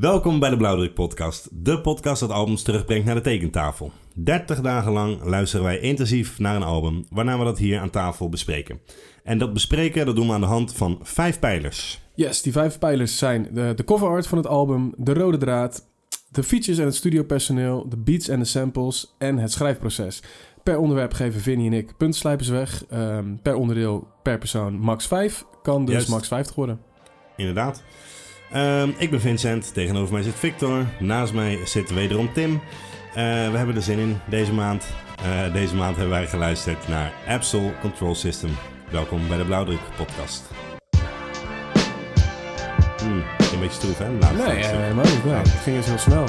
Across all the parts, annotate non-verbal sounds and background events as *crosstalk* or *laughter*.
Welkom bij de Blauwdruk Podcast, de podcast dat albums terugbrengt naar de tekentafel. 30 dagen lang luisteren wij intensief naar een album, waarna we dat hier aan tafel bespreken. En dat bespreken dat doen we aan de hand van vijf pijlers. Yes, die vijf pijlers zijn de, de cover art van het album, de rode draad, de features en het studiopersoneel, de beats en de samples en het schrijfproces. Per onderwerp geven Vinnie en ik puntslijpers weg. Ehm, per onderdeel, per persoon max 5. Kan dus Juist. max 50 worden. Inderdaad. Ehm, ik ben Vincent, tegenover mij zit Victor, naast mij zit wederom Tim. Eh, we hebben er zin in deze maand. Eh, deze maand hebben wij geluisterd naar Absol Control System. Welkom bij de Blauwdruk Podcast. Hmm, een beetje stroef, hè? laatste Nee, stuk. eh, helemaal niet. Nee, het ging eens heel snel.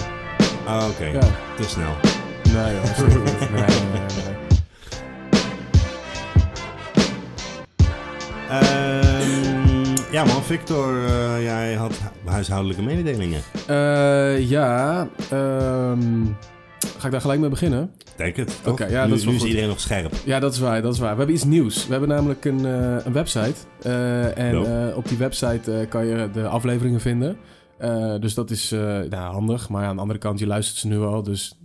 Ah, oké. Ja. Te snel. Nee, joh, zeker niet. Nee, nee, nee. Ehm, ja man, Victor, jij had huishoudelijke mededelingen. Eh, ja, ehm, ga ik daar gelijk mee beginnen? Denk het? Oké, ja, nu, dat is wel nu is iedereen nog scherp. Ja, dat is waar, dat is waar. We hebben iets nieuws. We hebben namelijk een, eh, een website. Eh, en op die website kan je de afleveringen vinden. Dus dat is nou, handig. Maar ja, aan de andere kant, je luistert ze nu al. Dus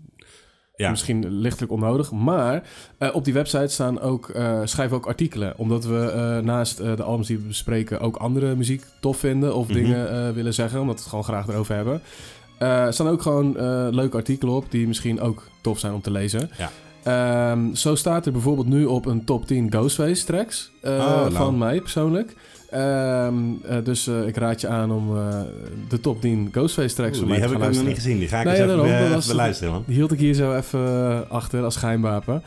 Ja. misschien lichtelijk onnodig. Maar eh, op die website staan ook, eh, schrijven we ook artikelen. Omdat we eh, naast de albums die we bespreken ook andere muziek tof vinden. Of Mhm. dingen willen zeggen. Omdat we het gewoon graag erover hebben. Er staan ook gewoon leuke artikelen op. Die misschien ook tof zijn om te lezen. Ja. Ehm, zo staat er bijvoorbeeld nu op een top 10 Ghostface tracks. Oh, lauw. van mij persoonlijk. Ehm, eh, dus eh, ik raad je aan om eh, de top 10 Ghostface tracks Oeh, die heb ik nog niet gezien. Die ga ik Nee, eens even, even luisteren, man. Die hield ik hier zo even achter als schijnwapen.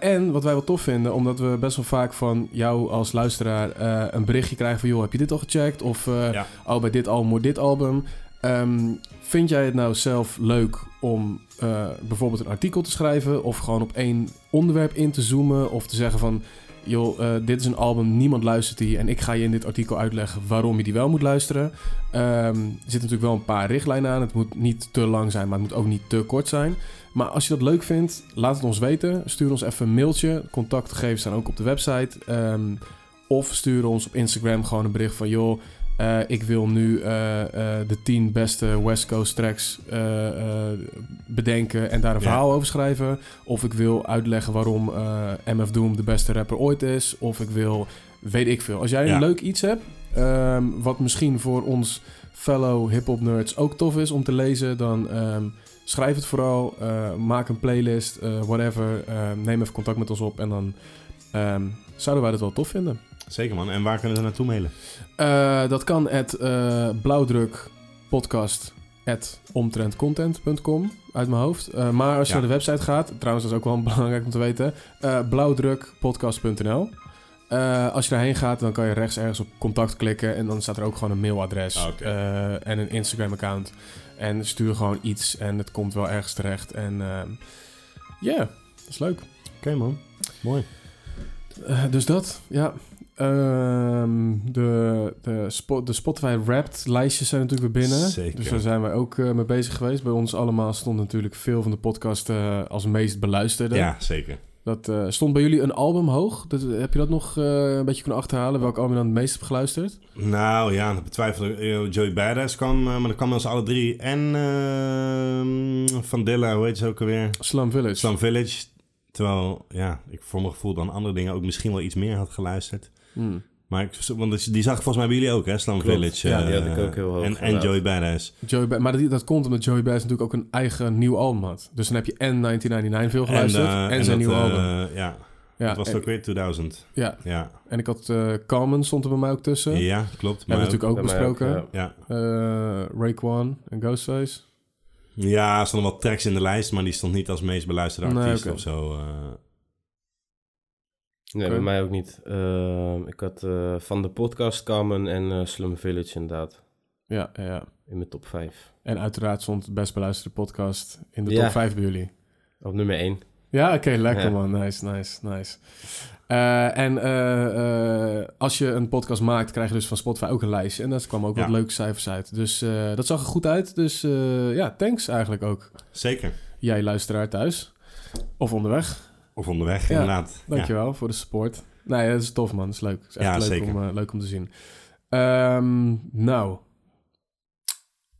En wat wij wel tof vinden, omdat we best wel vaak van jou als luisteraar een berichtje krijgen van... joh, heb je dit al gecheckt? Of Ja. oh, bij dit album dit album. Ehm, vind jij het nou zelf leuk om bijvoorbeeld een artikel te schrijven... of gewoon op één onderwerp in te zoomen of te zeggen van... joh, eh, dit is een album, niemand luistert die... en ik ga je in dit artikel uitleggen waarom je die wel moet luisteren. Ehm, er zitten natuurlijk wel een paar richtlijnen aan. Het moet niet te lang zijn, maar het moet ook niet te kort zijn. Maar als je dat leuk vindt, laat het ons weten. Stuur ons even een mailtje. Contactgegevens staan ook op de website. Ehm, of stuur ons op Instagram gewoon een bericht van... joh, eh, ik wil nu eh, eh, de 10 beste West Coast tracks bedenken... en daar een Ja. verhaal over schrijven. Of ik wil uitleggen waarom MF Doom de beste rapper ooit is. Of ik wil, weet ik veel. Als jij Ja. een leuk iets hebt... ehm, wat misschien voor ons fellow hip-hop nerds ook tof is om te lezen... dan... ehm, Schrijf het vooral, maak een playlist, whatever. Eh, neem even contact met ons op en dan ehm, zouden wij dat wel tof vinden. Zeker, man. En waar kunnen ze naartoe mailen? Eh, dat kan at omtrentcontent.com uit mijn hoofd. Eh, maar als je Ja. naar de website gaat, trouwens dat is ook wel *laughs* belangrijk om te weten, blauwdrukpodcast.nl. Als je daarheen gaat, dan kan je rechts ergens op contact klikken en dan staat er ook gewoon een mailadres Ah, en een Instagram account. En stuur gewoon iets en het komt wel ergens terecht. En ehm, ja, dat is leuk. Oké, man. Mooi. Dus dat, ja. Ehm, de, de, de Spotify Wrapped lijstjes zijn natuurlijk weer binnen. Zeker. Dus daar zijn wij ook eh, mee bezig geweest. Bij ons allemaal stond natuurlijk veel van de podcast eh, als meest beluisterde. Ja, zeker. Dat eh, stond bij jullie een album hoog. Dat, heb je dat nog een beetje kunnen achterhalen? Welk album je dan het meest hebt geluisterd? Nou ja, dat betwijfel ik. Joey Badass kwam, maar dat kwam als alle drie. En ehm, Van Dilla, hoe heet ze ook alweer? Slum Village. Slum Village. Terwijl, ja, ik voor mijn gevoel dan andere dingen ook misschien wel iets meer had geluisterd. Hmm. Maar ik, want die zag ik volgens mij bij jullie ook, hè? Slum Klopt. Village. Ja, die eh, had ik ook heel hoog En, en. Joey Badass. Joey Ba- maar dat, dat komt omdat Joey Bass natuurlijk ook een eigen nieuw album had. Dus dan heb je en 1999 veel geluisterd en, eh, zijn dat, nieuwe eh, album. Ja, Ja, dat was en, ook weer 2000. ja, Ja, en ik had eh Carmen stond er bij mij ook tussen. ja klopt. Hebben we natuurlijk ook mij ook, besproken. ja. Eh, en Ghostface. ja, er stonden wel tracks in de lijst, maar die stond niet als meest beluisterde Nee, artiest of zo. eh. Nee, bij mij ook niet. Ehm, ik had eh, van de podcast Carmen en eh, Slum Village inderdaad Ja, ja, ja. in mijn top 5. En uiteraard stond de best beluisterde podcast in de Ja. top 5 bij jullie. Op nummer 1. Ja, oké, lekker Ja. man. Nice, nice, nice. Eh, en eh, eh, als je een podcast maakt, krijg je dus van Spotify ook een lijstje. En daar kwam ook wat leuke cijfers uit. Dus eh, dat zag er goed uit. Dus eh, ja, thanks eigenlijk ook. Zeker. Jij luisteraar thuis. Of onderweg. Of onderweg, Ja, inderdaad. Dankjewel voor de support. Nee, dat is tof man. Dat is leuk. Dat is echt Ja, leuk, zeker. Om, eh, leuk om te zien. Ehm, nou.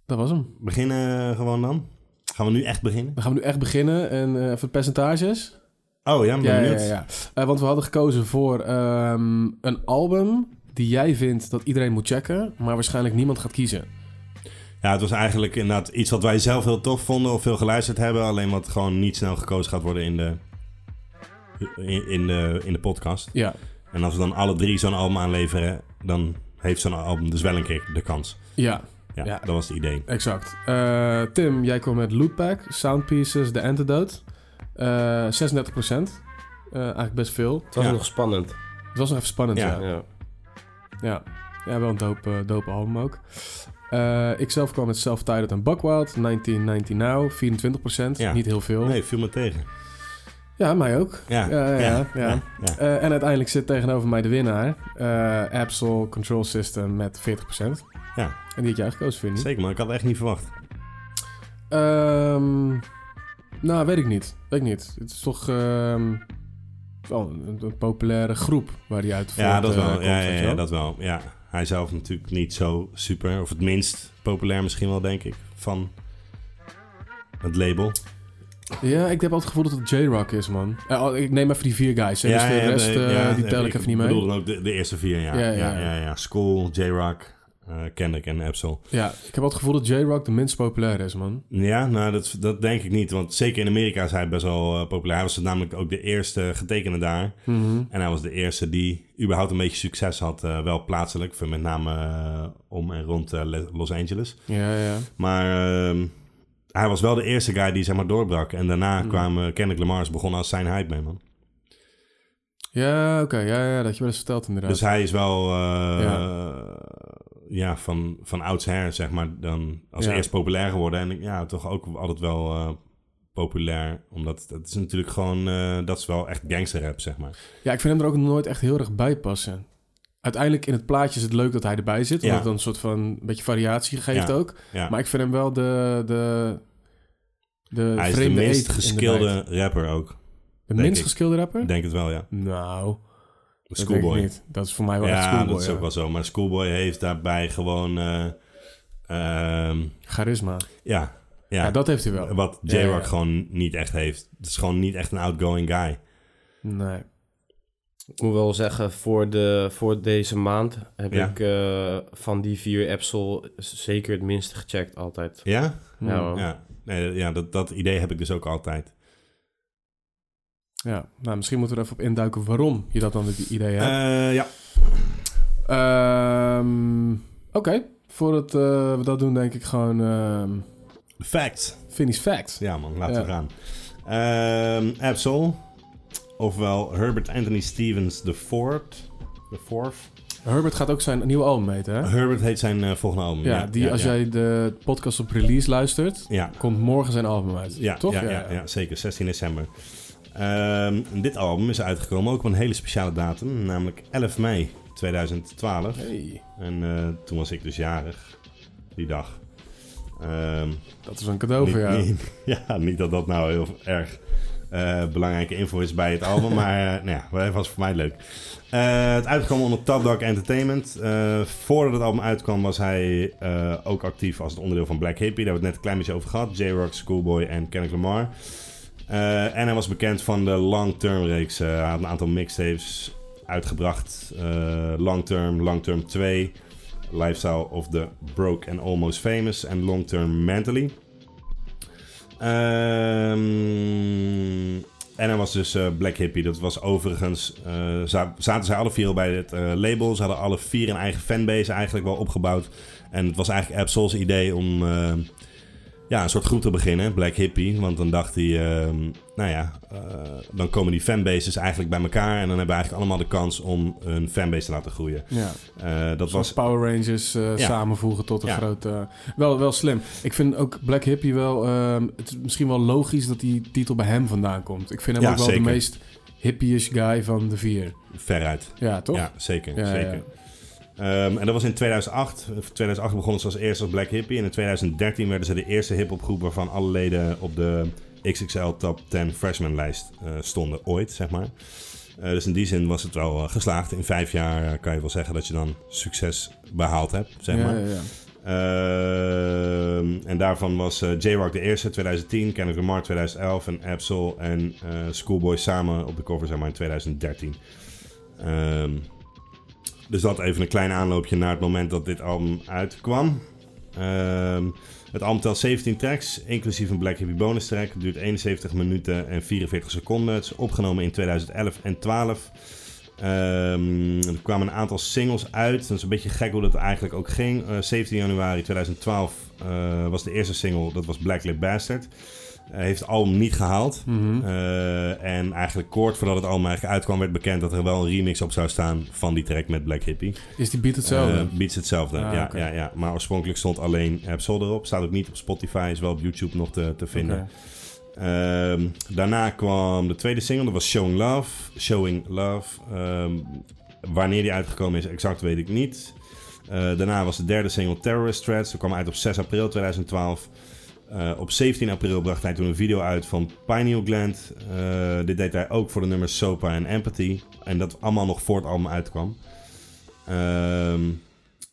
Dat was hem. Beginnen gewoon dan? Gaan we nu echt beginnen? Dan gaan we nu echt beginnen. En even percentages. Oh ja, ben Ja, ja, benieuwd. ja. ja. Eh, want we hadden gekozen voor ehm, een album die jij vindt dat iedereen moet checken, maar waarschijnlijk niemand gaat kiezen. Ja, het was eigenlijk inderdaad iets wat wij zelf heel tof vonden of veel geluisterd hebben. Alleen wat gewoon niet snel gekozen gaat worden in de, in, in de, in de podcast. Ja, En als we dan alle drie zo'n album aanleveren, dan heeft zo'n album dus wel een keer de kans. ja, Ja, Ja. dat was het idee. exact. Eh, Tim, jij kwam met Lootpack, Soundpieces, The Antidote. Eh 36% Eh, eigenlijk best veel. Het was Ja. nog spannend. Het was nog even spannend, ja. Ja. Ja, Ja. ja. wel een dope, eh, dope album ook. Eh ik zelf kwam met Self-Titled en Buckwild, 1990 Now, 24 Ja. Niet heel veel. Nee, viel me tegen. Ja, mij ook. Ja, Ja, ja, ja. ja. ja. Eh, en uiteindelijk zit tegenover mij de winnaar. eh Absol Control System met 40%. Ja. En die had jij gekozen, vind je niet? Zeker, maar ik had het echt niet verwacht. Ehm, nou, weet ik niet. Weet ik niet. Het is toch ehm, wel een, een populaire groep waar die uit Ja, dat eh, wel. komt, ja, ja, je ja, dat wel. Ja. Hij zelf natuurlijk niet zo super, of het minst populair misschien wel, denk ik, van het label. Ja, ik heb altijd het gevoel dat het J-Rock is, man. Eh, oh, ik neem even die vier guys. Hè, dus de rest, de- eh, ja, die tel ik even niet mee. Ik bedoel dan ook de, de eerste vier, ja. Ja, Ja, ja, School, J-Rock, eh Kendrick en Absol. Ja, ik heb altijd het gevoel dat J-Rock de minst populair is, man. Ja, nou, dat, dat denk ik niet. Want zeker in Amerika is hij best wel populair. Hij was namelijk ook de eerste getekende daar. Mhm. En hij was de eerste die überhaupt een beetje succes had, wel plaatselijk. Met name om en rond Los Angeles. Ja, ja. Maar ehm, hij was wel de eerste guy die zeg maar doorbrak. En daarna Mhm. kwamen Kendrick Lamar's begonnen als zijn hype man. Ja, oké. Ja, ja, dat je wel eens verteld inderdaad. Dus hij is wel eh, Ja. ja. van, van oudsher, zeg maar, dan als Ja. eerst populair geworden. En ja, toch ook altijd wel eh, populair. Omdat het is natuurlijk gewoon, eh, dat is wel echt gangster rap, zeg maar. Ja, ik vind hem er ook nooit echt heel erg bij passen. Uiteindelijk in het plaatje is het leuk dat hij erbij zit. Omdat het dan een soort van een beetje variatie geeft ook. Ja. Maar ik vind hem wel de, de, de hij is de de geskilde rapper ook. De minst geskilde rapper? Ik denk het wel, ja. Nou, dat Schoolboy. niet. Dat is voor mij wel echt Ja, Schoolboy. dat is ook ja. wel zo. Maar Schoolboy heeft daarbij gewoon... eh, ehm, Charisma. ja, Ja. ja, dat heeft hij wel. wat J-Rock ja. gewoon niet echt heeft. Het is gewoon niet echt een outgoing guy. Nee. Ik moet wel zeggen, voor, de, voor deze maand heb Ja. ik eh, van die vier Absol zeker het minste gecheckt altijd. Ja? Hm. Ja, nee, ja dat, dat idee heb ik dus ook altijd. Ja, nou, misschien moeten we er even op induiken waarom je dat dan het idee hebt. Eh, ja. Ehm, Oké, voordat eh, we dat doen, denk ik gewoon ehm Facts. finish facts. Ja man, laten Ja. we gaan. Ehm Absol, ofwel Herbert Anthony Stevens the Fourth. The Fourth. Herbert gaat ook zijn nieuwe album meten, hè? Herbert heet zijn eh, volgende album. Ja, die als jij de podcast op release luistert, komt morgen zijn album uit. ja, Toch? Ja, ja, ja, zeker. 16 december. Ehm, dit album is uitgekomen ook op een hele speciale datum, namelijk 11 mei 2012. Hey, En eh, toen was ik dus jarig, die dag. Ehm, dat is een cadeau voor jou. niet- *laughs* ja, niet dat dat nou heel erg eh, belangrijke info is bij het album, *laughs* maar uh, nou ja, was voor mij leuk. Eh, het uitgekomen onder Top Dog Entertainment. Voordat het album uitkwam was hij ook actief als het onderdeel van Black Hippie. Daar hebben we het net een klein beetje over gehad. J-Rock, Schoolboy en Kendrick Lamar. En hij was bekend van de Long Term reeks. Hij had een aantal mixtapes uitgebracht. Eh, long Term, Long Term 2, Lifestyle of the Broke and Almost Famous en Long Term Mentally. Ehm, en hij was dus eh, Black Hippie. Dat was overigens... eh, za- zaten zij alle vier al bij het eh, label. Ze hadden alle vier een eigen fanbase eigenlijk wel opgebouwd. En het was eigenlijk Absol's idee om... ja, een soort groep te beginnen, Black Hippie. Want dan dacht hij, ehm, nou ja, eh, dan komen die fanbases eigenlijk bij elkaar. En dan hebben we eigenlijk allemaal de kans om een fanbase te laten groeien. Ja, Eh, dat dat was Power Rangers eh, Ja. samenvoegen tot een Ja. grote... wel, wel slim. Ik vind ook Black Hippie wel... ehm, het is misschien wel logisch dat die titel bij hem vandaan komt. Ik vind hem Ja, ook wel zeker. de meest hippie-ish guy van de vier. veruit. Ja, toch? Ja, zeker. Ja, zeker. Ja. Ehm, en dat was in 2008. In 2008 begonnen ze als eerste als Black Hippie. En in 2013 werden ze de eerste hip-hopgroep waarvan alle leden op de XXL Top 10 Freshman lijst eh, stonden ooit, zeg maar. Eh, dus in die zin was het wel eh, geslaagd. In vijf jaar kan je wel zeggen dat je dan succes behaald hebt, zeg Ja, maar. ja, ja. Ehm, en daarvan was J-Rock de eerste, 2010, Kendrick Lamar 2011 en Absol en Schoolboy samen op de cover zijn maar in 2013. Ehm, dus dat even een klein aanloopje naar het moment dat dit album uitkwam. Ehm, het album telt 17 tracks, inclusief een Black Hippie bonus track. Duurt 71 minuten en 44 seconden. Het is opgenomen in 2011 en 12. Ehm, er kwamen een aantal singles uit. Dat is een beetje gek hoe dat eigenlijk ook ging. Eh, 17 januari 2012 eh, was de eerste single, dat was Black Lip Bastard. Eh, heeft het album niet gehaald. Mhm. Eh, en eigenlijk kort voordat het album eigenlijk uitkwam, werd bekend dat er wel een remix op zou staan van die track met Black Hippie. Is die beat hetzelfde? Eh, beats hetzelfde, Ah, ja, ja, ja. Maar oorspronkelijk stond alleen Absol erop. Staat ook niet op Spotify, is wel op YouTube nog te, te vinden. Ehm, daarna kwam de tweede single, dat was Showing Love. Showing Love. Ehm, wanneer die uitgekomen is, exact weet ik niet. Eh, daarna was de derde single Terrorist Threats. Dat kwam uit op 6 april 2012. Eh, op 17 april bracht hij toen een video uit van Pineal Gland. Eh, dit deed hij ook voor de nummers Sopa en Empathy. En dat allemaal nog voor het album uitkwam. Ehm,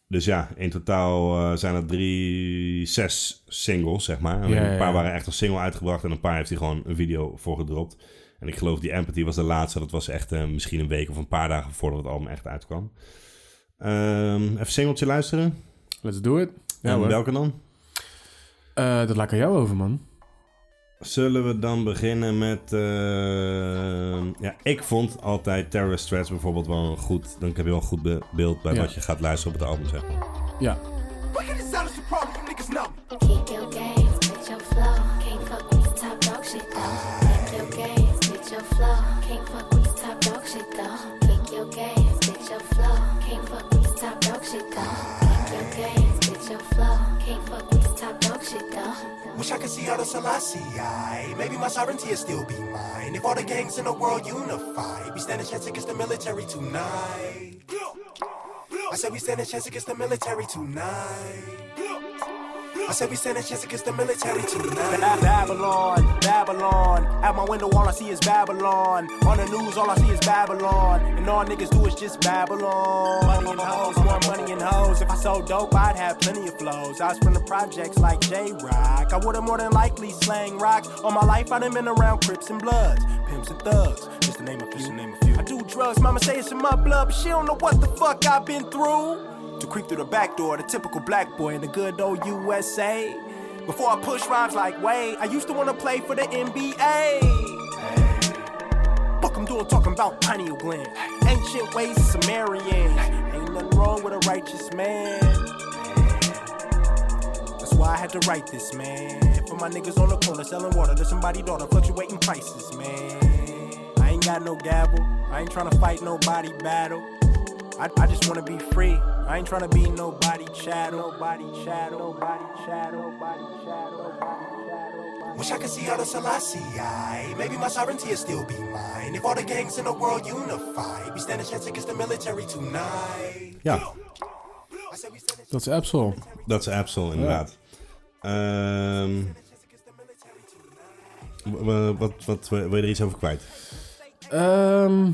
dus ja, in totaal zijn er drie, zes singles, zeg maar. Ja, Een paar ja. waren echt als single uitgebracht en een paar heeft hij gewoon een video voor gedropt. En ik geloof die Empathy was de laatste. Dat was echt misschien een week of een paar dagen voordat het album echt uitkwam. Ehm, even singeltje luisteren. Let's do it. Ja, en welke dan? Eh, dat laat ik aan jou over, man. Zullen we dan beginnen met... eh, ja, ik vond altijd Terrorist Threats bijvoorbeeld wel een goed... Dan heb je wel een goed be- beeld bij Ja. wat je gaat luisteren op het album, zeg maar. Ja. Selassie. Maybe my sovereignty will still be mine. If all the gangs in the world unify, we stand a chance against the military tonight. I said we stand a chance against the military tonight. I said we stand a chance against the military tonight. Babylon, Babylon. At my window, all I see is Babylon. On the news, all I see is Babylon. And all niggas do is just Babylon. Money and hoes, more money and hoes. If I sold dope, I'd have plenty of flows. I was from the projects like J Rock. I would've more than likely slang rocks. All my life, I done been around Crips and Bloods, Pimps and Thugs. Just to name a few. name a few. I do drugs, mama say it's in my blood, but she don't know what the fuck I've been through. To creep through the back door, the typical black boy in the good old USA. Before I push rhymes like Wade, I used to wanna play for the NBA. Fuck I'm doing talking about pineal gland. Ancient ways of Sumerian. Ain't nothing wrong with a righteous man. That's why I had to write this, man. For my niggas on the corner selling water to somebody daughter, fluctuating prices, man. I ain't got no gavel. I ain't trying to fight nobody battle. I, I just wanna be free. I ain't trying to be nobody chattel. Nobody chattel. Nobody chattel. Nobody chattel. Nobody chattel. Wish I could see all the Selassie. I. Maybe my sovereignty will still be mine. If all the gangs in the world unify, we stand a chance against the military tonight. Ja, we stand a Dat is Absol. dat is Absol inderdaad. Ehm, w- w- wat, wat, wil je er iets over kwijt? Ehm,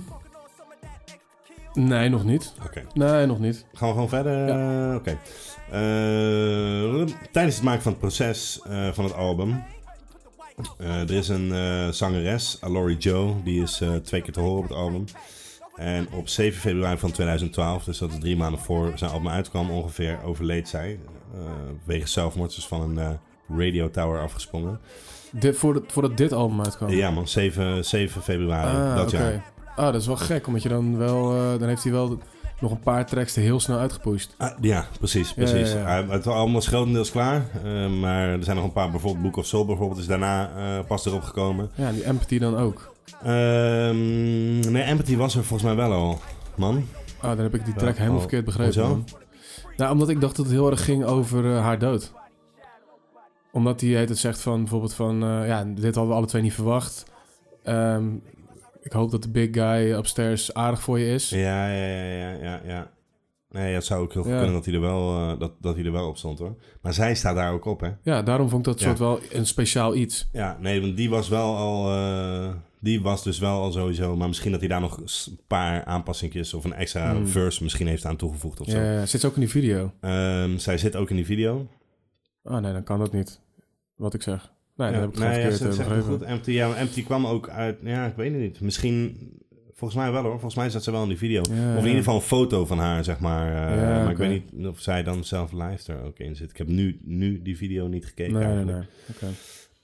nee, nog niet. Oké. Nee, nog niet. Gaan we gewoon verder? Oké. Eh, tijdens het maken van het proces eh, van het album. eh, er is een zangeres, Alori Joe, die is twee keer te horen op het album. En op 7 februari van 2012, dus dat is drie maanden voor zijn album uitkwam ongeveer, overleed zij. wegens zelfmoord, dus van een radio tower afgesprongen. Dit, voordat, voordat dit album uitkwam. Ja man, 7, 7 februari ah, dat jaar. Ah, dat is wel gek, omdat je dan wel... eh, dan heeft hij wel nog een paar tracks er heel snel uitgepusht. Ah, ja, precies. Precies. ja, ja. Hij- het was grotendeels klaar. eh, maar er zijn nog een paar, bijvoorbeeld Book of Soul bijvoorbeeld, is daarna eh, pas erop gekomen. Ja, die Empathy dan ook. Ehm, nee, Empathy was er volgens mij wel al, man. Ah, dan heb ik die track helemaal verkeerd begrepen. hoezo? Nou, omdat ik dacht dat het heel erg ging over haar dood. Omdat hij het zegt van bijvoorbeeld van... ja, dit hadden we alle twee niet verwacht. Ehm, ik hoop dat de big guy upstairs aardig voor je is. Ja, ja, ja, ja, ja. ja. Nee, het zou ook heel goed Ja. kunnen dat hij, er wel, eh, dat, dat hij er wel op stond, hoor. Maar zij staat daar ook op, hè. Ja, daarom vond ik dat Ja. soort wel een speciaal iets. Ja, nee, want die was wel al... eh, die was dus wel al sowieso. Maar misschien dat hij daar nog een paar aanpassingjes of een extra Hmm. verse misschien heeft aan toegevoegd of zo. Ja, ja, zit ze ook in die video? Ehm, zij zit ook in die video. Oh nee, dan kan dat niet. Wat ik zeg. Nee, Ja, heb ik nee, ja, eh, goed. Empty, ja, Empty kwam ook uit... Ja, ik weet het niet. Misschien... Volgens mij wel hoor. Volgens mij zat ze wel in die video. Ja, Of in ieder geval een foto van haar, zeg maar. Ja, maar ik weet niet of zij dan zelf live er ook in zit. Ik heb nu, nu die video niet gekeken Nee, nee, eigenlijk. nee. Oké.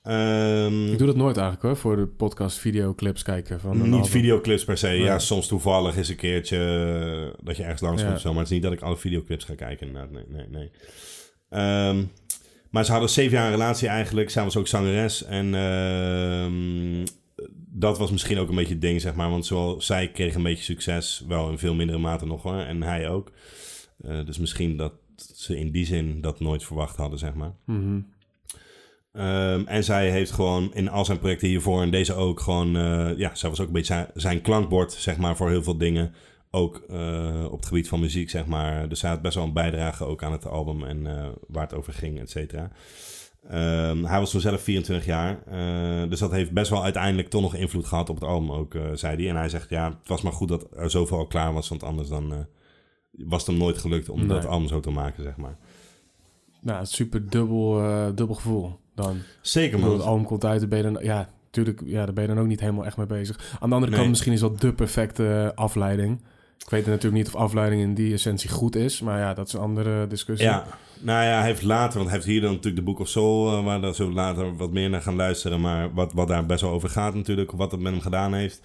Ehm, Ik doe dat nooit eigenlijk hoor, voor de podcast videoclips kijken. Van een niet album. videoclips per se. Nee. Ja, soms toevallig is een keertje eh, dat je ergens langs komt of zo. Maar het is niet dat ik alle videoclips ga kijken inderdaad. Nee, nee, nee. Ehm, maar ze hadden zeven jaar een relatie eigenlijk. Zij was ook zangeres. En ehm, dat was misschien ook een beetje het ding, zeg maar. Want zowel zij kreeg een beetje succes. Wel in veel mindere mate nog hoor. En hij ook. Eh, dus misschien dat ze in die zin dat nooit verwacht hadden, zeg maar. Mhm. Ehm, en zij heeft gewoon in al zijn projecten hiervoor en deze ook gewoon... eh, ja, zij was ook een beetje zijn, zijn klankbord, zeg maar, voor heel veel dingen. Ook eh, op het gebied van muziek, zeg maar. Dus zij had best wel een bijdrage ook aan het album en eh, waar het over ging, et cetera. Ehm, hij was toen zelf 24 jaar. eh, dus dat heeft best wel uiteindelijk toch nog invloed gehad op het album ook, zei hij. En hij zegt, ja, het was maar goed dat er zoveel al klaar was. Want anders dan was het hem nooit gelukt om Nee. dat album zo te maken, zeg maar. Nou, super dubbel, dubbel gevoel dan. Zeker, man. het album komt uit, daar ben je dan, ja, natuurlijk, ja, daar ben je dan ook niet helemaal echt mee bezig. Aan de andere Nee. kant, misschien is dat de perfecte afleiding. Ik weet natuurlijk niet of afleiding in die essentie goed is, maar ja, dat is een andere discussie. Ja, nou ja, hij heeft later, want hij heeft hier dan natuurlijk de Book of Soul, eh, waar we zo later wat meer naar gaan luisteren, maar wat, wat daar best wel over gaat natuurlijk, wat het met hem gedaan heeft.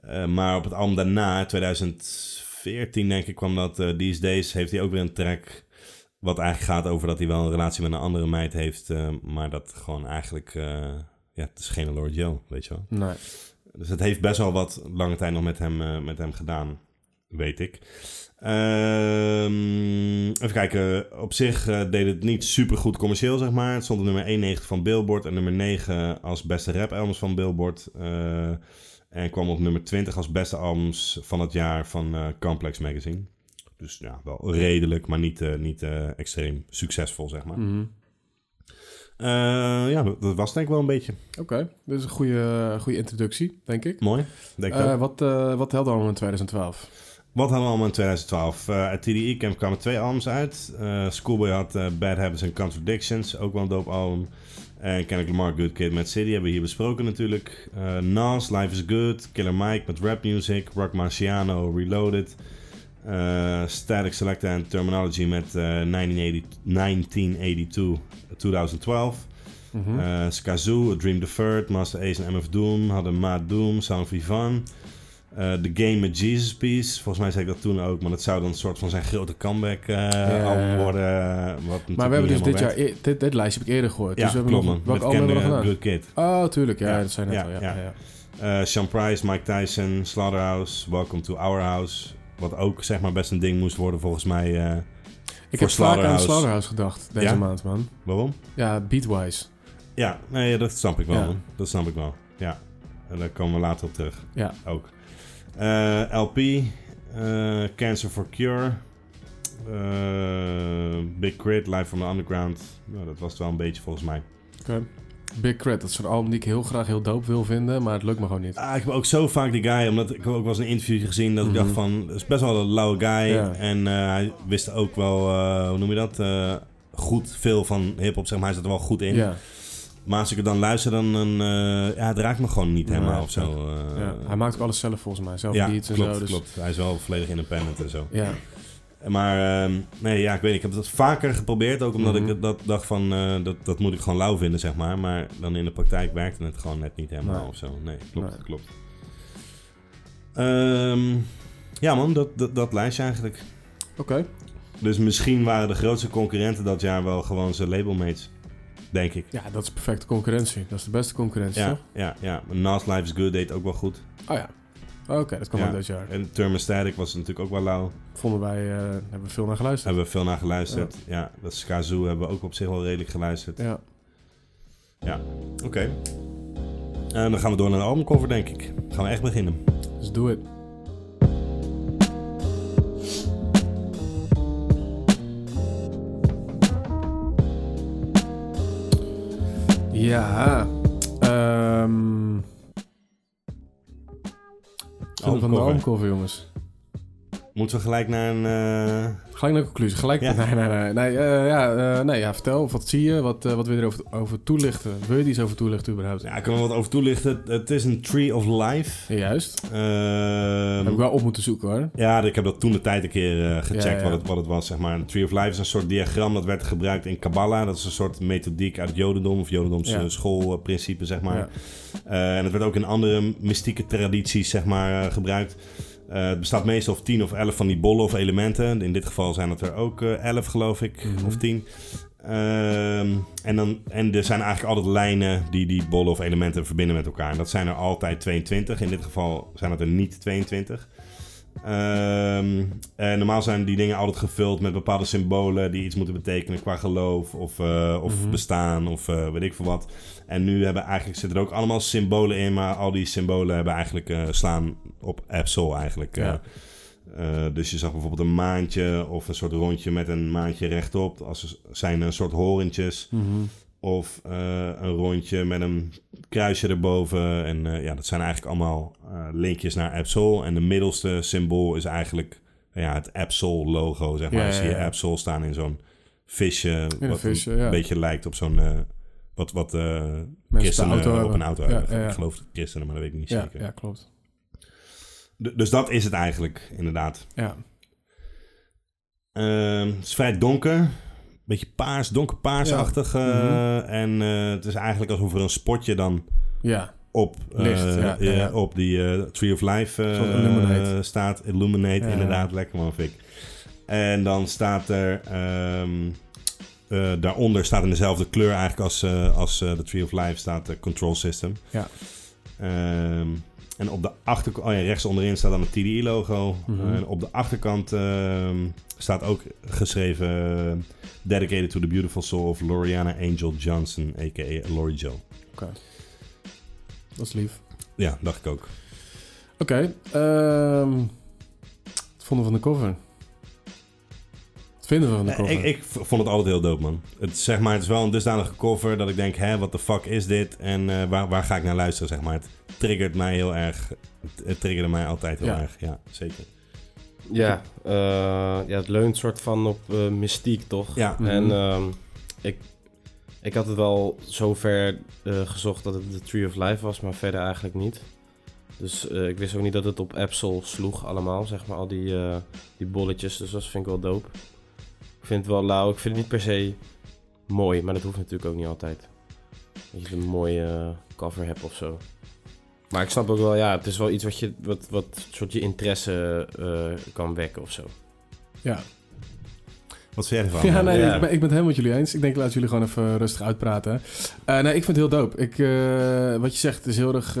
Eh, maar op het album daarna, 2014 denk ik, kwam dat eh, These Days, heeft hij ook weer een track wat eigenlijk gaat over dat hij wel een relatie met een andere meid heeft, maar dat gewoon eigenlijk, ja, het is geen Lord Joe, weet je wel. Nee. Dus het heeft best wel wat lange tijd nog met hem, met hem gedaan, weet ik. Ehm, even kijken. Op zich eh, deed het niet super goed commercieel, zeg maar. Het stond op nummer 91 van Billboard en nummer 9 als beste rap albums van Billboard. Eh, en kwam op nummer 20 als beste albums van het jaar van eh, Complex Magazine. Dus ja, wel redelijk, maar niet, niet extreem succesvol, zeg maar. Mhm. Ja, dat was denk ik wel een beetje. Oké, is een goede, goede introductie, denk ik. Mooi, denk ik wat, eh wat telde allemaal in 2012? Wat hadden we allemaal in 2012? Eh uit TDE Camp kwamen twee albums uit. Eh, Schoolboy had eh, Bad Habits and Contradictions, ook wel een dope album. En Kendrick Lamar, Good Kid, Mad City hebben we hier besproken natuurlijk. Nas, Life is Good. Killer Mike met rap music. Rock Marciano, Reloaded. Static Selector en Terminology met eh, 1980, 1982, 2012. Mhm. Eh Skazoo, A Dream Deferred, Master Ace en MF Doom hadden Maat Doom, Sound of Ivan. Eh, The Game met Jesus Piece, volgens mij zei ik dat toen ook, maar dat zou dan een soort van zijn grote comeback eh album worden. eh, Wat maar we hebben dus dit jaar, e- dit, dit lijstje heb ik eerder gehoord. dus we Ja, hebben klopt nog, album hebben we gedaan? Good Kid. Oh, tuurlijk. Ja, dat zijn net ja, al. Ja. Eh Sean Price, Mike Tyson, Slaughterhouse, Welcome to Our House. Wat ook zeg maar best een ding moest worden volgens mij. Ik heb vaak aan Slaughterhouse. Slaughterhouse gedacht deze Ja? maand, man. waarom? Ja, beatwise. Ja, nee, dat snap ik wel Ja. man. Dat snap ik wel. Ja, en daar komen we later op terug. Ja. ook. Eh, LP, eh, Cancer for Cure, eh, Big Crit, Live from the Underground. Nou, dat was het wel een beetje volgens mij. Oké. Big Crit, dat is een album die ik heel graag heel dope wil vinden, maar het lukt me gewoon niet. Ah, ik heb ook zo vaak die guy, omdat ik heb ook wel eens een interview gezien dat ik Mhm. dacht van, het is best wel een lauwe guy. Ja. En hij wist ook wel, hoe noem je dat, goed veel van hip-hop, zeg maar. Hij zat er wel goed in. Ja, Maar als ik er dan luister, dan, eh, ja, het raakt me gewoon niet helemaal of zo. snap eh. ja. Hij maakt ook alles zelf volgens mij, zelf ja, beats en klopt, zo. Dus, klopt. Hij is wel volledig independent en zo. Ja, Maar ehm, nee, ja, ik weet niet. Ik heb dat vaker geprobeerd. Ook omdat Mhm. ik dat dacht van, eh, dat, dat moet ik gewoon lauw vinden, zeg maar. Maar dan in de praktijk werkte het gewoon net niet helemaal Nee. of zo. Nee, klopt, Nee. klopt. Ehm, ja man, dat, dat, dat lijstje eigenlijk. oké. Dus misschien waren de grootste concurrenten dat jaar wel gewoon zijn labelmates. Denk ik. Ja, dat is perfecte concurrentie. Dat is de beste concurrentie, Ja, toch? ja, ja. Nas Life is Good deed ook wel goed. Oh ja. Oké, dat kwam Ja. ook dit jaar. En Thermostatic was natuurlijk ook wel lauw. Vonden wij, eh, hebben we veel naar geluisterd. Hebben we veel naar geluisterd. Ja, dat is Kazoo hebben we ook op zich wel redelijk geluisterd. Ja. Oké. En dan gaan we door naar de albumcover, denk ik. Gaan we echt beginnen. Dus doe het. Ja. Ehm, um... Al van de Almkoffer, jongens. Moeten we gelijk naar een... eh, Gelijk naar de conclusie. Gelijk. Ja. Nee, nee, nee. Nee, eh, ja, eh, nee ja, vertel. Wat zie je? Wat, eh, wat wil je erover over toelichten? Wil je er iets over toelichten überhaupt? Ja, ik kan er wat over toelichten. Het, is een Tree of Life. Ja, juist. Ehm, Heb ik wel op moeten zoeken hoor. Ja, ik heb dat toen de tijd een keer eh, gecheckt. Wat, het, wat het was. Zeg maar. Een Tree of Life is een soort diagram dat werd gebruikt in Kabbalah. Dat is een soort methodiek uit Jodendom of Jodendoms Ja. eh, schoolprincipe, zeg maar. Eh, en het werd ook in andere mystieke tradities zeg maar, eh, gebruikt. Eh, het bestaat meestal of 10 of 11 van die bollen of elementen. In dit geval zijn het er ook eh 11, geloof ik, Mhm. of 10. Ehm, en, dan, en er zijn eigenlijk altijd lijnen die die bollen of elementen verbinden met elkaar. En dat zijn er altijd 22. In dit geval zijn het er niet 22. Ehm, en normaal zijn die dingen altijd gevuld met bepaalde symbolen die iets moeten betekenen qua geloof of, eh, of Mhm. bestaan of eh, weet ik veel wat. En nu hebben eigenlijk, zitten er ook allemaal symbolen in, maar al die symbolen hebben eigenlijk eh, slaan op Absol eigenlijk. eh. Ja. Eh, dus je zag bijvoorbeeld een maantje of een soort rondje met een maantje rechtop. Als zijn een soort horentjes. Mhm. Of een rondje met een kruisje erboven. En ja, dat zijn eigenlijk allemaal linkjes naar Absol. En de middelste symbool is eigenlijk ja, het Absol logo, zeg maar. Ja, Dan ja, zie je. Absol staan in zo'n visje. een wat visje, een beetje lijkt op zo'n... wat wat de christenen auto op hebben. een auto Ja, hebben. ja, ja. Ik geloof het christenen, maar dat weet ik niet Ja, zeker. ja, klopt. D- dus dat is het eigenlijk, inderdaad. Ja. Ehm, het is vrij donker. Beetje paars, donkerpaarsachtig. eh, Mhm. En eh, het is eigenlijk alsof er een spotje dan Ja. op, Licht, ja, ja, ja. op die Tree of Life staat. Illuminate, Ja. inderdaad. Lekker man, Fik. En dan staat er... ehm, eh, daaronder staat in dezelfde kleur eigenlijk als, eh, als eh, de Tree of Life staat de Control System. Ja. Ehm, en op de achterkant, oh ja, rechts onderin staat dan het TDI-logo. Mhm. En op de achterkant ehm, staat ook geschreven... Dedicated to the beautiful soul of Loriana Angel Johnson, a.k.a. Lori Jo. Dat is lief. Ja, dacht ik ook. Oké. ehm, wat vonden we van de cover? Wat vinden we van de cover? Ik, ik vond het altijd heel dope, man. Het, zeg maar, het is wel een dusdanige cover dat ik denk, hè, wat de fuck is dit? En eh, waar, waar ga ik naar luisteren, zeg maar. Het triggert mij heel erg. Het, het triggerde mij altijd heel Ja. erg, ja, zeker. Ja, eh, ja, het leunt soort van op eh, mystiek, toch? Ja, Mhm. En ehm, ik, ik had het wel zover eh, gezocht dat het de Tree of Life was, maar verder eigenlijk niet. Dus eh, ik wist ook niet dat het op Absol sloeg allemaal, zeg maar, al die, eh, die bolletjes. Dus dat vind ik wel dope. Ik vind het wel lauw. Ik vind het niet per se mooi, maar dat hoeft natuurlijk ook niet altijd. Dat je een mooie cover hebt of zo. Maar ik snap ook wel, ja, het is wel iets wat je, wat, wat soort je interesse eh, kan wekken of zo. ja. Wat vind jij ervan? Ja, nee, Ja. Ik, ben, ik ben het helemaal met jullie eens. Ik denk, laat jullie gewoon even rustig uitpraten. Eh, nee, ik vind het heel dope. Ik, eh, wat je zegt is heel erg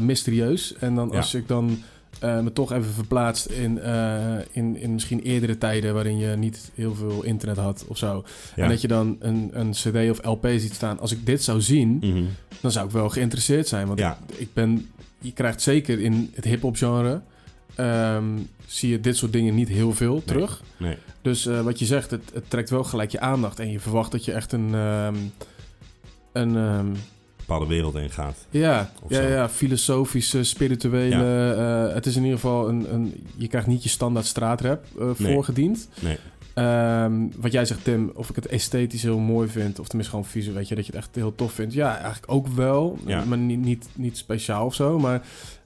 mysterieus. En dan Ja. als ik dan eh, me toch even verplaatst in, eh, in, in misschien eerdere tijden... waarin je niet heel veel internet had of zo. Ja. En dat je dan een, een cd of LP ziet staan. Als ik dit zou zien, Mhm. dan zou ik wel geïnteresseerd zijn. Want Ja. ik ben... Je krijgt zeker in het hip-hop genre... ehm, zie je dit soort dingen niet heel veel terug. Nee. Dus eh, wat je zegt, het, het trekt wel gelijk je aandacht. En je verwacht dat je echt een... ehm, een ehm, bepaalde wereld ingaat. ja, Of ja, zo. ja, filosofische, spirituele... eh, het is in ieder geval een... een je krijgt niet je standaard straatrap eh voorgediend. Nee. Ehm, wat jij zegt, Tim, of ik het esthetisch heel mooi vind... of tenminste gewoon visueel, weet je, dat je het echt heel tof vindt. Ja, eigenlijk ook wel, Ja. maar niet, niet, niet speciaal of zo. Maar,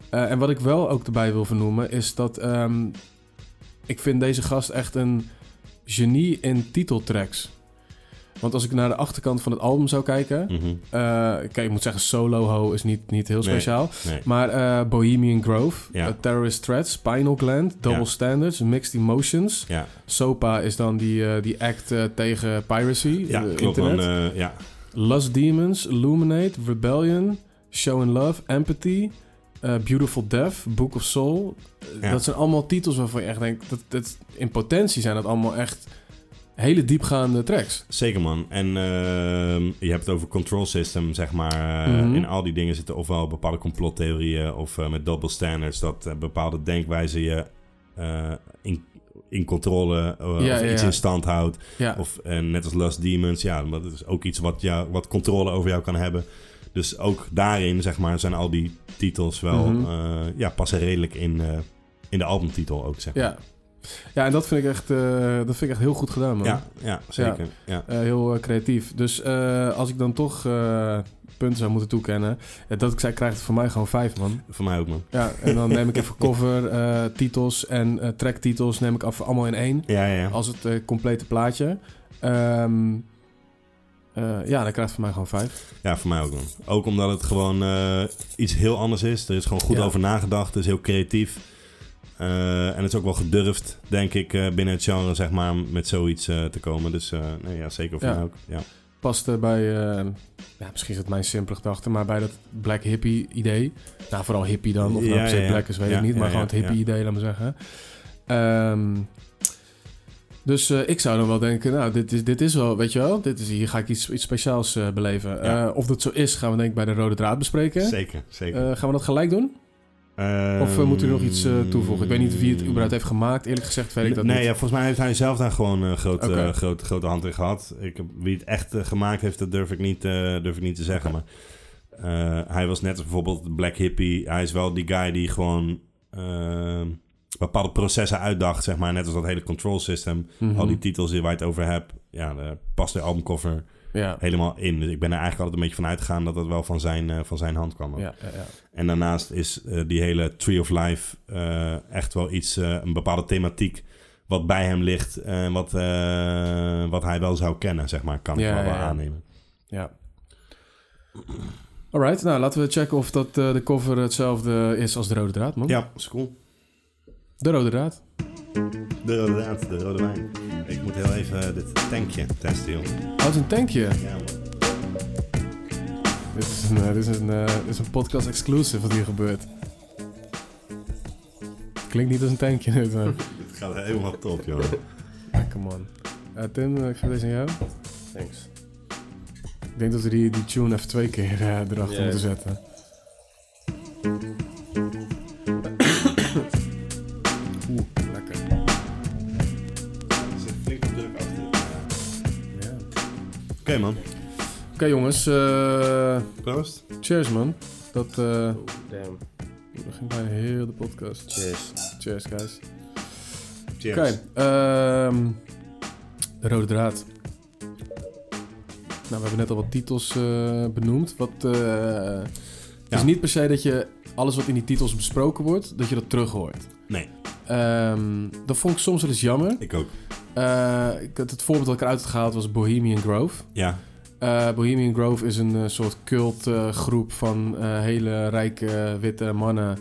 eh, en wat ik wel ook erbij wil vernoemen, is dat... ehm, ik vind deze gast echt een genie in titeltracks. Want als ik naar de achterkant van het album zou kijken... Eh, kijk, ik moet zeggen, Solo Ho is niet, niet heel speciaal. Nee. Maar eh, Bohemian Grove, Ja. eh, Terrorist Threat, Spinal Gland, Double Ja. Standards, Mixed Emotions. Ja, SOPA is dan die, die act tegen piracy, ja klopt. eh, ja. Lust Demons, Illuminate, Rebellion, Show and Love, Empathy, Beautiful Death, Book of Soul. Ja. Dat zijn allemaal titels waarvan je echt denkt, dat, dat, in potentie zijn dat allemaal echt hele diepgaande tracks. Zeker man. En ehm, je hebt het over control system, zeg maar. Eh, Mhm. In al die dingen zitten ofwel bepaalde complottheorieën of eh, met double standards. Dat eh, bepaalde denkwijzen je in, in controle Ja, of ja, iets ja. in stand houdt. Ja, Of en net als Lust Demons, ja, maar dat is ook iets wat, jou, wat controle over jou kan hebben. Dus ook daarin, zeg maar, zijn al die titels wel... Mhm. ja, passen redelijk in, in de albumtitel ook, zeg maar. Ja. Ja, en dat vind ik echt, eh, dat vind ik echt heel goed gedaan, man. Ja, ja, zeker. Ja. Eh, heel eh, creatief. Dus als ik dan toch punten zou moeten toekennen, dat ik zei, krijgt het van mij gewoon vijf, man. Voor mij ook, man. Ja, en dan neem ik even *laughs* cover, titels en tracktitels neem ik af allemaal in één. Ja, ja. Als het complete plaatje. Ehm, eh, ja, dan krijgt het van mij gewoon vijf. Ja, voor mij ook, man. Ook omdat het gewoon iets heel anders is. Er is gewoon goed Ja. over nagedacht. Het is heel creatief. Eh, en het is ook wel gedurfd, denk ik, eh, binnen het genre, zeg maar, met zoiets eh, te komen. Dus nee, ja, zeker voor Ja. mij ook. Ja. Past bij, ja, misschien is het mijn simpele gedachte, maar bij dat black hippie idee. Nou, vooral hippie dan, of nou Ja, black is, weet ik niet. Maar gewoon het hippie idee, laat maar zeggen. Ehm, dus ik zou dan wel denken, nou, dit is, dit is wel, weet je wel, dit is, hier ga ik iets, iets speciaals beleven. Of dat zo is, gaan we denk ik bij de rode draad bespreken. Zeker, zeker. Gaan we dat gelijk doen? Of eh, moet u nog iets eh, toevoegen? Ik weet niet wie het überhaupt heeft gemaakt. Eerlijk gezegd weet ik dat nee, niet. ja, volgens mij heeft hij zelf daar gewoon een grote, eh, grote, grote hand in gehad. Ik, wie het echt gemaakt heeft, dat durf ik niet, durf ik niet te zeggen. Maar hij was net als bijvoorbeeld Black Hippie. Hij is wel die guy die gewoon bepaalde processen uitdacht, zeg maar. Net als dat hele control system. Mhm. Al die titels waar je het over hebt, ja, past de albumcover Ja, helemaal in. Dus ik ben er eigenlijk altijd een beetje van uitgegaan dat dat wel van zijn, eh, van zijn hand kwam. ja, ja, ja. En daarnaast is eh, die hele Tree of Life eh, echt wel iets, een bepaalde thematiek wat bij hem ligt en wat, wat hij wel zou kennen, zeg maar, kan ik wel, wel aannemen. Ja. Alright, nou laten we checken of dat de cover hetzelfde is als de rode draad, man. Ja, is cool. De rode draad. De rode draad, de rode wijn. Ik moet heel even dit tankje testen, joh. Oh, het is een tankje. Ja, man. Dit is een, eh, dit is een, eh, dit is een podcast exclusive wat hier gebeurt. Klinkt niet als een tankje. *laughs* dit. Dit gaat helemaal top, joh. Lekker man. Eh, Tim, eh, ik geef deze aan jou. Thanks. Ik denk dat we die, die tune even twee keer eh, erachter Ja. moeten zetten. Oké, man. Oké jongens, eh, Proost. cheers man. Dat eh Oh, damn. begint bijna heel de podcast. Cheers. Cheers guys. Cheers. Oké, ehm, de rode draad. Nou, we hebben net al wat titels eh, benoemd. Wat, eh, Het is niet per se dat je alles wat in die titels besproken wordt, dat je dat terug hoort. Nee, Ehm, dat vond ik soms wel eens jammer. ik ook. Eh, ik het voorbeeld dat ik eruit had gehaald was Bohemian Grove. Ja, Eh, Bohemian Grove is een eh, soort cultgroep groep van hele rijke witte mannen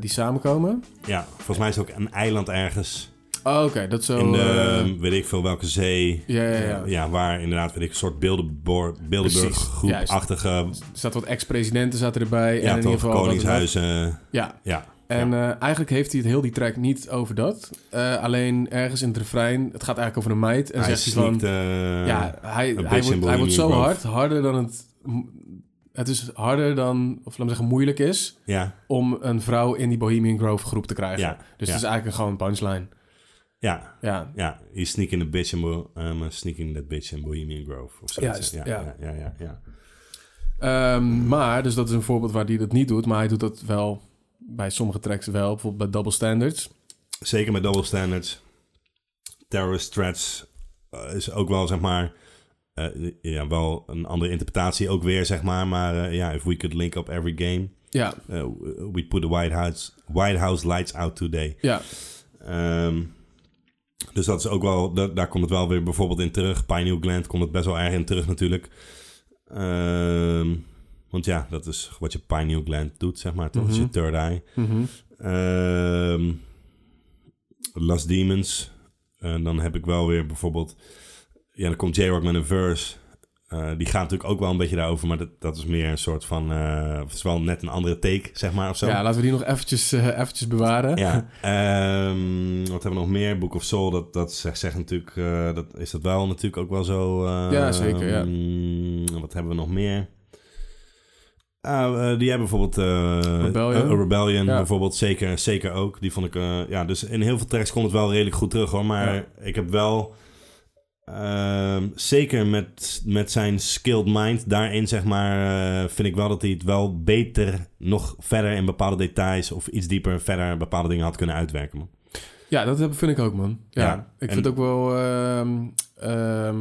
die samenkomen. ja, volgens mij is het ook een eiland ergens Oh, oké, dat zo. in de, weet ik veel welke zee. ja, ja, ja. Ja, waar inderdaad, weet ik, een soort Bilderborg, Bilderburg Precies, groepachtige... Er zaten wat ex-presidenten zaten erbij. en Ja, in ieder geval koningshuizen. Ja, Ja, en eh, eigenlijk heeft hij het heel die track niet over dat. Eh, alleen ergens in het refrein, het gaat eigenlijk over een meid. En hij zegt hij van... eh, ja, hij, een hij, bitch wordt, in hij wordt zo hard, harder dan het... Het is harder dan, of laat me zeggen, moeilijk is ja, om een vrouw in die Bohemian Grove groep te krijgen. Ja, dus het is eigenlijk een gewoon punchline. ja, Ja, ja. He's sneaking the bitch in, Bo- um, sneaking that bitch in Bohemian Grove. Of ja. ja, ja, ja, ja. Ehm, maar, dus dat is een voorbeeld waar hij dat niet doet. Maar hij doet dat wel bij sommige tracks wel. Bijvoorbeeld bij Double Standards. Zeker met double standards. Terrorist threats eh, is ook wel, zeg maar... eh, ja, wel een andere interpretatie ook weer, zeg maar. Maar eh, ja, if we could link up every game... Ja, we put the White House, White House lights out today. ja, Ehm, dus dat is ook wel, da- daar komt het wel weer bijvoorbeeld in terug. Pineal Gland komt het best wel erg in terug natuurlijk. Ehm, want ja, dat is wat je Pineal Gland doet, zeg maar. Toch? Dat is je Mhm. third eye. mhm. Ehm Last Demons. En dan heb ik wel weer bijvoorbeeld... Ja, dan komt J-Rock met een verse. Eh, die gaat natuurlijk ook wel een beetje daarover. Maar dat, dat is meer een soort van... eh, het is wel net een andere take, zeg maar, of zo. ja, laten we die nog eventjes, eh, eventjes bewaren. Ja, *laughs* ehm, wat hebben we nog meer? Book of Soul, dat, dat zegt, zegt natuurlijk, dat is dat wel natuurlijk ook wel zo. Ja, zeker, ja. ehm, wat hebben we nog meer? Ah, eh, die hebben bijvoorbeeld eh, Rebellion. eh, Rebellion Ja. bijvoorbeeld zeker, zeker ook. Die vond ik, ja, dus in heel veel tracks komt het wel redelijk goed terug hoor. Maar Ja. ik heb wel Ehm, zeker met, met zijn skilled mind daarin, zeg maar, vind ik wel dat hij het wel beter nog verder in bepaalde details of iets dieper verder bepaalde dingen had kunnen uitwerken. Man. Ja, dat heb- vind ik ook, man. Ja, Ja, ik en- vind ook wel... ehm, ehm,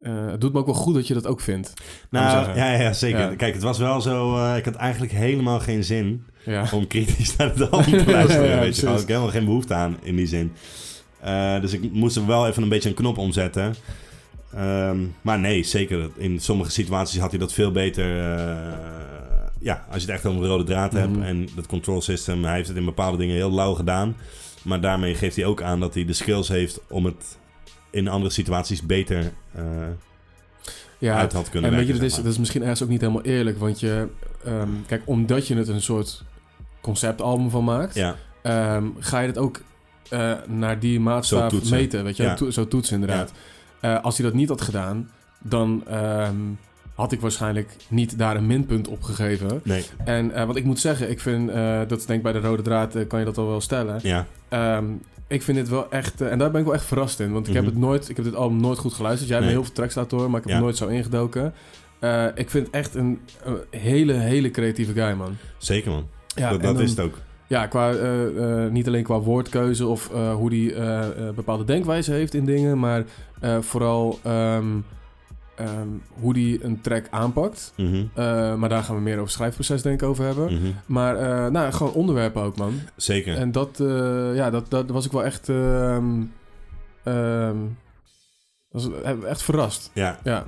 eh, het doet me ook wel goed dat je dat ook vindt. Nou, ja, ja, zeker. Ja. Kijk, het was wel zo, eh, ik had eigenlijk helemaal geen zin Ja. om kritisch naar het *laughs* album te luisteren. Weet je, precies. Daar had ik helemaal geen behoefte aan in die zin. Eh, dus ik moest er wel even een beetje een knop omzetten. Ehm, maar nee, zeker. In sommige situaties had hij dat veel beter. ja, als je het echt om een rode draad Mhm. hebt en dat control system, hij heeft het in bepaalde dingen heel lauw gedaan. Maar daarmee geeft hij ook aan dat hij de skills heeft om het in andere situaties beter eh, ja, uit had kunnen en weet je, dat is, dat is misschien ergens ook niet helemaal eerlijk. Want je... ehm, kijk, omdat je het een soort conceptalbum van maakt... Ja, ehm, ga je het ook eh, naar die maatstaf meten. Weet je, Ja. To- zo toetsen inderdaad. Eh, als hij dat niet had gedaan, dan ehm, had ik waarschijnlijk niet daar een minpunt op gegeven. nee, En wat ik moet zeggen, ik vind, eh, dat denk ik bij de rode draad, kan je dat al wel stellen. ja, ik vind dit wel echt, eh, en daar ben ik wel echt verrast in. Want ik heb Mhm. het nooit, ik heb dit album nooit goed geluisterd. Jij hebt Nee. heel veel tracks laten horen, maar ik heb Ja. er nooit zo ingedoken. Eh, ik vind echt een, een hele, hele creatieve guy, man. zeker man. Ja, dat en dat dan- is het ook. ja, qua, eh, niet alleen qua woordkeuze of hoe die eh, bepaalde denkwijze heeft in dingen, maar vooral ehm, ehm, hoe die een track aanpakt. Mhm, Eh, maar daar gaan we meer over het schrijfproces denk ik over hebben. mhm. Maar eh, nou, gewoon onderwerpen ook, man. Zeker. En dat, eh, ja, dat, dat was ik wel echt, ehm, ehm, was echt verrast. Ja, Ja,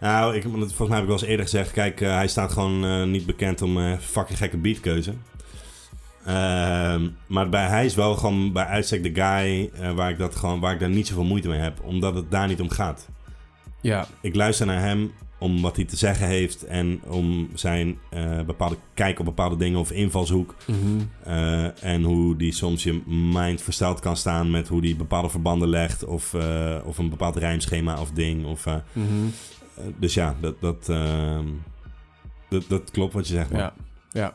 Nou, ik, volgens mij heb ik wel eens eerder gezegd. Kijk, hij staat gewoon niet bekend om fucking gekke beatkeuze. Maar bij, hij is wel gewoon bij uitstek de guy waar, ik dat gewoon, waar ik daar niet zoveel moeite mee heb. Omdat het daar niet om gaat. Ja, Ik luister naar hem om wat hij te zeggen heeft. En om zijn eh, bepaalde kijk op bepaalde dingen of invalshoek. mhm, Eh, en hoe die soms je mind versteld kan staan met hoe die bepaalde verbanden legt. Of, eh, of een bepaald rijmschema of ding. Of, mhm. dus ja, dat, dat, ehm, dat, dat klopt wat je zegt. Man. Ja, ja.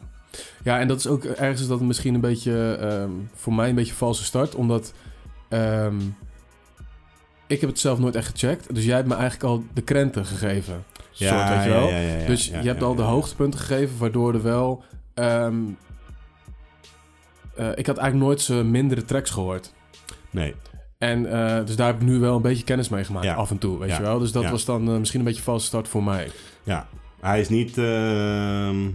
Ja, en dat is ook ergens dat misschien een beetje ehm, voor mij een beetje valse start, omdat ehm, ik heb het zelf nooit echt gecheckt. Dus jij hebt me eigenlijk al de krenten gegeven. soort, weet je wel. ja, ja, ja, dus ja, je hebt ja, al de ja. hoogtepunten gegeven, waardoor er wel. ehm, eh, ik had eigenlijk nooit zijn mindere tracks gehoord. Nee, En eh, dus daar heb ik nu wel een beetje kennis mee gemaakt, Ja. af en toe, weet Ja. je wel. Dus dat Ja. was dan eh, misschien een beetje valse start voor mij. ja. Hij is niet... ehm,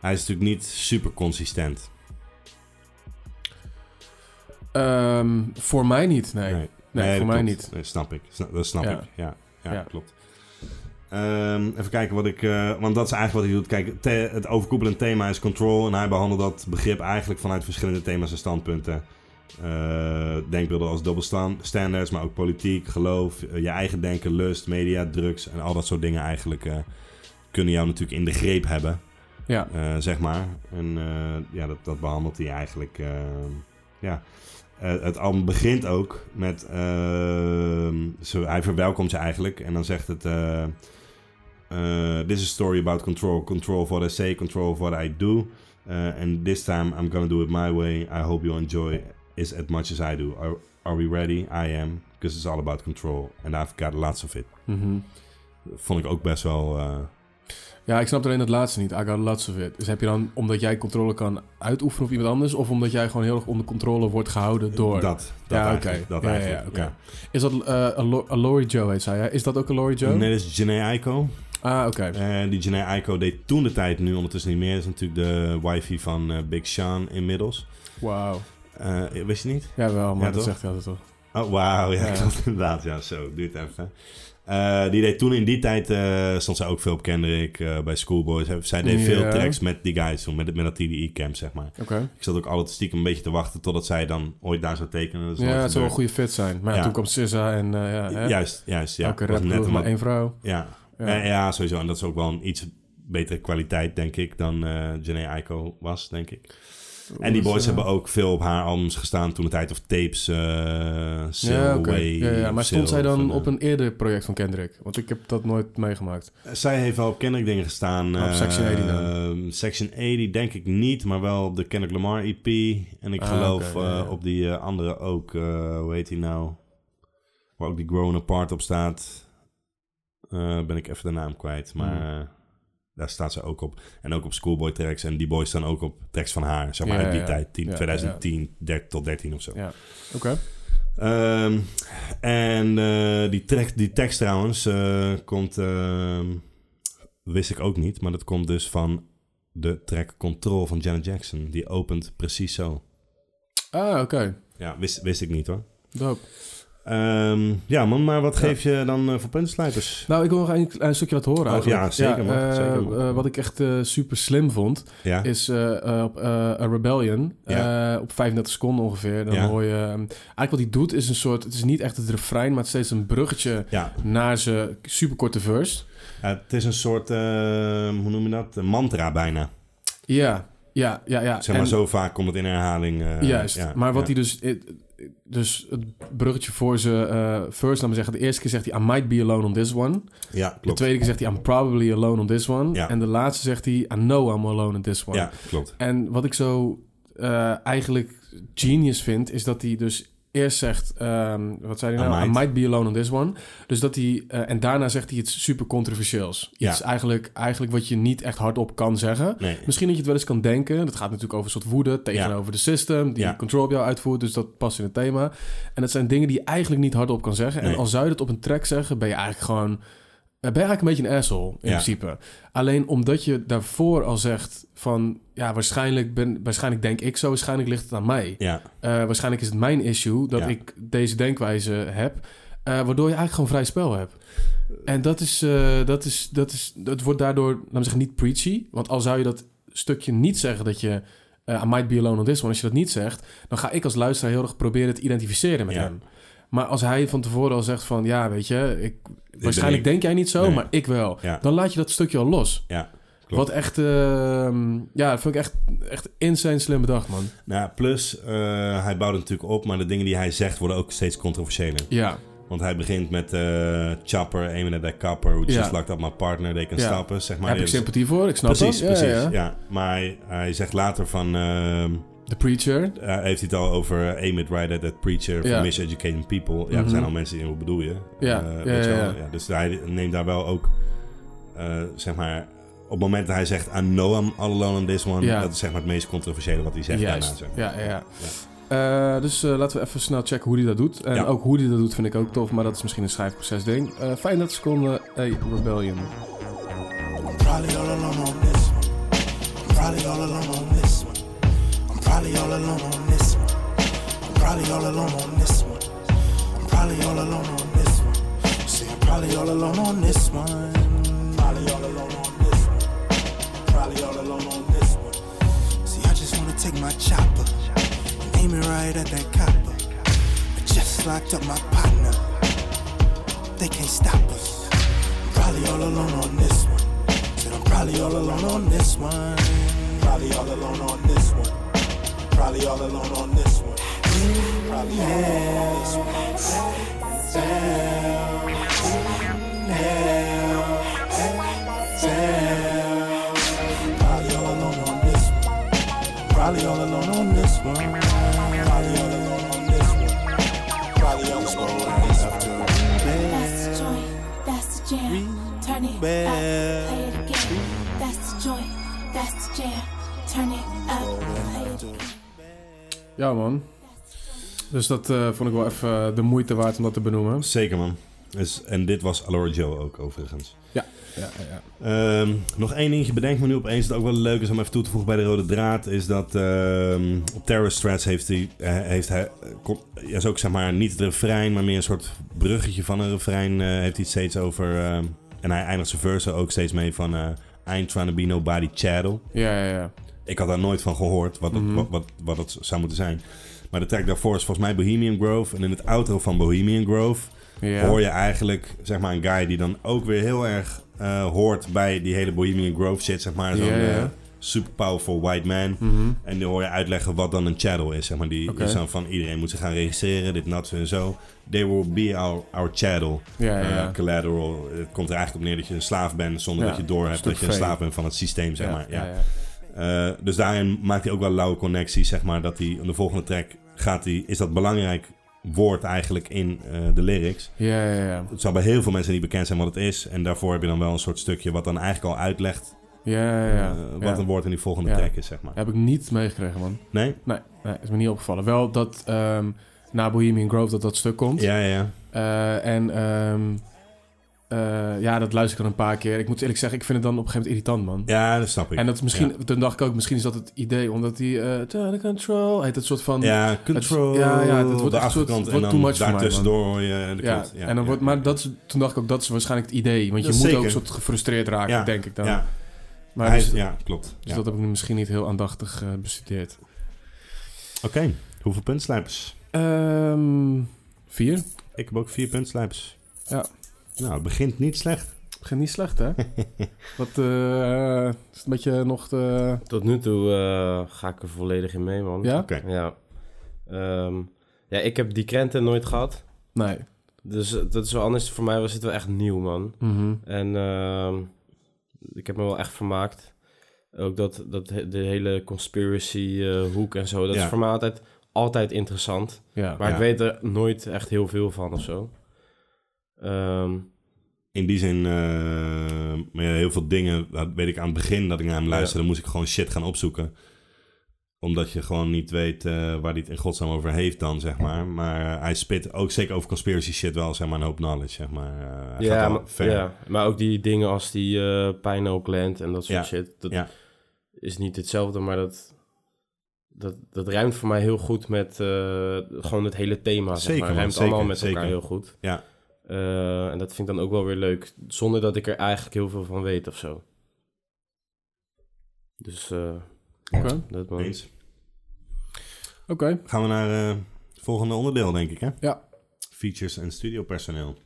hij is natuurlijk niet super consistent. Ehm, voor mij niet, nee. Nee, Nee, voor mij klopt. niet. Snap ik. Dat snap Ja. ik. Ja, ja, Ja. klopt. Ehm, even kijken wat ik... eh, want dat is eigenlijk wat hij doet. Kijk, het overkoepelend thema is control. En hij behandelt dat begrip eigenlijk vanuit verschillende thema's en standpunten. Eh, denkbeelden als dubbelstandards, maar ook politiek, geloof, eh, je eigen denken, lust, media, drugs en al dat soort dingen eigenlijk kunnen jou natuurlijk in de greep hebben, Ja, zeg maar. En ja, dat, dat behandelt hij eigenlijk. ja. Eh, het album begint ook met. ehm, zo, hij verwelkomt je eigenlijk en dan zegt het. eh, eh, this is a story about control. Control of what I say, control of what I do. And this time I'm gonna do it my way. I hope you enjoy it as much as I do. Are, are we ready? I am. Because it's all about control. And I've got lots of it. mhm. Vond ik ook best wel. Ja, ik snap alleen het laatste niet. I got lots of it. Dus heb je dan, omdat jij controle kan uitoefenen op iemand anders... of omdat jij gewoon heel erg onder controle wordt gehouden door... Dat, dat Ja, eigenlijk. oké. Dat Ja, ja, eigenlijk, ja, ja. Is dat Alo- Aloy Joe heet zij, hè? Is dat ook Aloy Joe? Nee, dat is Janae Aiko. Ah, oké. Eh, die Janae Aiko deed toen de tijd, nu ondertussen niet meer. Dat is natuurlijk de wifey van Big Sean inmiddels. Wauw. Wist je niet? Jawel, maar Ja, dat toch? zegt hij altijd toch. Oh, wauw. Ja, Ja. inderdaad. Ja, zo. Duurt even. Eh, die deed toen in die tijd, eh, stond zij ook veel op Kendrick eh, bij Schoolboys. Zij deed veel tracks met die guys toen, met, met dat TDE-camp, zeg maar. Ik zat ook altijd stiekem een beetje te wachten totdat zij dan ooit daar zou tekenen. Dat Ja, het zou een goede fit zijn. Maar ja, toen kwam SZA en ja, hè? Juist, juist. Ja, Elke rap net een maar één vrouw. Ja. Ja. Ja. sowieso. En dat is ook wel een iets betere kwaliteit, denk ik, dan eh Janae Aiko was, denk ik. En die was, boys eh, hebben ook veel op haar albums gestaan toen de tijd of tapes. eh Ja, oké. Way, ja, ja. Maar stond zij dan en, op een eerder project van Kendrick? Want ik heb dat nooit meegemaakt. eh, Zij heeft wel op Kendrick dingen gestaan. Op Section 80 dan? eh, Section 80 denk ik niet, maar wel op de Kendrick Lamar EP. En ik Ah, geloof eh, op die eh, andere ook, eh, hoe heet die nou? Waar ook die Grown Apart op staat. Eh, ben ik even de naam kwijt, maar... Hmm. Daar staat ze ook op. En ook op Schoolboy tracks. En die boys staan ook op tracks van haar. Zeg maar Ja, uit die ja. tijd. 10, Ja, 2010 der- tot 13 of zo. Ja. Oké. Ehm, en eh, die, track, die tekst trouwens eh, komt... ehm, wist ik ook niet. Maar dat komt dus van de track Control van Janet Jackson. Die opent precies zo. Ah, oké. Ja, wist, wist ik niet hoor. Dope. Ehm, ja man, maar wat geef je dan eh, voor puntensluiters? Nou, ik wil nog een klein stukje laten horen Oh, eigenlijk. ja, zeker, man. eh, Zeker, man. eh, wat ik echt super slim vond, Ja, is op A Rebellion, Ja. op 35 seconden ongeveer. Dan hoor je... ehm, eigenlijk wat hij doet is een soort... Het is niet echt het refrein, maar het is steeds een bruggetje naar zijn superkorte verse. Het is een soort, ehm, hoe noem je dat? Een mantra bijna. Ja, ja, ja. ja. Zeg maar, En- zo vaak komt het in herhaling. Juist, ja, maar wat hij dus... Dus het bruggetje voor zijn eh first, laat me zeggen. De eerste keer zegt hij... I might be alone on this one. Ja, De klopt. tweede keer zegt hij... I'm probably alone on this one. Ja. En de laatste zegt hij... I know I'm alone on this one. Ja, klopt. En wat ik zo eh, eigenlijk genius vind... is dat hij dus eerst zegt... ehm, wat zei hij nou? I might. might be alone on this one. Dus dat hij... eh, en daarna zegt hij iets super controversieels. Ja. Iets eigenlijk, eigenlijk wat je niet echt hardop kan zeggen. Nee. Misschien dat je het wel eens kan denken. Dat gaat natuurlijk over een soort woede tegenover de system. Die Ja. control op jou uitvoert. Dus dat past in het thema. En dat zijn dingen die je eigenlijk niet hardop kan zeggen. En al zou je het op een track zeggen, ben je eigenlijk gewoon... Ben je eigenlijk een beetje een asshole, in Ja. principe. Alleen omdat je daarvoor al zegt van... Ja, waarschijnlijk, ben, waarschijnlijk denk ik zo, waarschijnlijk ligt het aan mij. Ja, Eh, waarschijnlijk is het mijn issue dat Ja. ik deze denkwijze heb. eh, waardoor je eigenlijk gewoon vrij spel hebt. En dat is, eh, dat is, dat is, dat wordt daardoor, laten we zeggen, niet preachy. Want al zou je dat stukje niet zeggen dat je, I might be alone on this one. Als je dat niet zegt, dan ga ik als luisteraar heel erg proberen te identificeren met hem. Maar als hij van tevoren al zegt van, ja, weet je, ik, waarschijnlijk denk jij niet zo, Nee. maar ik wel. Ja. Dan laat je dat stukje al los. ja. Klopt. Wat echt, ehm, ja, dat vind ik echt, echt insane slim bedacht, man. Nou, plus, eh, hij bouwt het natuurlijk op, maar de dingen die hij zegt worden ook steeds controversiëler. Ja, Want hij begint met eh Chopper, aiming at that copper, who just Ja. locked up my partner, they can Ja. stop us, zeg maar. heb ik Dus- sympathie voor, ik snap Precies, dat. Precies, ja, ja, ja. Maar hij, hij zegt later van, ehm, The Preacher. eh, heeft hij het al over aim it right at that preacher for miseducating people. Ja, Mhm. er zijn al mensen die, hoe bedoel je? Ja, Eh, ja, weet je ja, wel? ja. Dus hij neemt daar wel ook, eh, zeg maar, op het moment dat hij zegt, I know I'm all alone on this one, Ja. dat is zeg maar het meest controversiële wat hij zegt daarna. Juist. Zeg. maar. Ja, ja, ja. Eh, dus eh, laten we even snel checken hoe hij dat doet. En Ja. ook hoe hij dat doet vind ik ook tof, maar dat is misschien een schrijfproces ding. Eh 35 seconden, A Rebellion. I'm probably all alone on this one. I'm probably all alone on this one. I'm probably all alone on this one. I'm probably all alone on this one. I'm probably all alone on this one. See, I'm probably all alone on this one. Probably all alone on this one. Probably all alone on this one. See, I just wanna take my chopper and aim it right at that copper. I just locked up my partner. They can't stop us. I'm probably all alone on this one. Said I'm probably all alone on this one. Probably all alone on this one. Probably all alone on this one. Probably all alone on this one. Down, down, down. Probably all alone on this one. Probably all alone on this one. Probably all alone on this one. Probably all alone on this one. That's the joint, that's the jam. Turn it up, Ja, man. Dus dat eh, vond ik wel even de moeite waard om dat te benoemen. Zeker man. Dus, en dit was Alora Joe ook overigens. Ja, ja, ja. Ehm, nog één dingetje bedenk me nu opeens dat ook wel leuk is om even toe te voegen bij de rode draad. Is dat ehm, op Terrorist Threats heeft hij, eh, heeft hij eh, kom- ja, is ook zeg maar niet het refrein, maar meer een soort bruggetje van een refrein. eh, heeft hij het steeds over. ehm, en hij eindigt zijn verse ook steeds mee van eh I ain't trying to be nobody chattel. Ja, ja, ja. Ik had daar nooit van gehoord wat het, Mhm. wat, wat, wat het zou moeten zijn. Maar de track daarvoor is volgens mij Bohemian Grove. En in het outro van Bohemian Grove hoor je eigenlijk zeg maar, een guy die dan ook weer heel erg eh, hoort bij die hele Bohemian Grove shit. Zeg maar, zo'n eh, super powerful white man. Mhm. En dan hoor je uitleggen wat dan een chattel is. Zeg maar. Die is dan van iedereen moet zich gaan registreren, dit, zo en zo. They will be our, our Eh, collateral. Het komt er eigenlijk op neer dat je een slaaf bent zonder dat je doorhebt stuk dat je een slaaf bent van het systeem, zeg maar. Ja. Eh, dus daarin maakt hij ook wel lauwe connecties, zeg maar. Dat hij in de volgende track gaat hij, is dat belangrijk woord eigenlijk in eh, de lyrics. Ja, ja, ja. Het zal bij heel veel mensen niet bekend zijn wat het is. En daarvoor heb je dan wel een soort stukje wat dan eigenlijk al uitlegt Ja, ja, ja. eh, wat een woord in die volgende track is, zeg maar. Heb ik niet meegekregen, man. Nee? Nee, nee, is me niet opgevallen. Wel dat ehm, na Bohemian Grove dat dat stuk komt. Ja, ja, ja. Eh, en ehm, eh, ja, dat luister ik dan een paar keer. Ik moet eerlijk zeggen, ik vind het dan op een gegeven moment irritant, man. Ja, dat snap ik. En dat is misschien, Ja, toen dacht ik ook, misschien is dat het idee, omdat die uh, the control heet het soort van. ja control. ja, ja, het wordt de echt soort- en wordt dan too much daartussendoor hoor je de Ja, klopt. en dan wordt, maar dat is, toen dacht ik ook, dat is waarschijnlijk het idee. Want je moet zeker. ook een soort gefrustreerd raken, Ja, denk ik dan. Ja, maar hij dus, ja klopt. dus Ja. dat heb ik nu misschien niet heel aandachtig eh, bestudeerd. Oké, hoeveel puntslijpers? Ehm vier. Ik heb ook vier puntslijpers. Ja. Nou, het begint niet slecht. Begint niet slecht, hè? *laughs* Wat eh, is het een beetje nog de... Tot nu toe eh, ga ik er volledig in mee, man. Ja? Oké. Ja. Ehm, ja, ik heb die krenten nooit gehad. Nee. Dus eh, dat is wel anders. Voor mij was het wel echt nieuw, man. Mhm. En ehm, ik heb me wel echt vermaakt. Ook dat, dat de hele conspiracy eh, hoek en zo. Dat Ja. is voor mij altijd, altijd interessant. Ja. Maar Ja. ik weet er nooit echt heel veel van of zo. Ehm, In die zin, eh, maar ja, heel veel dingen, dat weet ik aan het begin dat ik naar hem luisterde, moest ik gewoon shit gaan opzoeken. Omdat je gewoon niet weet eh, waar hij het in godsnaam over heeft dan, zeg maar. Maar hij spit ook zeker over conspiracy shit wel, zeg maar, een hoop knowledge, zeg maar. Eh, hij ja, gaat maar, ver. ja, maar ook die dingen als die eh Pineal Gland en dat soort Ja. shit. Dat Ja. is niet hetzelfde, maar dat, dat, dat ruimt voor mij heel goed met gewoon het hele thema. Zeg Zeker, maar. man, ruimt zeker, allemaal met zeker. elkaar heel goed. Ja. Eh, en dat vind ik dan ook wel weer leuk, zonder dat ik er eigenlijk heel veel van weet of zo. Dus eh, Oké. dat man. Eens. Oké. Gaan we naar eh, het volgende onderdeel, denk ik, hè? Ja. Features en studiopersoneel.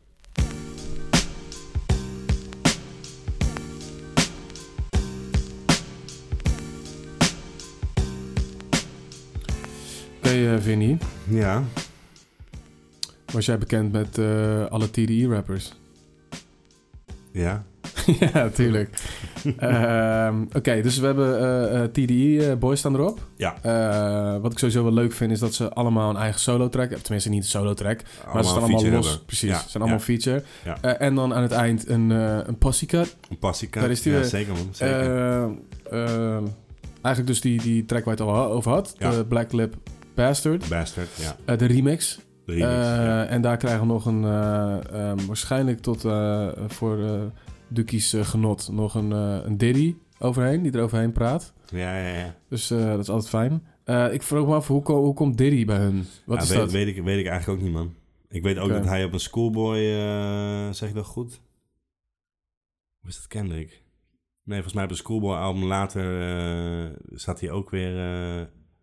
Oké, eh, Vinnie. Ja. Was jij bekend met eh, alle TDE-rappers? Ja. *laughs* ja, tuurlijk. *laughs* Ehm, Oké, dus we hebben eh, eh, TDE Boys staan erop. Ja. Wat ik sowieso wel leuk vind is dat ze allemaal een eigen solo track hebben. Tenminste, niet een solo track. Maar ze staan allemaal los. hebben. Precies, Ja, ze zijn allemaal ja. feature. Ja. En dan aan het eind een, een posse cut. Een passieka. Daar is die ja, zeker, man. Zeker. Eigenlijk dus die, die track waar je het al over had. De Black Lip Bastard. Bastard, ja. De remix. De remix, Eh, ja. En daar krijgen we nog een, eh, ehm, waarschijnlijk tot eh, voor Dukies genot, nog een, een Diddy overheen, die er overheen praat. Ja, ja, ja. Dus dat is altijd fijn. Ik vroeg me af, hoe, hoe komt Diddy bij hun? Wat Ja, is weet, dat? Weet ik, weet ik eigenlijk ook niet, man. Ik weet ook dat hij op een schoolboy, eh, zeg je dat goed? Hoe is dat Kendrick? Nee, volgens mij op een schoolboy album later eh, zat hij ook weer...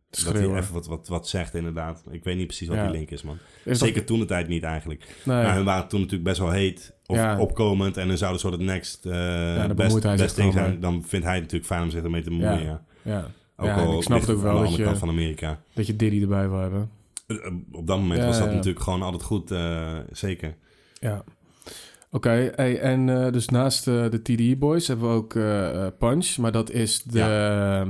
dat hij even wat, wat, wat zegt, inderdaad. Ik weet niet precies wat Ja. die link is, man. Is dat- Zeker toen de tijd niet, eigenlijk. Nee. Maar hun waren toen natuurlijk best wel heet. Of Ja. opkomend. En dan zouden soort het next eh daar best, best ding zijn. Dan vindt hij het natuurlijk fijn om zich ermee te bemoeien, ja. ja. Ook Ja, al en ik snap het ook wel aan de dat andere je- kant van Amerika. dat je Diddy erbij wil hebben. Eh, Op dat moment Ja, was dat ja. natuurlijk gewoon altijd goed, eh, zeker. Ja. Oké, en eh, dus naast eh, de TDE Boys hebben we ook eh, Punch, maar dat is de, ehm,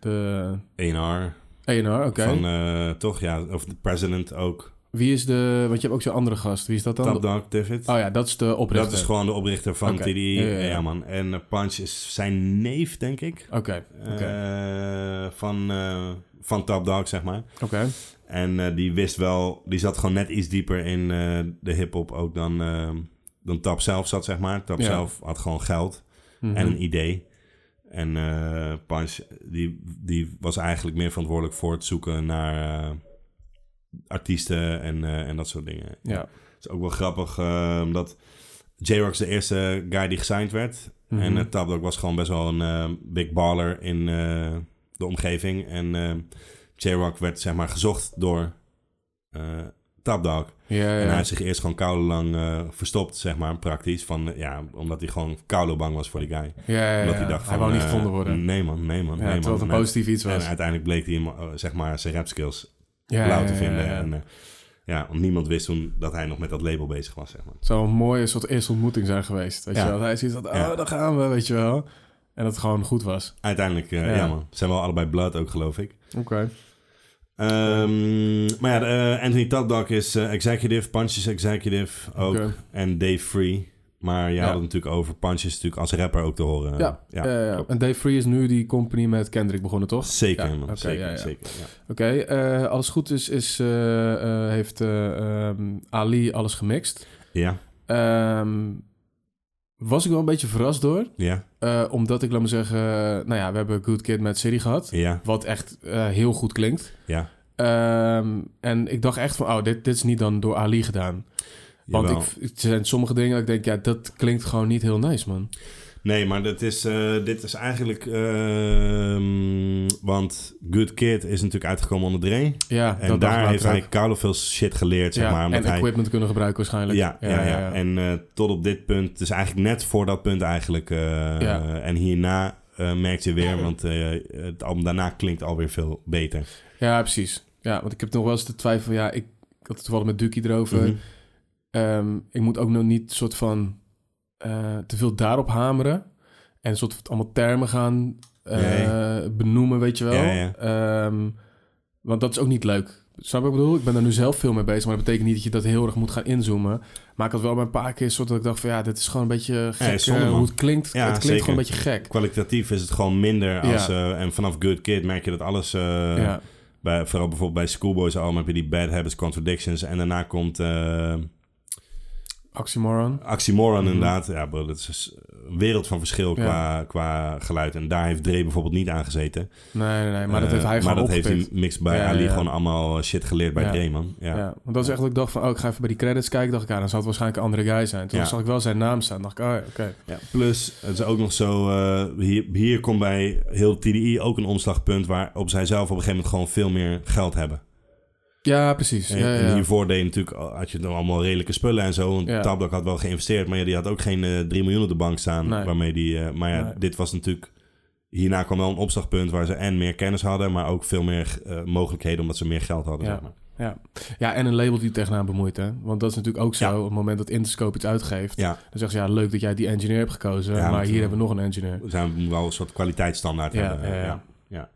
de A&R A&R, oké. van, toch, ja, of de president ook. Wie is de, want je hebt ook zo'n andere gast, wie is dat dan? Top Dog David. Oh ja, dat is de oprichter. dat is gewoon de oprichter van Oké. TDE. Ja, ja, Ja, ja. man. En Punch is zijn neef, denk ik. Oké, oké, van, van Top Dog, zeg maar. oké. En die wist wel, die zat gewoon net iets dieper in de hip-hop ook dan, eh, dan Tap zelf zat, zeg maar. Tap Ja. zelf had gewoon geld Mhm. en een idee. En eh Punch, die, die was eigenlijk meer verantwoordelijk voor het zoeken naar eh, artiesten en, eh, en dat soort dingen. Ja. Het is ook wel grappig omdat J-Rock's de eerste guy die gesigned werd. Mhm. En uh, Top Dog was gewoon best wel een big baller in de omgeving. En J-Rock werd zeg maar gezocht door eh Top Dog. Ja, ja. En hij heeft zich eerst gewoon koude lang eh, verstopt, zeg maar, praktisch. Van, ja, omdat hij gewoon koude bang was voor die guy. ja, ja, Omdat hij dacht van... wou niet eh, gevonden worden. Nee man, nee man, nee terwijl man. het een En- positief iets was. En uiteindelijk bleek hij eh, zeg maar, zijn rap skills blauw te vinden. En, ja, want niemand wist toen dat hij nog met dat label bezig was, zeg maar. Het zou een mooie soort eerste ontmoeting zijn geweest. Weet je wel? Hij ziet dat, oh, daar gaan we, weet je wel. En dat het gewoon goed was. Uiteindelijk, Ja. man. Zijn wel allebei blood ook, geloof ik. Oké. Ehm, maar ja, eh, Anthony Top Dog is eh, executive, Punches executive ook. En Dave Free. Maar je Ja. had het natuurlijk over Punches natuurlijk als rapper ook te horen. Ja, ja. ja, ja. klopt. En Dave Free is nu die company met Kendrick begonnen, toch? Zeker, Ja, zeker, zeker. Ja. Oké, eh, alles goed is, is eh, eh, heeft eh, ehm, Ali alles gemixt. Ja, Ehm, was ik wel een beetje verrast door. ja, eh, omdat ik, laat me zeggen... nou ja, we hebben Good Kid met City gehad. ja, Wat echt eh, heel goed klinkt. ja. Ehm, en ik dacht echt van... Oh, dit, dit is niet dan door Ali gedaan. Want Jawel. ik, er zijn sommige dingen dat ik denk... Ja, dat klinkt gewoon niet heel nice, man. Nee, maar dat is, eh, dit is eigenlijk... ehm, want Good Kid is natuurlijk uitgekomen onder Dre. Ja, En daar heeft hij koude veel shit geleerd, zeg ja, maar. En hij, equipment kunnen gebruiken waarschijnlijk. Ja, ja, ja, En eh, tot op dit punt, dus eigenlijk net voor dat punt eigenlijk. eh, Ja. En hierna eh merk je weer, want het album daarna klinkt alweer veel beter. Ja, precies. Ja, want ik heb nog wel eens de twijfel... Ja, ik, ik had het toevallig met Duki erover. Mhm. Ehm, ik moet ook nog niet soort van eh, te veel daarop hameren. En een soort van allemaal termen gaan eh, benoemen, weet je wel. Ja, ja. Ehm, want dat is ook niet leuk. Snap je wat ik bedoel? Ik ben er nu zelf veel mee bezig, maar dat betekent niet dat je dat heel erg moet gaan inzoomen. Maar ik had wel bij een paar keer soort dat ik dacht van ja, dit is gewoon een beetje gek. zonde, eh, hoe het klinkt, Ja, het klinkt zeker. gewoon een beetje gek. Kwalitatief is het gewoon minder. Als, en vanaf Good Kid merk je dat alles... bij, vooral bijvoorbeeld bij Schoolboys album heb je die Bad Habits, Contradictions. En daarna komt Oxymoron. Oxymoron Mhm. inderdaad. Ja, bro, dat is een wereld van verschil Ja. qua, qua geluid. En daar heeft Dre bijvoorbeeld niet aan gezeten. Nee, nee, nee, maar dat Eh, heeft hij Maar gewoon dat heeft hij opgepikt. mixed bij Ja, Ali ja. gewoon allemaal shit geleerd bij. Dre, man. Ja. Ja. want dat is echt ik dacht van, oh, ik ga even bij die credits kijken. dacht ik, ja, dan zal het waarschijnlijk een andere guy zijn. Toen zag ik wel zijn naam staan. dacht ik, oh, oké. Ja, plus, het is ook nog zo... eh, hier, hier komt bij heel TDI ook een omslagpunt... waarop zij zelf op een gegeven moment gewoon veel meer geld hebben. Ja, precies. En, Ja, ja, en hiervoor deed je natuurlijk, had je dan allemaal redelijke spullen en zo. Want Ja. Tabak had wel geïnvesteerd, maar ja, die had ook geen eh 3 miljoen op de bank staan. Nee. Waarmee die, eh, maar ja, Nee. dit was natuurlijk... Hierna kwam wel een opslagpunt waar ze en meer kennis hadden... maar ook veel meer eh, mogelijkheden omdat ze meer geld hadden. Ja. Zeg maar. Ja. ja, en een label die tegenaan bemoeit, hè. Want dat is natuurlijk ook zo. Ja. Op het moment dat Interscope iets uitgeeft... ja, dan zeggen ze, ja, leuk dat jij die engineer hebt gekozen... Ja, maar hier hebben we nog een engineer. we zijn wel een soort kwaliteitsstandaard Ja, hebben. ja, ja.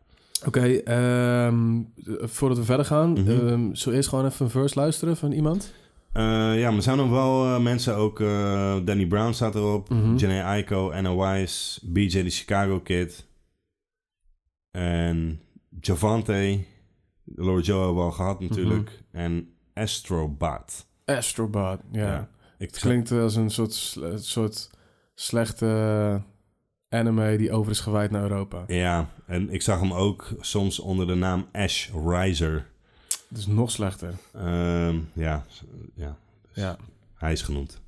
Oké, ehm, voordat we verder gaan... Mhm. ehm, we eerst gewoon even een verse luisteren van iemand? Eh, ja, maar er zijn nog wel eh, mensen ook... eh, Danny Brown staat erop. Mhm. Janae Aiko, Anna Wise, BJ de Chicago Kid. En Javante. Lord Joe hebben we al gehad natuurlijk. En Astrobot. Astrobot, ja. Ja. Ik Het klinkt als een soort, soort slechte anime die over is gewaaid naar Europa. Ja, en ik zag hem ook soms onder de naam Ash Riser. Het is nog slechter. Ehm, ja, ja, Ja. hij is genoemd.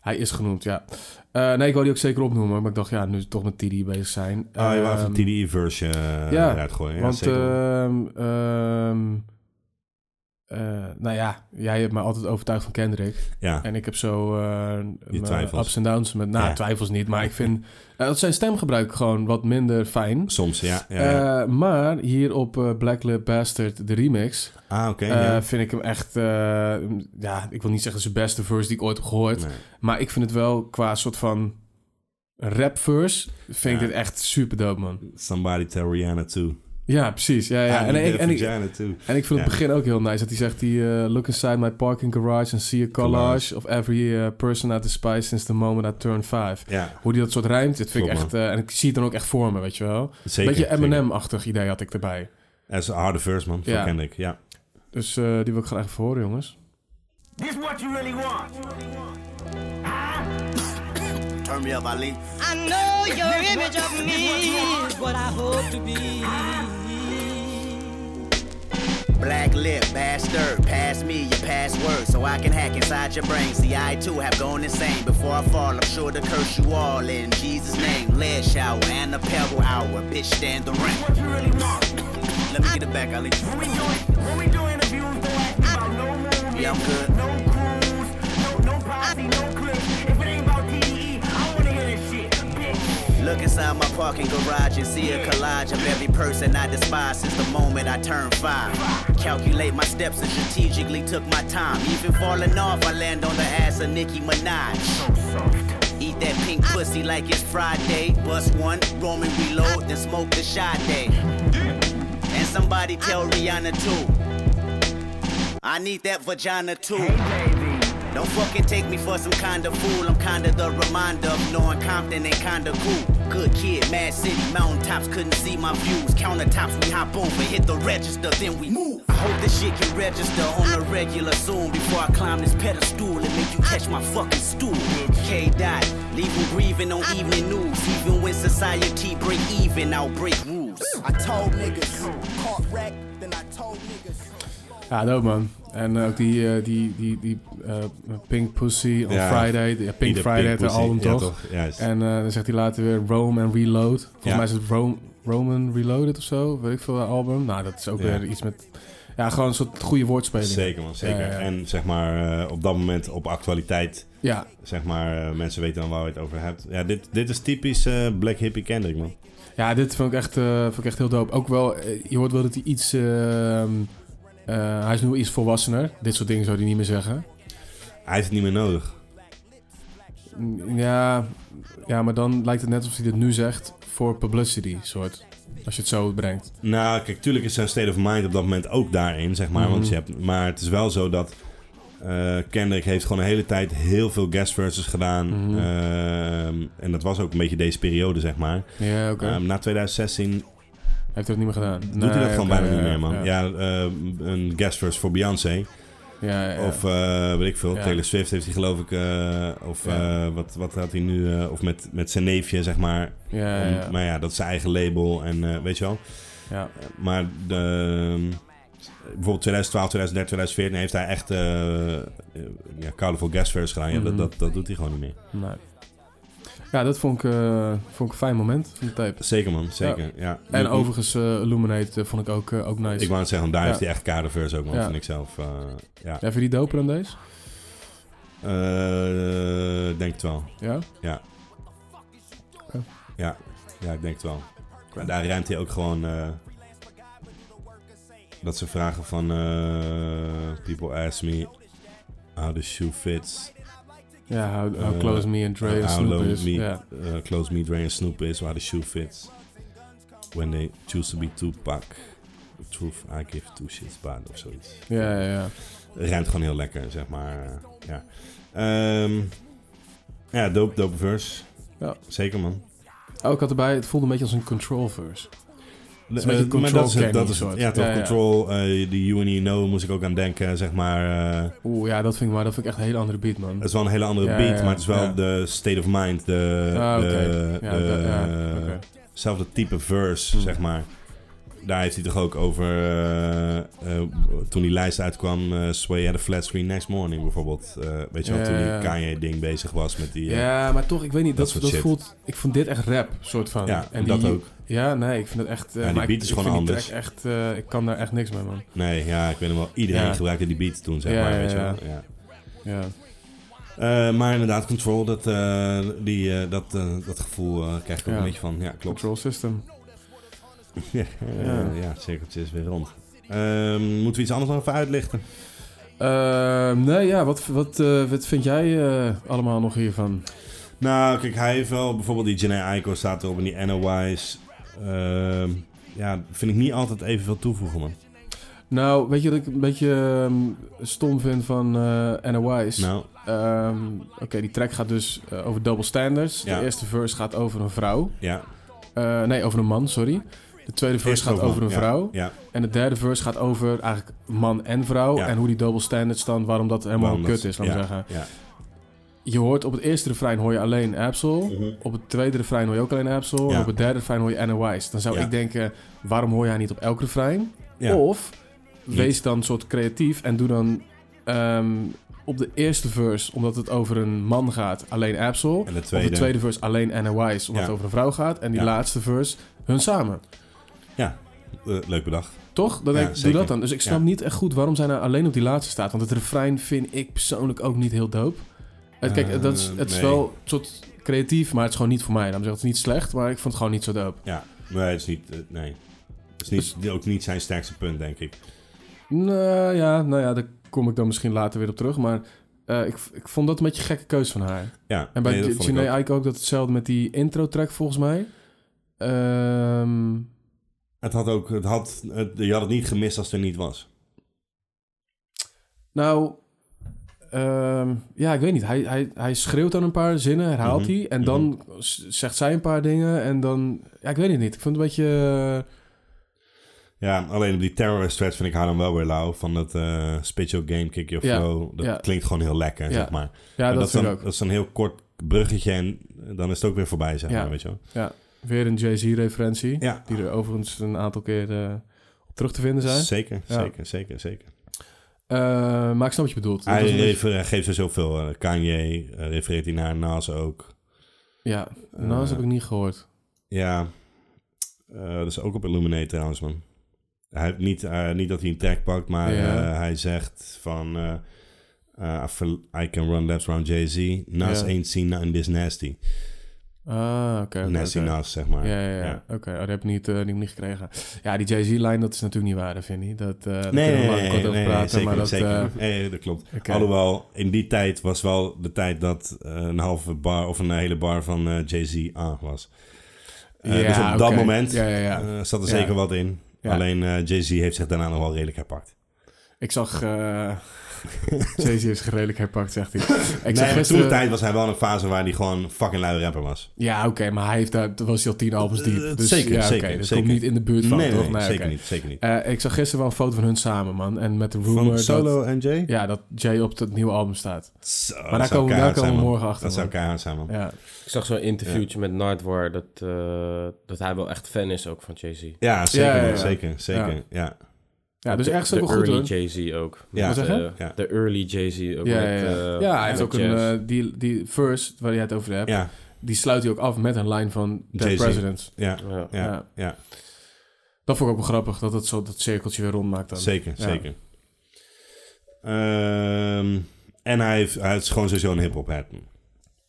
Hij is genoemd, ja. Eh, nee, ik wou die ook zeker opnoemen, maar ik dacht, ja, nu toch met TD bezig zijn. Oh, je wou even Ehm, een TDE-verse uh, ja, eruit gooien. Ja, want, zeker. ehm, eh, nou ja, jij hebt me altijd overtuigd van Kendrick. ja, En ik heb zo twijfels. ups en downs met... Nou, Ja. twijfels niet, maar ik *laughs* vind eh, dat zijn stemgebruik gewoon wat minder fijn. soms, ja. ja, ja. Maar hier op Black Lip Bastard, de remix, ah, oké. vind ik hem echt... ja, ik wil niet zeggen zijn beste verse die ik ooit heb gehoord. Nee. Maar ik vind het wel qua soort van rap verse, vind ik dit echt super dope, man. Somebody tell Rihanna too. Ja, precies. Ja, ja. I En, ik, en, ik, en ik vind het Ja. begin ook heel nice. Dat hij zegt, die, eh, look inside my parking garage and see a collage, Collage. of every eh, person at the spy since the moment I turned five. Ja, Hoe die dat soort rijmt, dit vind ik echt... eh, en ik zie het dan ook echt voor me, weet je wel. zeker. Beetje. Eminem-achtig idee had ik erbij. Dat is een harde verse, man. Ja. Kendrick, ja. Dus eh, die wil ik echt voor horen, jongens. This what you really want. Turn me up, Ali. I know your image of me is what I hope to be. Black lip, bastard, pass me your password so I can hack inside your brain. See, I too have gone insane. Before I fall, I'm sure to curse you all in Jesus' name. Lead shower and a pebble hour, bitch, stand the ring. What you really want. Let me get it back, Ali. When we doing, when we doing interviews, don't ask me about no movies, Yeah, I'm good. no see no clips. If Look inside my parking garage and see a collage of every person I despise since the moment I turned five. Calculate my steps and strategically took my time. Even falling off, I land on the ass of Nicki Minaj. Eat that pink pussy like it's Friday. Bust one, Roman reload, then smoke the shot day. And somebody tell Rihanna too. I need that vagina too. Don't fucking take me for some kind of fool. I'm kinda the reminder of knowing Compton ain't kinda cool. Good kid, Mad City, mountaintops couldn't see my views. Countertops, we hop over, hit the register, then we move. I hope this shit can register on the regular soon before I climb this pedestal and make you catch my fucking stool. K dot, them grieving on evening news. Even when society break even, I'll break rules. I told niggas, caught wreck, then I told niggas. Ja, dope man. En ook die, eh, die, die, die eh, Pink Pussy on Ja. Friday. De, Pink Friday, het Pussy. album Ja, toch? Juist. En eh, dan zegt hij later weer Rome and Reload. Volgens Ja. mij is het Rome, Roman Reloaded of zo. Weet ik veel, album. Nou, dat is ook Ja. weer iets met... Ja, gewoon een soort goede woordspeling. Zeker man, zeker. Ja, ja. En zeg maar op dat moment op actualiteit, Ja, zeg maar, mensen weten dan waar je het over hebt. Ja, dit, dit is typisch Black Hippie Kendrick man. ja dit vond ik, echt, vond ik echt heel dope. Ook wel, je hoort wel dat hij iets... ehm, eh, hij is nu iets volwassener. Dit soort dingen zou hij niet meer zeggen. Hij heeft het niet meer nodig. Mm, Ja, ja, maar dan lijkt het net alsof hij dit nu zegt voor publicity, soort. Als je het zo brengt. Nou, kijk, tuurlijk is zijn state of mind op dat moment ook daarin, zeg maar. Mhm. Want je hebt, maar het is wel zo dat eh, Kendrick heeft gewoon een hele tijd heel veel guest verses gedaan. Mhm. Ehm, en dat was ook een beetje deze periode, zeg maar. Ja, oké. Ehm, na 2016 Heeft hij dat niet meer gedaan? doet hij dat gewoon bijna niet meer, man. Ja, ehm, een guest verse voor Beyoncé. ja, ja. Of eh, weet ik veel, Ja. Taylor Swift heeft hij geloof ik. eh, of eh, wat, wat had hij nu? eh, of met, met zijn neefje, zeg maar. ja. Maar ja, dat is zijn eigen label en eh, weet je wel. ja. Maar de, ehm, bijvoorbeeld 2012, 2013, 2014 heeft hij echt eh eh, ja, Colorful Guest gedaan. Ja, Mhm. dat, dat, dat doet hij gewoon niet meer. Nee. Ja, dat vond ik, eh, vond ik een fijn moment van de tape. Zeker man, zeker. Ja. En overigens, eh, Illuminate eh, vond ik ook, ook nice. Ik wou het zeggen, daar heeft hij echt kaderverse ook man, Ja. vind ik zelf. ja, Ja, vind je die doper dan deze? Denk het wel. Ja? Ja. Ja, ja, ik denk het wel. Maar daar ruimt hij ook gewoon... dat ze vragen van... people ask me how the shoe fits. Ja, how, how Eh, close me and Dre how Snoop is. me, uh, close me, Dre and Snoop is, how the shoe fits. When they choose to be Tupac. The truth, I give two shits about, of zoiets. Ja, ja, ja. Ruimt gewoon heel lekker, zeg maar. eh, ja, Ehm, ja dope, dope verse. Ja. Zeker, man. Oh, ik had erbij, het voelde een beetje als een control verse. Eh, is een beetje maar Control dat is het, Candy dat is het. soort. Ja, toch, Ja, ja. Control, eh die You and You Know moest ik ook aan denken, zeg maar. eh, Oeh, ja, dat vind ik maar, dat vind ik echt een hele andere beat, man. het is wel een hele andere Ja, beat, ja, maar het is wel ja. de state of mind, de, Ah, de, de- zelfde type verse, zeg maar. Daar heeft hij toch ook over, eh, toen die lijst uitkwam, eh Sway had a flat screen next morning bijvoorbeeld. Weet je wel, Ja, toen die ja. Kanye-ding bezig was met die... Ja, maar toch, ik weet niet, dat dat, dat, voelt... Ik vond dit echt rap, soort van. Ja, en dat die, ook. Ja, nee, ik vind het echt... eh, die beat ik, is ik gewoon anders. echt... ik kan daar echt niks mee, man. Nee, ja, ik weet nog wel. Iedereen Ja. gebruikte die beat toen, zeg Ja, maar, ja, weet je wel. ja. Ja. Ja. Eh, maar inderdaad, Control, dat, die, dat, dat gevoel krijg ik ook Ja. een beetje van. Ja, klopt. Control system. Ja, Ja. het cirkeltje is weer rond. Ehm, moeten we iets anders nog even uitlichten? Eh, nee, ja, wat, wat, eh, wat vind jij eh, allemaal nog hiervan? Nou, kijk, hij heeft wel bijvoorbeeld die Janae Aiko staat erop en die NOI's. Ehm ja, vind ik niet altijd evenveel toevoegen, man. Nou, weet je wat ik een beetje ehm, stom vind van eh NOI's? Nou, Ehm, Oké, die track gaat dus over double standards. Ja. De eerste verse gaat over een vrouw. ja. Nee, over een man, sorry. De tweede verse gaat over een vrouw. Ja, En de derde verse gaat over eigenlijk man en vrouw. En hoe die double standards dan, waarom dat helemaal kut is, ik ja, zeggen. Je hoort op het eerste refrein hoor je alleen Absol. Mhm. Op het tweede refrein hoor je ook alleen Absol. En op het derde refrein hoor je NOI's. Dan zou ik denken, waarom hoor jij niet op elk refrein? Of wees dan soort creatief en doe dan ehm, op de eerste verse, omdat het over een man gaat, alleen Absol. En de Op tweede. de tweede verse alleen NOI's, omdat Ja. het over een vrouw gaat. En die Ja. laatste verse, hun samen. Ja, eh, leuk bedacht. Toch? Dan Ja, ik, doe dat dan. Dus ik snap Ja. niet echt goed waarom zij nou alleen op die laatste staat. Want het refrein vind ik persoonlijk ook niet heel dope. Het, kijk, dat is, het is wel een soort creatief, maar het is gewoon niet voor mij. Dan zeg ik het is niet slecht, maar ik vond het gewoon niet zo dope. Ja, nee, het is niet... eh, nee. Het is niet, ook niet zijn sterkste punt, denk ik. Nou ja, nou ja, daar kom ik dan misschien later weer op terug. Maar eh, ik, ik vond dat een beetje een gekke keus van haar. Ja, En bij nee, Janae ook. Ook dat hetzelfde met die intro-track volgens mij. Ehm, Het had ook... Het had, het, je had het niet gemist als het er niet was. nou, ehm, ja, ik weet niet. Hij, hij, hij schreeuwt dan een paar zinnen, herhaalt Mhm, hij. En dan s- zegt zij een paar dingen. En dan, ja, ik weet het niet. Ik vond het een beetje... eh, Ja, alleen op die terrorist threads vind ik haar dan wel weer lauw. Van dat your game, kick your Ja, flow. Dat ja. klinkt gewoon heel lekker, Ja. zeg maar. ja, Maar dat, is vind dan, ik ook. Dat is een heel kort bruggetje en dan is het ook weer voorbij, zeg Ja. maar, weet je wel. Weer een Jay-Z-referentie. Ja, Die er overigens een aantal keer eh, op terug te vinden zijn. zeker, Ja. zeker, zeker, zeker. Eh, maar ik snap wat je bedoelt. Hij beetje- geeft er zoveel. eh, Kanye refereert hij naar Nas ook. Ja, Eh, heb ik niet gehoord. Ja, dat is ook op Illuminate trouwens, man. Hij heeft niet, niet dat hij een track pakt, maar Ja. hij zegt van... I, can run laps around Jay-Z. Nas ain't seen nothing this nasty. Ah, oké. oké. Nas, zeg maar. Ja, ja, ja. Oké, oh, dat heb ik niet, eh, niet, niet gekregen. Ja, die Jay-Z-lijn, dat is natuurlijk niet waar, dat vind ik. Dat, daar Nee, we nee, lang kort over nee, praten. zeker, maar dat, zeker. eh, nee, dat klopt. Alhoewel, in die tijd was wel de tijd dat een halve bar of een hele bar van Jay-Z aan was. Ja, dus op dat moment Ja, ja, ja. zat er zeker wat in. Alleen Jay-Z heeft zich daarna nog wel redelijk herpakt. Ik zag... *laughs* Jay-Z is redelijk herpakt, zegt hij. Ik nee, zag maar toen de gisteren... tijd was hij wel in een fase waar hij gewoon fucking lui rapper was. Ja, oké, maar hij heeft daar... Toen was hij al tien albums diep. Eh, Dus zeker, ja, oké, zeker, dat zeker. komt niet in de buurt van, nee, toch? nee, zeker oké. niet, zeker niet. Eh, ik zag gisteren wel een foto van hun samen, man. En met de rumor Van dat... Solo en Jay? Ja, dat Jay op het nieuwe album staat. Zo, Maar dat daar komen, daar komen we morgen achter, Dat zou keihard zijn, man. Ja, Ik zag zo'n interviewtje met Nardwar dat, eh, dat hij wel echt fan is ook van Jay-Z. Ja, zeker, Ja, ja, ja. zeker, zeker, Ja. Ja. dus de, ergens ook wel goed. Jay-Z ook. Ja. Met, Wat zeg je? eh, Ja. De early Jay-Z ook Ja, met, ja, ja. eh, ja, hij heeft ook een... eh, die, die verse waar je het over hebt, Ja, die sluit hij ook af met een lijn van The. President. ja, ja. ja, Ja. ja, Dat vond ik ook wel grappig, dat het zo dat cirkeltje weer rond maakt dan. zeker, Ja. zeker. Ehm, en hij, heeft, hij is gewoon sowieso een hip-hop head.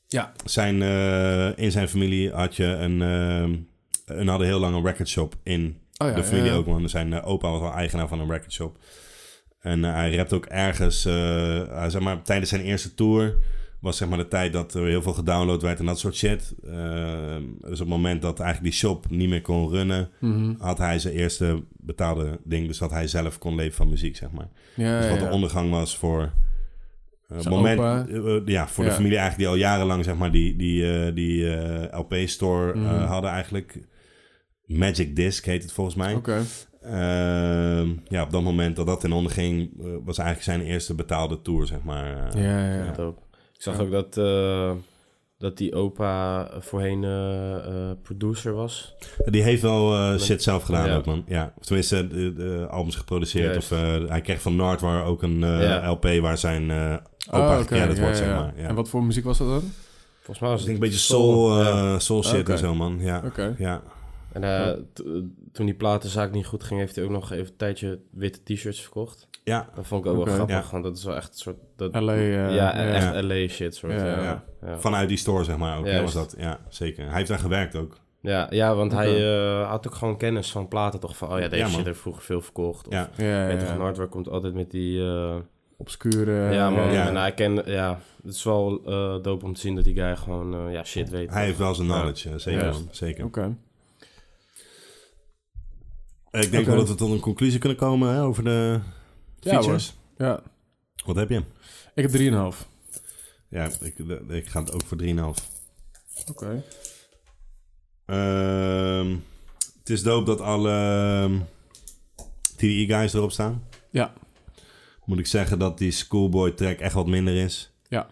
Ja. Zijn, eh, in zijn familie had je een, ehm een hadden heel lang een recordshop in Oh ja, de familie ja, ja. ook, want zijn eh, opa was wel eigenaar van een recordshop. En eh, hij rapt ook ergens, eh, zeg maar, tijdens zijn eerste tour was zeg maar de tijd dat er heel veel gedownload werd en dat soort shit. Eh, dus op het moment dat eigenlijk die shop niet meer kon runnen, Mhm. had hij zijn eerste betaalde ding, dus dat hij zelf kon leven van muziek, zeg maar. Ja, dus wat ja. de ondergang was voor eh, Zijn moment, eh, eh, ja, voor de familie eigenlijk die al jarenlang zeg maar die, die, eh, die eh, LP-store eh, Mhm. hadden eigenlijk. Magic Disc heet het volgens mij. Oké. Ehm, ja, op dat moment dat dat in onderging, eh, was eigenlijk zijn eerste betaalde tour, zeg maar. Eh, Ja, ja. Ik zag ook dat, eh, dat die opa voorheen eh, eh, producer was. Die heeft wel eh, shit zelf gedaan Ja. ook, man. Ja, of tenminste, de, de albums geproduceerd. Juist. Of eh, hij kreeg van Nardwar ook een eh, Ja. LP waar zijn eh opa Oh, ja, wordt, ja, zeg ja. maar. Ja. En wat voor muziek was dat dan? Volgens mij was Ik het denk een beetje soul, eh, soul shit Oké. en zo, man. Ja, Oké. ja. En eh, t- toen die platenzaak niet goed ging, heeft hij ook nog even een tijdje witte t-shirts verkocht. ja. Dat vond ik ook wel grappig, Ja. want dat is wel echt een soort... Dat, LA, eh, ja, ja. echt LA shit soort. Ja, Ja, ja. ja. Vanuit die store, zeg maar ook. Ja, was dat. Ja, zeker. Hij heeft daar gewerkt ook. Ja, ja, want hij eh, had ook gewoon kennis van platen toch van, oh ja, deze shit heeft vroeger veel verkocht. Of, Ja. Ja, ja. Nardwar komt altijd met die... eh, Obscure... ja, man. ja. En hij kent... Ja, het is wel eh dope om te zien dat die guy gewoon eh, ja, shit weet. Hij heeft wel zijn knowledge, eh, zeker. Ja. man. zeker. Oké. Eh, Ik denk wel dat we tot een conclusie kunnen komen hè, over de features. Ja. Wat heb je? Ik heb 3,5. Ja, ik, ik ga het ook voor 3,5. Oké. Ehm, het is dope dat alle ehm, TDE-guys erop staan. Ja. Moet ik zeggen dat die Schoolboy track echt wat minder is. Ja.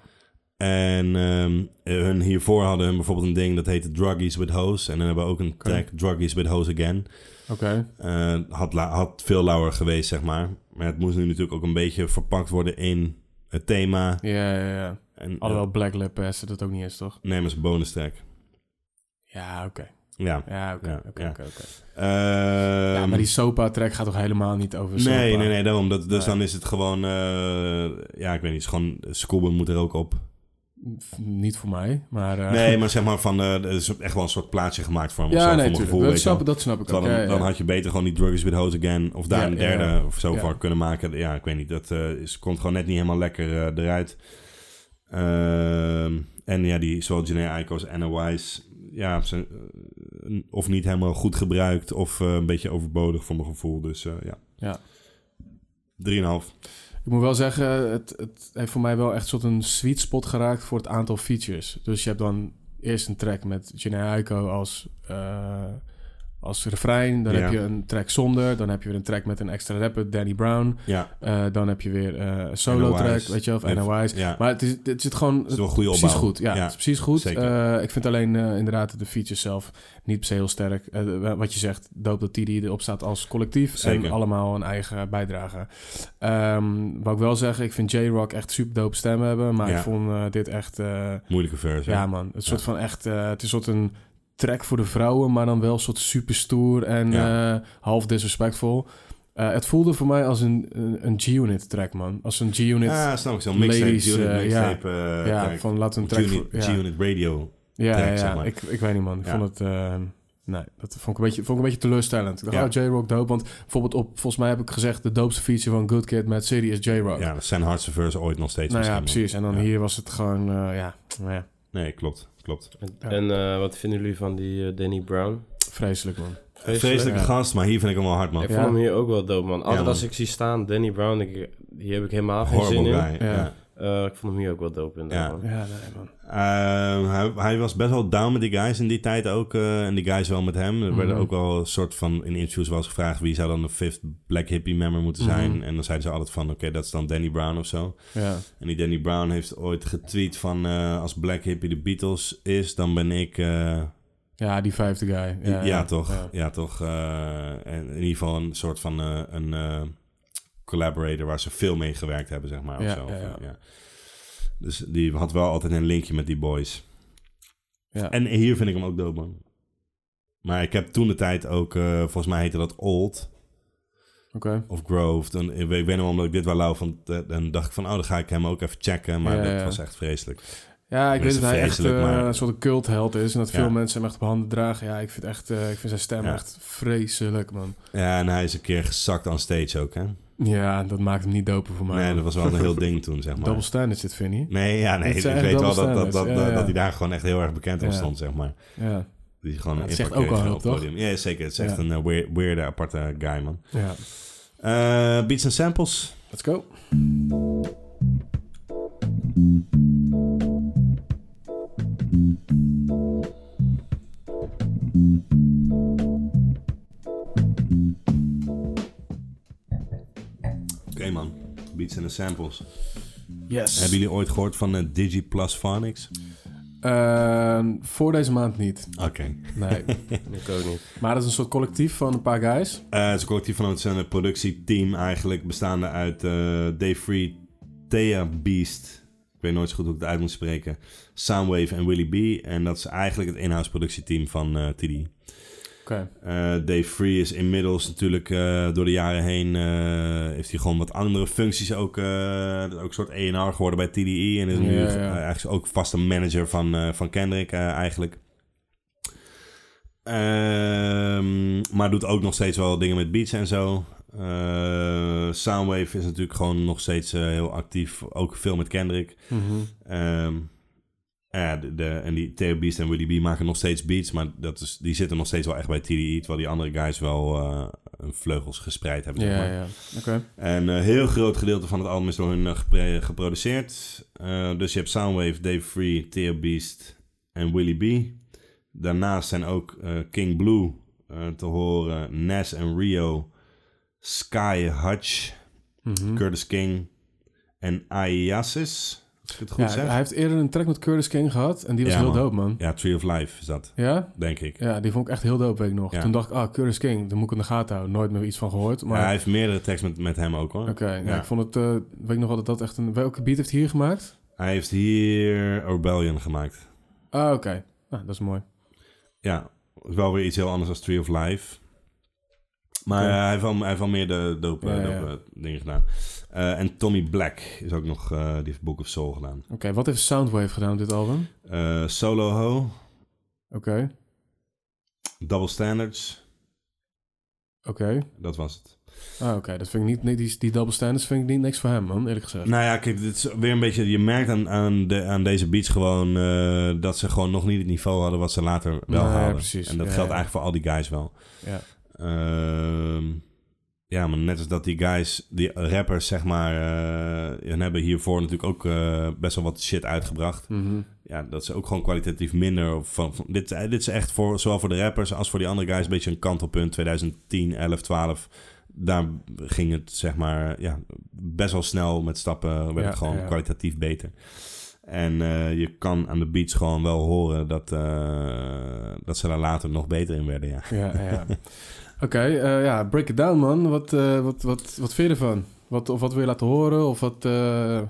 En ehm, hun hiervoor hadden hun bijvoorbeeld een ding dat heette Druggies with Hose. En dan hebben we ook een track Druggies with Hose Again. Oké. Eh, had, had veel lauwer geweest, zeg maar. Maar het moest nu natuurlijk ook een beetje verpakt worden in het thema. Ja, ja, ja. En, Alhoewel eh, Black Lip Pass dat ook niet is, toch? nee, maar het is een bonus track. Ja, oké. Ja. Ja, oké. Ja, Oké, ja. Ehm, Ja, maar die Sopa-track gaat toch helemaal niet over Sopa? Nee, nee, nee, daarom. Dat, dus Nee. dan is het gewoon... eh, ja, ik weet niet. het is gewoon, Schoolboy moet er ook op. Niet voor mij, maar... eh, Nee, maar *laughs* zeg maar van, eh, er is echt wel een soort plaatje gemaakt voor hem. of zo, ja, voor nee, tuurlijk. gevoel, Dat snap, dat snap ik ook. Dan, ja, ja. dan had je beter gewoon die Drug is with Hose Again of daar Ja, een ja, derde ja. of zo Ja. voor kunnen maken. Ja, ik weet niet. Dat eh, is, komt gewoon net niet helemaal lekker eruit. Ehm, en ja, die zowel Janae als Anna Wise, ja, zijn, of niet helemaal goed gebruikt of een beetje overbodig voor mijn gevoel. Dus ja. Ja. 3,5. Ik moet wel zeggen, het, het heeft voor mij wel echt soort een sweet spot geraakt voor het aantal features. Dus je hebt dan eerst een track met Janae Aiko als, eh, als refrein. Dan heb je een track zonder. Dan heb je weer een track met een extra rapper, Danny Brown. Ja, Eh, dan heb je weer eh, een solo track, weet je wel, of ja. Maar het, is, het zit gewoon... Het is wel goede precies opbouw. goed. Ja, Ja, het is precies goed. Eh, ik vind alleen inderdaad de features zelf niet per se heel sterk. Wat je zegt, doop dat TD erop staat als collectief. Zeker. En allemaal een eigen bijdrage. Ehm wou ik wel zeggen, ik vind J-Rock echt super dope stem hebben. Maar ik vond dit echt... moeilijke versie. ja man, het soort van echt... het is een soort een track voor de vrouwen, maar dan wel een soort super stoer en Ja. eh, half disrespectful. Eh, het voelde voor mij als een, een, een G-Unit track, man. Als een G-Unit... Ja, snap ik. Mixtape, ladies, G-Unit eh, ja, track. van laten een track G-Unit, voor... Ja, G-Unit Radio. ja, track, ja, zeg maar. ik, ik weet niet, man. Ik Ja. vond het... nee, dat vond ik, een beetje, vond ik een beetje teleurstellend. Ik dacht, Ja. oh, J-Rock dope. Want bijvoorbeeld op... Volgens mij heb ik gezegd... de doopste feature van Good Kid met City is J-Rock. Ja, dat zijn hardste verse ooit nog steeds. nou ja, precies. En dan Ja. hier was het gewoon... ja, nou ja, Nee, klopt. Klopt. Ja. En eh, wat vinden jullie van die eh, Danny Brown? vreselijk, man. Vreselijke Ja. gast, maar hier vind ik hem wel hard, man. Ik Ja. vond hem hier ook wel dope, man. Altijd man. als ik zie staan, Danny Brown, ik, hier heb ik helemaal geen zin Horrible in. guy. Ja. Eh, ik vond hem hier ook wel dope, inderdaad. Ja. man. Ja, nee, man. Ehm, hij, hij was best wel down met die guys in die tijd ook. eh, en die guys wel met hem. Er werden Mhm. ook wel een soort van... In interviews wel eens gevraagd... wie zou dan de fifth Black Hippie member moeten zijn. Mhm. En dan zeiden ze altijd van... oké, dat is dan Danny Brown of zo. Ja. En die Danny Brown heeft ooit getweet van... eh, als Black Hippie de Beatles is... dan ben ik... eh, Ja, die vijfde guy. ja, Ja, toch. Ja. Ja, toch. eh, en in ieder geval een soort van... een eh, collaborator waar ze veel mee gewerkt hebben, zeg maar. Of Ja, zo. ja. Dus die had wel altijd een linkje met die boys. Ja. En hier vind ik hem ook dope, man. Maar ik heb toen de tijd ook, eh, volgens mij heette dat Old Oké. of Grove. Dan, ik weet nog wel, omdat ik dit wel lauw van, eh, dan dacht ik van, oh, dan ga ik hem ook even checken. Maar dat was echt vreselijk. Ja, ik weet dat hij echt eh, maar- een soort cultheld is. En dat veel mensen hem echt op handen dragen. Ja, ik vind, echt, ik vind zijn stem Ja. echt vreselijk, man. Ja, en hij is een keer gezakt on stage ook, hè? Ja, dat maakt hem niet doper voor mij. Nee, dat was wel een heel ding toen, zeg maar. Double standard zit, vind je? Nee, ja, nee. Het Ik weet wel dat, dat, dat, dat, standards, ja, ja. dat hij daar gewoon echt heel erg bekend om stond, zeg maar. Ja. Die gewoon Ja, in zegt ook al op het podium. Ja, zeker. Het is echt een eh, weir- weirde, aparte guy, man. ja. Eh, beats en samples. Let's go. Beats en de samples. Yes. Hebben jullie ooit gehoord van eh, Digi Plus Phonics? Ehm, voor deze maand niet. Oké. Nee. *laughs* Ik ook niet. maar dat is een soort collectief van een paar guys. Eh, het is een collectief van het is een productieteam eigenlijk bestaande uit eh Dave Free, Thea Beast. Ik weet nooit zo goed hoe ik het uit moet spreken. Soundwave en Willy B. En dat is eigenlijk het in-house productieteam van eh TD. Oké. Eh, Dave Free is inmiddels natuurlijk eh, door de jaren heen... eh, heeft hij gewoon wat andere functies ook... ook een soort A&R geworden bij TDE. En is nu Ja, ja. eigenlijk ook vaste manager van, van Kendrick eigenlijk. Ehm, maar doet ook nog steeds wel dingen met beats en zo. Soundwave is natuurlijk gewoon nog steeds heel actief. Ook veel met Kendrick. Ehm, ja, de, de- en die Theo Beast en Willy B maken nog steeds beats, maar dat is, die zitten nog steeds wel echt bij TDE, terwijl die andere guys wel eh, hun vleugels gespreid hebben. zeg Ja, maar. ja. En een heel groot gedeelte van het album is door hun eh, geproduceerd. Eh, dus je hebt Soundwave, Dave Free, Theo Beast en Willy B. Daarnaast zijn ook eh, King Blue eh, te horen, Nas en Rio, Sky Hutch, Mhm. Curtis King en Ayasis. Als ik het goed Ja, zeg. hij heeft eerder een track met Curtis King gehad. En die was Ja, heel man. dope, man. Ja, Tree of Life is dat, Ja? denk ik. Ja, die vond ik echt heel dope, weet ik nog. Ja. Toen dacht ik, ah, Curtis King, daar moet ik in de gaten houden. Nooit meer iets van gehoord. Maar Ja, hij heeft meerdere tracks met, met hem ook hoor. Oké, ja. Ja. ik vond het, eh, weet ik nog wel dat dat echt een... Welke beat heeft hij hier gemaakt? Hij heeft hier Rebellion gemaakt. Ah, oké. Nou, dat is mooi. Ja, is wel weer iets heel anders dan Tree of Life. Maar Ja. eh, hij, heeft wel, hij heeft wel meer de dope, Ja, ja. dingen gedaan. Eh, en Tommy Black is ook nog, eh, die heeft Book of Soul gedaan. Oké, wat heeft Soundwave gedaan op dit album? Solo Ho, Oké, Double Standards, oké. dat was het. Ah, oké. Dat vind ik niet, die, die double standards vind ik niet niks voor hem, man, eerlijk gezegd. Nou ja, kijk, dit is weer een beetje. Je merkt aan, aan, de, aan deze beats gewoon dat ze gewoon nog niet het niveau hadden wat ze later wel Nee, hadden. precies. En dat Ja, geldt ja. eigenlijk voor al die guys wel. Ja. Ehm, ja, maar net als dat die guys, die rappers, zeg maar, eh, hun hebben hiervoor natuurlijk ook eh, best wel wat shit uitgebracht. Mhm. Ja, dat ze ook gewoon kwalitatief minder. Van, van, dit, dit is echt voor, zowel voor de rappers als voor die andere guys een beetje een kantelpunt. 2010, 11, 12. Daar ging het, zeg maar, ja, best wel snel met stappen. werd Ja, het gewoon ja. kwalitatief beter. En eh, je kan aan de beats gewoon wel horen dat, eh, dat ze daar later nog beter in werden, ja. Ja, ja. *laughs* Oké, eh, ja, break it down, man. Wat, eh, wat, wat, wat vind je ervan? Wat, of wat wil je laten horen? Of wat... eh,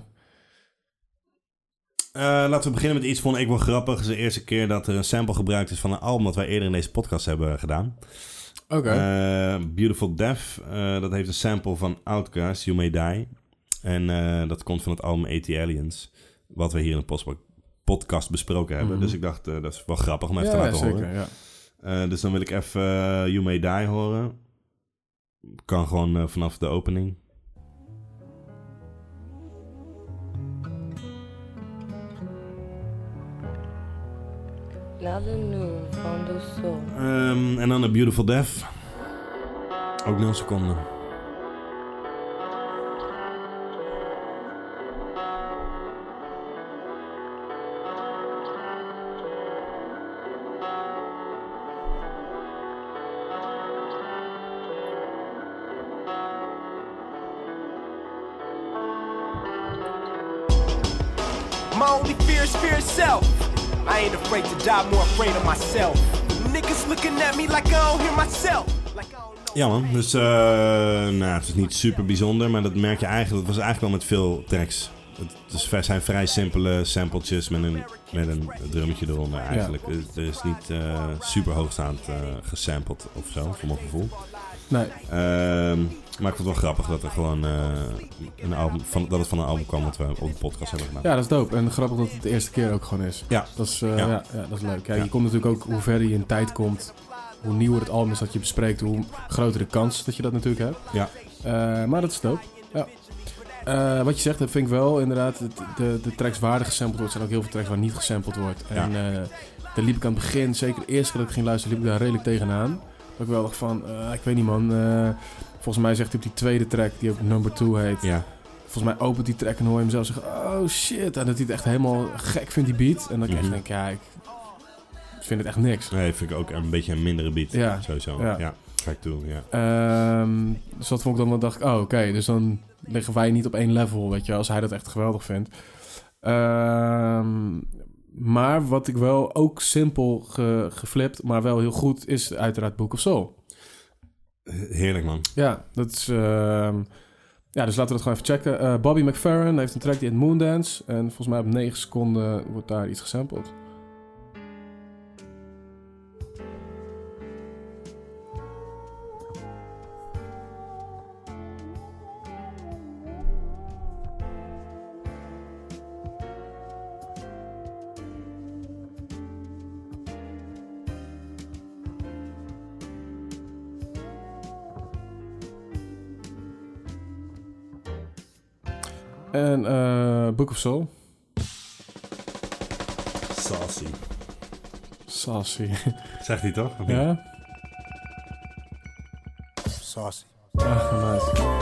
laten we beginnen met iets vond ik wel grappig. Het is de eerste keer dat er een sample gebruikt is van een album dat wij eerder in deze podcast hebben gedaan. Oké. Beautiful Death, dat heeft een sample van Outkast, You May Die. En dat komt van het album AT Aliens, wat we hier in de podcast besproken hebben. Mhm. Dus ik dacht, dat is wel grappig om even ja, te laten zeker, horen. ja. Eh, dus dan wil ik even eh, You May Die horen. Kan gewoon eh, vanaf de opening. Ehm, en dan A Beautiful Death. Ook 0 seconden. Ja man, dus eh, nou, het is niet super bijzonder, maar dat merk je eigenlijk, dat was eigenlijk wel met veel tracks. Het is, het zijn vrij simpele sampletjes met een, met een drummetje eronder eigenlijk. Er- Er is niet eh, super hoogstaand eh gesampled of zo, voor mijn gevoel. Nee, Ehm, maar ik vond het wel grappig dat er gewoon een album, van, dat het van een album kwam dat we op de podcast hebben gedaan. ja, dat is dope. En grappig dat het de eerste keer ook gewoon is. Ja. Dat is, Ja. ja. Ja, dat is leuk. Ja, Ja. Je komt natuurlijk ook, hoe verder je in tijd komt, hoe nieuwer het album is dat je bespreekt, hoe groter de kans dat je dat natuurlijk hebt. Ja. Eh, maar dat is dope. Ja. Eh, wat je zegt, dat vind ik wel inderdaad. De, de tracks waar er gesampled wordt, zijn ook heel veel tracks waar niet gesampled wordt. En eh daar liep ik aan het begin, zeker de eerste keer dat ik ging luisteren, liep ik daar redelijk tegenaan. Dat ik wel dacht van, ik weet niet man. volgens mij zegt hij op die tweede track, die ook number 2 heet. Ja, Volgens mij opent die track en hoor je hem zelf zeggen, oh shit. En dat hij het echt helemaal gek vindt, die beat. En ik echt Mhm. denk, ja, ik vind het echt niks. nee, vind ik ook een beetje een mindere beat. Ja. Sowieso. Ja. Ja, track 2, ja. Ehm, dus dat vond ik dan wel, dacht ik, oh oké, dus dan liggen wij niet op één level, weet je, als hij dat echt geweldig vindt. Ehm, maar wat ik wel ook simpel ge, geflipt, maar wel heel goed, is uiteraard Book of Soul. Heerlijk man. Ja, dat is... ehm, ja, dus laten we dat gewoon even checken. Eh, Bobby McFerrin heeft een track die heet Moondance. En volgens mij op 9 seconden wordt daar iets gesampled. En eh, Book of Soul. Saucy. Sassy. Zegt hij toch? Ja? Saucy. Ah, nice.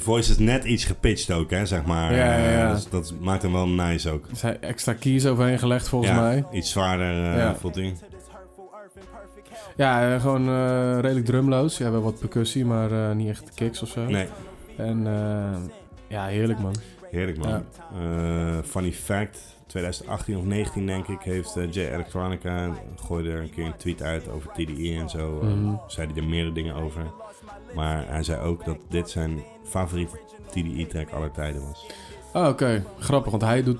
Die voice is net iets gepitcht ook, hè, zeg maar. Ja, ja, ja. Eh, dus dat maakt hem wel nice ook. Er zijn extra keys overheen gelegd volgens ja, mij. Iets zwaarder eh voelt hij. Ja, eh, gewoon redelijk drumloos. Ja, wel wat percussie, maar niet echt kicks of zo. Nee, En ja, heerlijk man. Heerlijk man. Ja. Eh, funny fact, 2018 of 19 denk ik, heeft eh, J Electronica gooide er een keer een tweet uit over TDE en zo. Eh, Mhm. zei hij er meerdere dingen over. Maar hij zei ook dat dit zijn favoriete TDE track aller tijden was. Ah, oké. Grappig, want hij doet...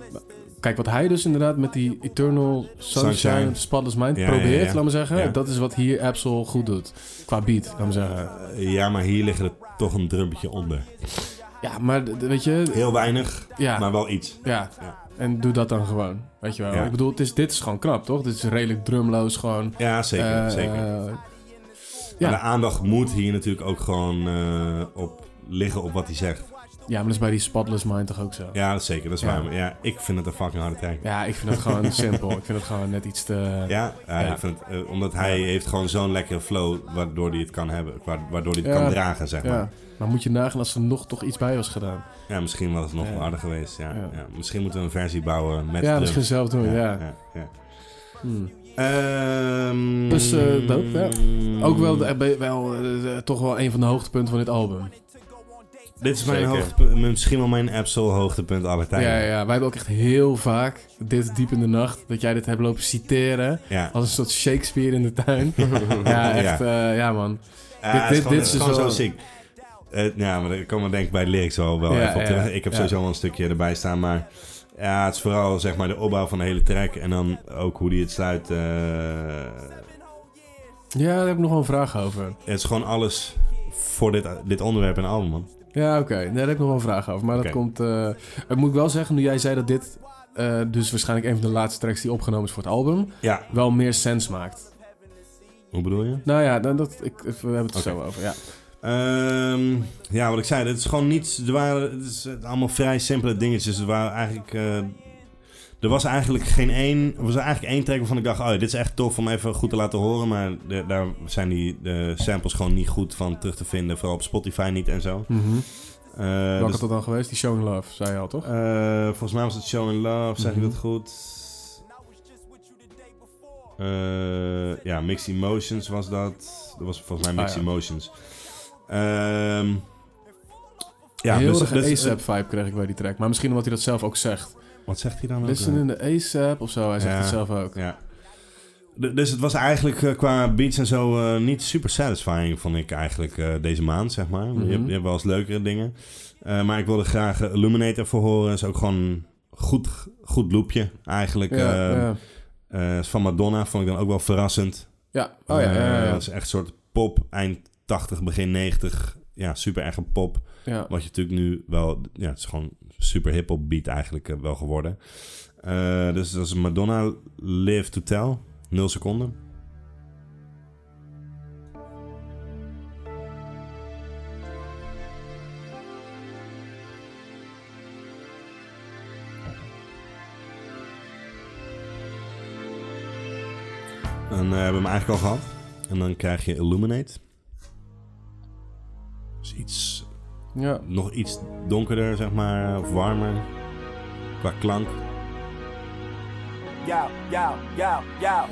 Kijk, wat hij dus inderdaad met die Eternal Sunshine, Sunshine. Spotless Mind Ja, probeert, ja, ja. laat me zeggen. Dat is wat hier Absol goed doet. Qua beat, laat me zeggen. Eh, ja, maar hier liggen er toch een drumpetje onder. Ja, maar weet je... Heel weinig, Ja, maar wel iets. ja. Ja. En doe dat dan gewoon, weet je wel. Ja. Ik bedoel, het is, dit is gewoon knap, toch? Dit is redelijk drumloos gewoon. Ja, zeker. Eh, zeker. Maar ja. de aandacht moet hier natuurlijk ook gewoon eh, op liggen op wat hij zegt. ja, maar dat is bij die Spotless Mind toch ook zo? Ja, dat is zeker. Dat is Ja. waar. Ja, ik vind het een fucking harde track. Ja, ik vind het gewoon *laughs* simpel. Ik vind het gewoon net iets te... Ja, ja, Ja. Ik vind het, eh, omdat hij heeft gewoon zo'n lekkere flow waardoor hij het kan hebben. wa- Waardoor hij het kan dragen, zeg maar. Maar moet je nagaan als er nog toch iets bij was gedaan. Ja, misschien was het nog Ja. wel harder geweest. Ja, Ja. ja. Misschien moeten we een versie bouwen met ja, misschien zelf doen, ja. ja, ja. Hmm. Ehm, Dus, eh, dope, ja. Ook wel, eh, wel eh, toch wel een van de hoogtepunten van dit album. Dit is mijn hoogtepunt, misschien wel mijn Absol hoogtepunt aller tijden. Ja, ja, wij hebben ook echt heel vaak dit diep in de nacht, dat jij dit hebt lopen citeren. Ja. Als een soort Shakespeare in de tuin. *laughs* ja, echt, ja, ja man. Ja, Dit- het is dit- gewoon, dit is gewoon zo wel- Eh, ja, maar daar komen we denk ik bij de lyrics wel, wel Ja, even op ja. Ik heb sowieso wel een stukje erbij staan, maar... Ja, het is vooral zeg maar de opbouw van de hele track en dan ook hoe die het sluit. eh, Ja, daar heb ik nog wel een vraag over. het is gewoon alles voor dit, dit onderwerp en album, man. Ja, oké. Nee, daar heb ik nog wel een vraag over. Maar dat komt... eh ik moet wel zeggen, nu jij zei dat dit... dus waarschijnlijk een van de laatste tracks die opgenomen is voor het album... Ja, wel meer sens maakt. hoe bedoel je? Nou ja, dan dat, ik, we hebben het er zo over, ja. Ehm, ja, wat ik zei, het is gewoon niet. Er waren het is allemaal vrij simpele dingetjes. Er waren eigenlijk. eh, er was eigenlijk geen één. Er was eigenlijk één track waarvan ik dacht: oh, dit is echt tof om even goed te laten horen. Maar de- daar zijn die de samples gewoon niet goed van terug te vinden. Vooral op Spotify niet en zo. Mhm. Eh, Welke dus, had dat dan geweest? Die Showing Love, zei je al, toch? eh, volgens mij was het Show in Love, zeg Mhm. ik dat goed? Eh, ja, Mixed Emotions was dat. Dat was volgens mij Mixed Ah, ja. Emotions. Ehm ja, Heel dus- erg dus- ASAP-vibe kreeg ik bij die track. Maar misschien omdat hij dat zelf ook zegt. Wat zegt hij dan? Listen in de ASAP of zo, hij zegt Ja. het zelf ook. Ja. Dus het was eigenlijk eh, qua beats en zo eh, niet super satisfying, vond ik eigenlijk eh, deze maand, zeg maar. Mhm. je, hebt, je hebt wel eens leukere dingen. Eh, maar ik wilde graag eh, Illuminator voor horen. is ook gewoon een goed, goed loopje, eigenlijk. Ja, Eh, ja. eh, is van Madonna vond ik dan ook wel verrassend. ja. Oh ja, Eh, ja. dat is echt een soort pop, eind 80, begin 90. Ja, super erg een pop. Ja. Wat je natuurlijk nu wel... Ja, het is gewoon super hip-hop beat eigenlijk eh, wel geworden. Eh, dus dat is Madonna Live to Tell. 0 seconden. Dan eh, hebben we hem eigenlijk al gehad. En dan krijg je Illuminate. Dus iets ja. nog iets donkerder, zeg maar, of warmer. Qua klank. Yo, yo, yo, yo,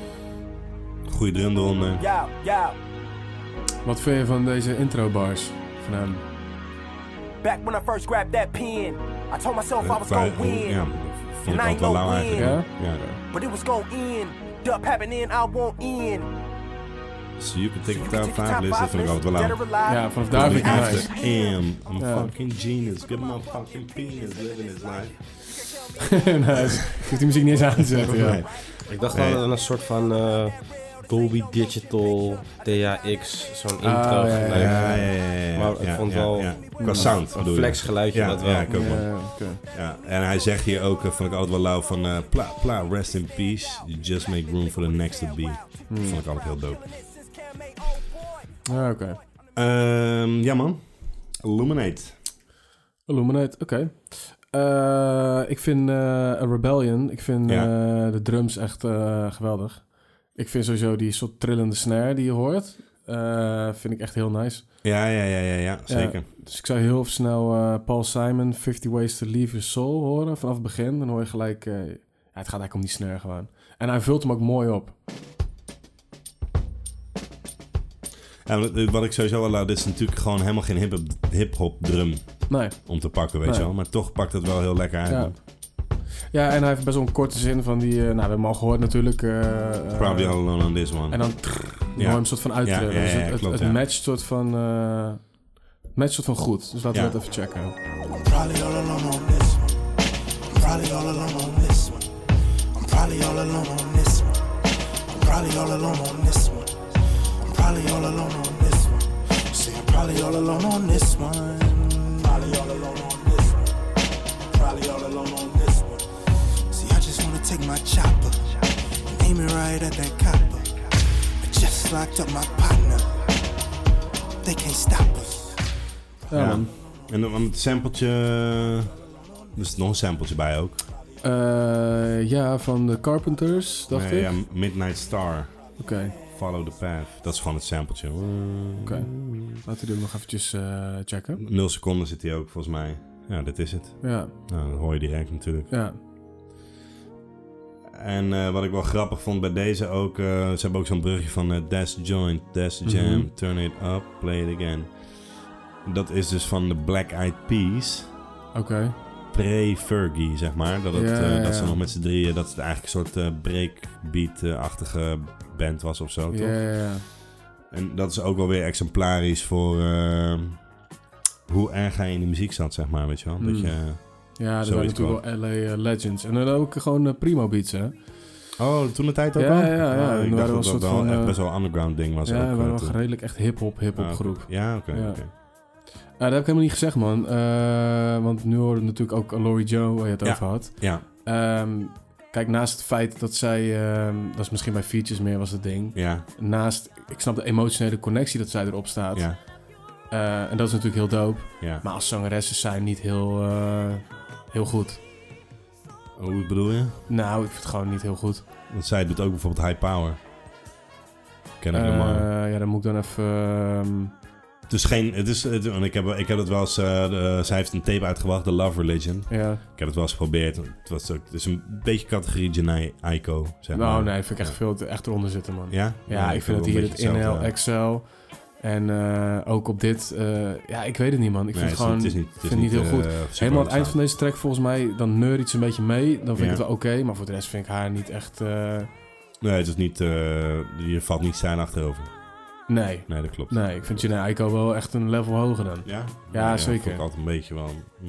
Goede drum eronder. yo, yo. Wat vind je van deze intro bars van hem? Back when I first grabbed that pen, I told myself I was gonna win. ja, vond ik wel lauw ain't eigenlijk. gonna Ja. But it was gonna end. Dub happening, I won't end. So you can take You the can top take 5 list, dat vind ik altijd wel alive. Ja, vanaf daar vind ik het am, I'm Ja. fucking genius. Give my fucking penis, living his life. *laughs* nice. Je hoeft die muziek niet eens aan te zetten, ja. Nee. Ik dacht Nee. aan een soort van eh, Dolby Digital THX, zo'n intro. Ah, ja, ja. Ja, ja, ja, ja, ja. Maar ik ja, vond ja, wel ja. Qua sound Een flex geluidje, Ja, dat wel. ja, ik ook wel. Ja, oké. Ja, en hij zegt hier ook, eh, vond ik altijd wel lauw, van eh, pla, pla, rest in peace. You just make room for the next to be. Hmm. Dat vond ik altijd heel dope. Ja, oké. Ehm, ja man, Illuminate. Illuminate, oké. Eh, ik vind eh A Rebellion, ik vind Ja. eh, de drums echt eh, geweldig. Ik vind sowieso die soort trillende snare die je hoort, eh, vind ik echt heel nice. Ja, ja, ja, ja, ja zeker. Dus ik zou heel snel eh, Paul Simon, 50 Ways to Leave Your Soul horen vanaf het begin. Dan hoor je gelijk, eh, ja, het gaat eigenlijk om die snare gewoon. En hij vult hem ook mooi op. Ja, wat, ik sowieso wel laat, dit is natuurlijk gewoon helemaal geen hip-hop drum Nee. om te pakken, weet Nee. je wel. Maar toch pakt het wel heel lekker uit. Ja. Ja, en hij heeft best wel een korte zin van die, eh, nou, we hebben hem al gehoord natuurlijk. eh, eh, Probably all alone on this one. En dan Ja. mooi hem soort van uittrillen. Ja, ja, ja, dus het, het, klopt, het ja. matcht soort van, eh matcht soort van goed. Dus laten Ja. we dat even checken. Probably all alone on this one. probably all alone on this one. I'm probably all alone on this one. I'm probably all alone on this one. I'm probably all alone on this one. See, I'm probably all alone on this one. Probably all alone on this one. Probably all alone on this one. See, I just wanna take my chopper and aim it right at that copper. I just locked up my partner. They can't stop us. Ja, man. En dan het sampletje... Er is nog een sampletje bij ook. Eh, ja, van de Carpenters, dacht Nee, ik. Ja, Midnight Star. Oké, Follow the Path. Dat is gewoon het sampletje. oké. Laten we die ook nog eventjes eh, checken. Nul seconden zit hij ook, volgens mij. Ja, dit is het. Ja, Nou, dat hoor je direct natuurlijk. ja. En eh, wat ik wel grappig vond bij deze ook... eh, ze hebben ook zo'n brugje van Dash Joint, Dash Jam, Mhm. Turn It Up, Play It Again. Dat is dus van de Black Eyed Peas. Oké. Pre-Fergie, zeg maar. Dat, het, Ja, ja, dat ze nog met z'n drieën... Dat het eigenlijk een soort breakbeat-achtige band was of zo, toch? Ja, ja, ja. En dat is ook wel weer exemplarisch voor... eh, hoe erg hij in de muziek zat, zeg maar, weet je wel. Dat Mm. je... Ja, dat waren natuurlijk wel LA eh, Legends. En dan ook gewoon eh, Primo Beats, hè? Oh, toen de tijd ook Ja, al? ja, ja. Oh, En ik dacht dat dat wel van, echt best wel een underground ding was. ja, ook, we waren wel redelijk echt hip-hop, hip-hop Ah, groep. Ja, oké, Ja. oké. Nou, dat heb ik helemaal niet gezegd, man. Want nu hoorde natuurlijk ook Laurie Joe, waar je het Ja. over had. Ja, Ehm, kijk, naast het feit dat zij... ehm, dat is misschien bij features meer was het ding. ja, Naast, ik snap de emotionele connectie dat zij erop staat. ja, Eh, en dat is natuurlijk heel dope. ja. Maar als zangeres is zij niet heel, eh, heel goed. Hoe bedoel je? Nou, ik vind het gewoon niet heel goed. Want zij doet ook bijvoorbeeld High Power. Ken ik Lamar. Eh, ja, dan moet ik dan even... Het is geen... Het is, het, ik, heb, ik heb het wel eens... de- zij heeft een tape uitgebracht, The Love Religion. ja. Ik heb het wel eens geprobeerd. Het, was ook, het is een beetje categorie Janai Aiko, zeg maar. Nou, nee, vind ik echt veel te, echt eronder zitten, man. Ja? Ja, ik vind het hier het hetzelfde. Excel. En eh, ook op dit... eh, ja, ik weet het niet, man. Ik vind het gewoon... het is niet, het is vind niet heel goed. Helemaal aan het eind van deze track, volgens mij, dan neur iets een beetje mee. Dan vind ik het wel oké. maar voor de rest vind ik haar niet echt... Nee, het is niet... je valt niet stijl achterover. Nee. Nee, dat klopt. Nee, ik vind Janae Aiko wel echt een level hoger dan. Ja? Ja, zeker. vond ik altijd een beetje wel... hm.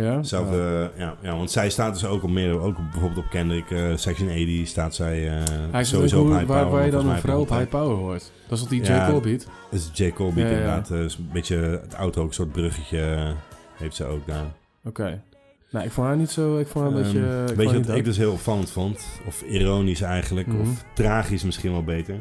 Ja? Zelf, Ja. ja, ja, want zij staat dus ook op meer, ook bijvoorbeeld op Kendrick, eh, Section 80 staat zij eh, Hij sowieso ook op hoe, high waar, power. waar je dan een vrouw op high power hoort. Dat is wat die J. Ja, Cole beat. Dat is J. Cole beat Ja, inderdaad. eh, is een beetje het auto ook een soort bruggetje heeft ze ook daar. Oké. Nou, ik vond haar niet zo... Ik vond haar een Ehm, beetje... weet je wat ik dus heel opvallend vond? Of ironisch eigenlijk, Mhm. of tragisch misschien wel beter.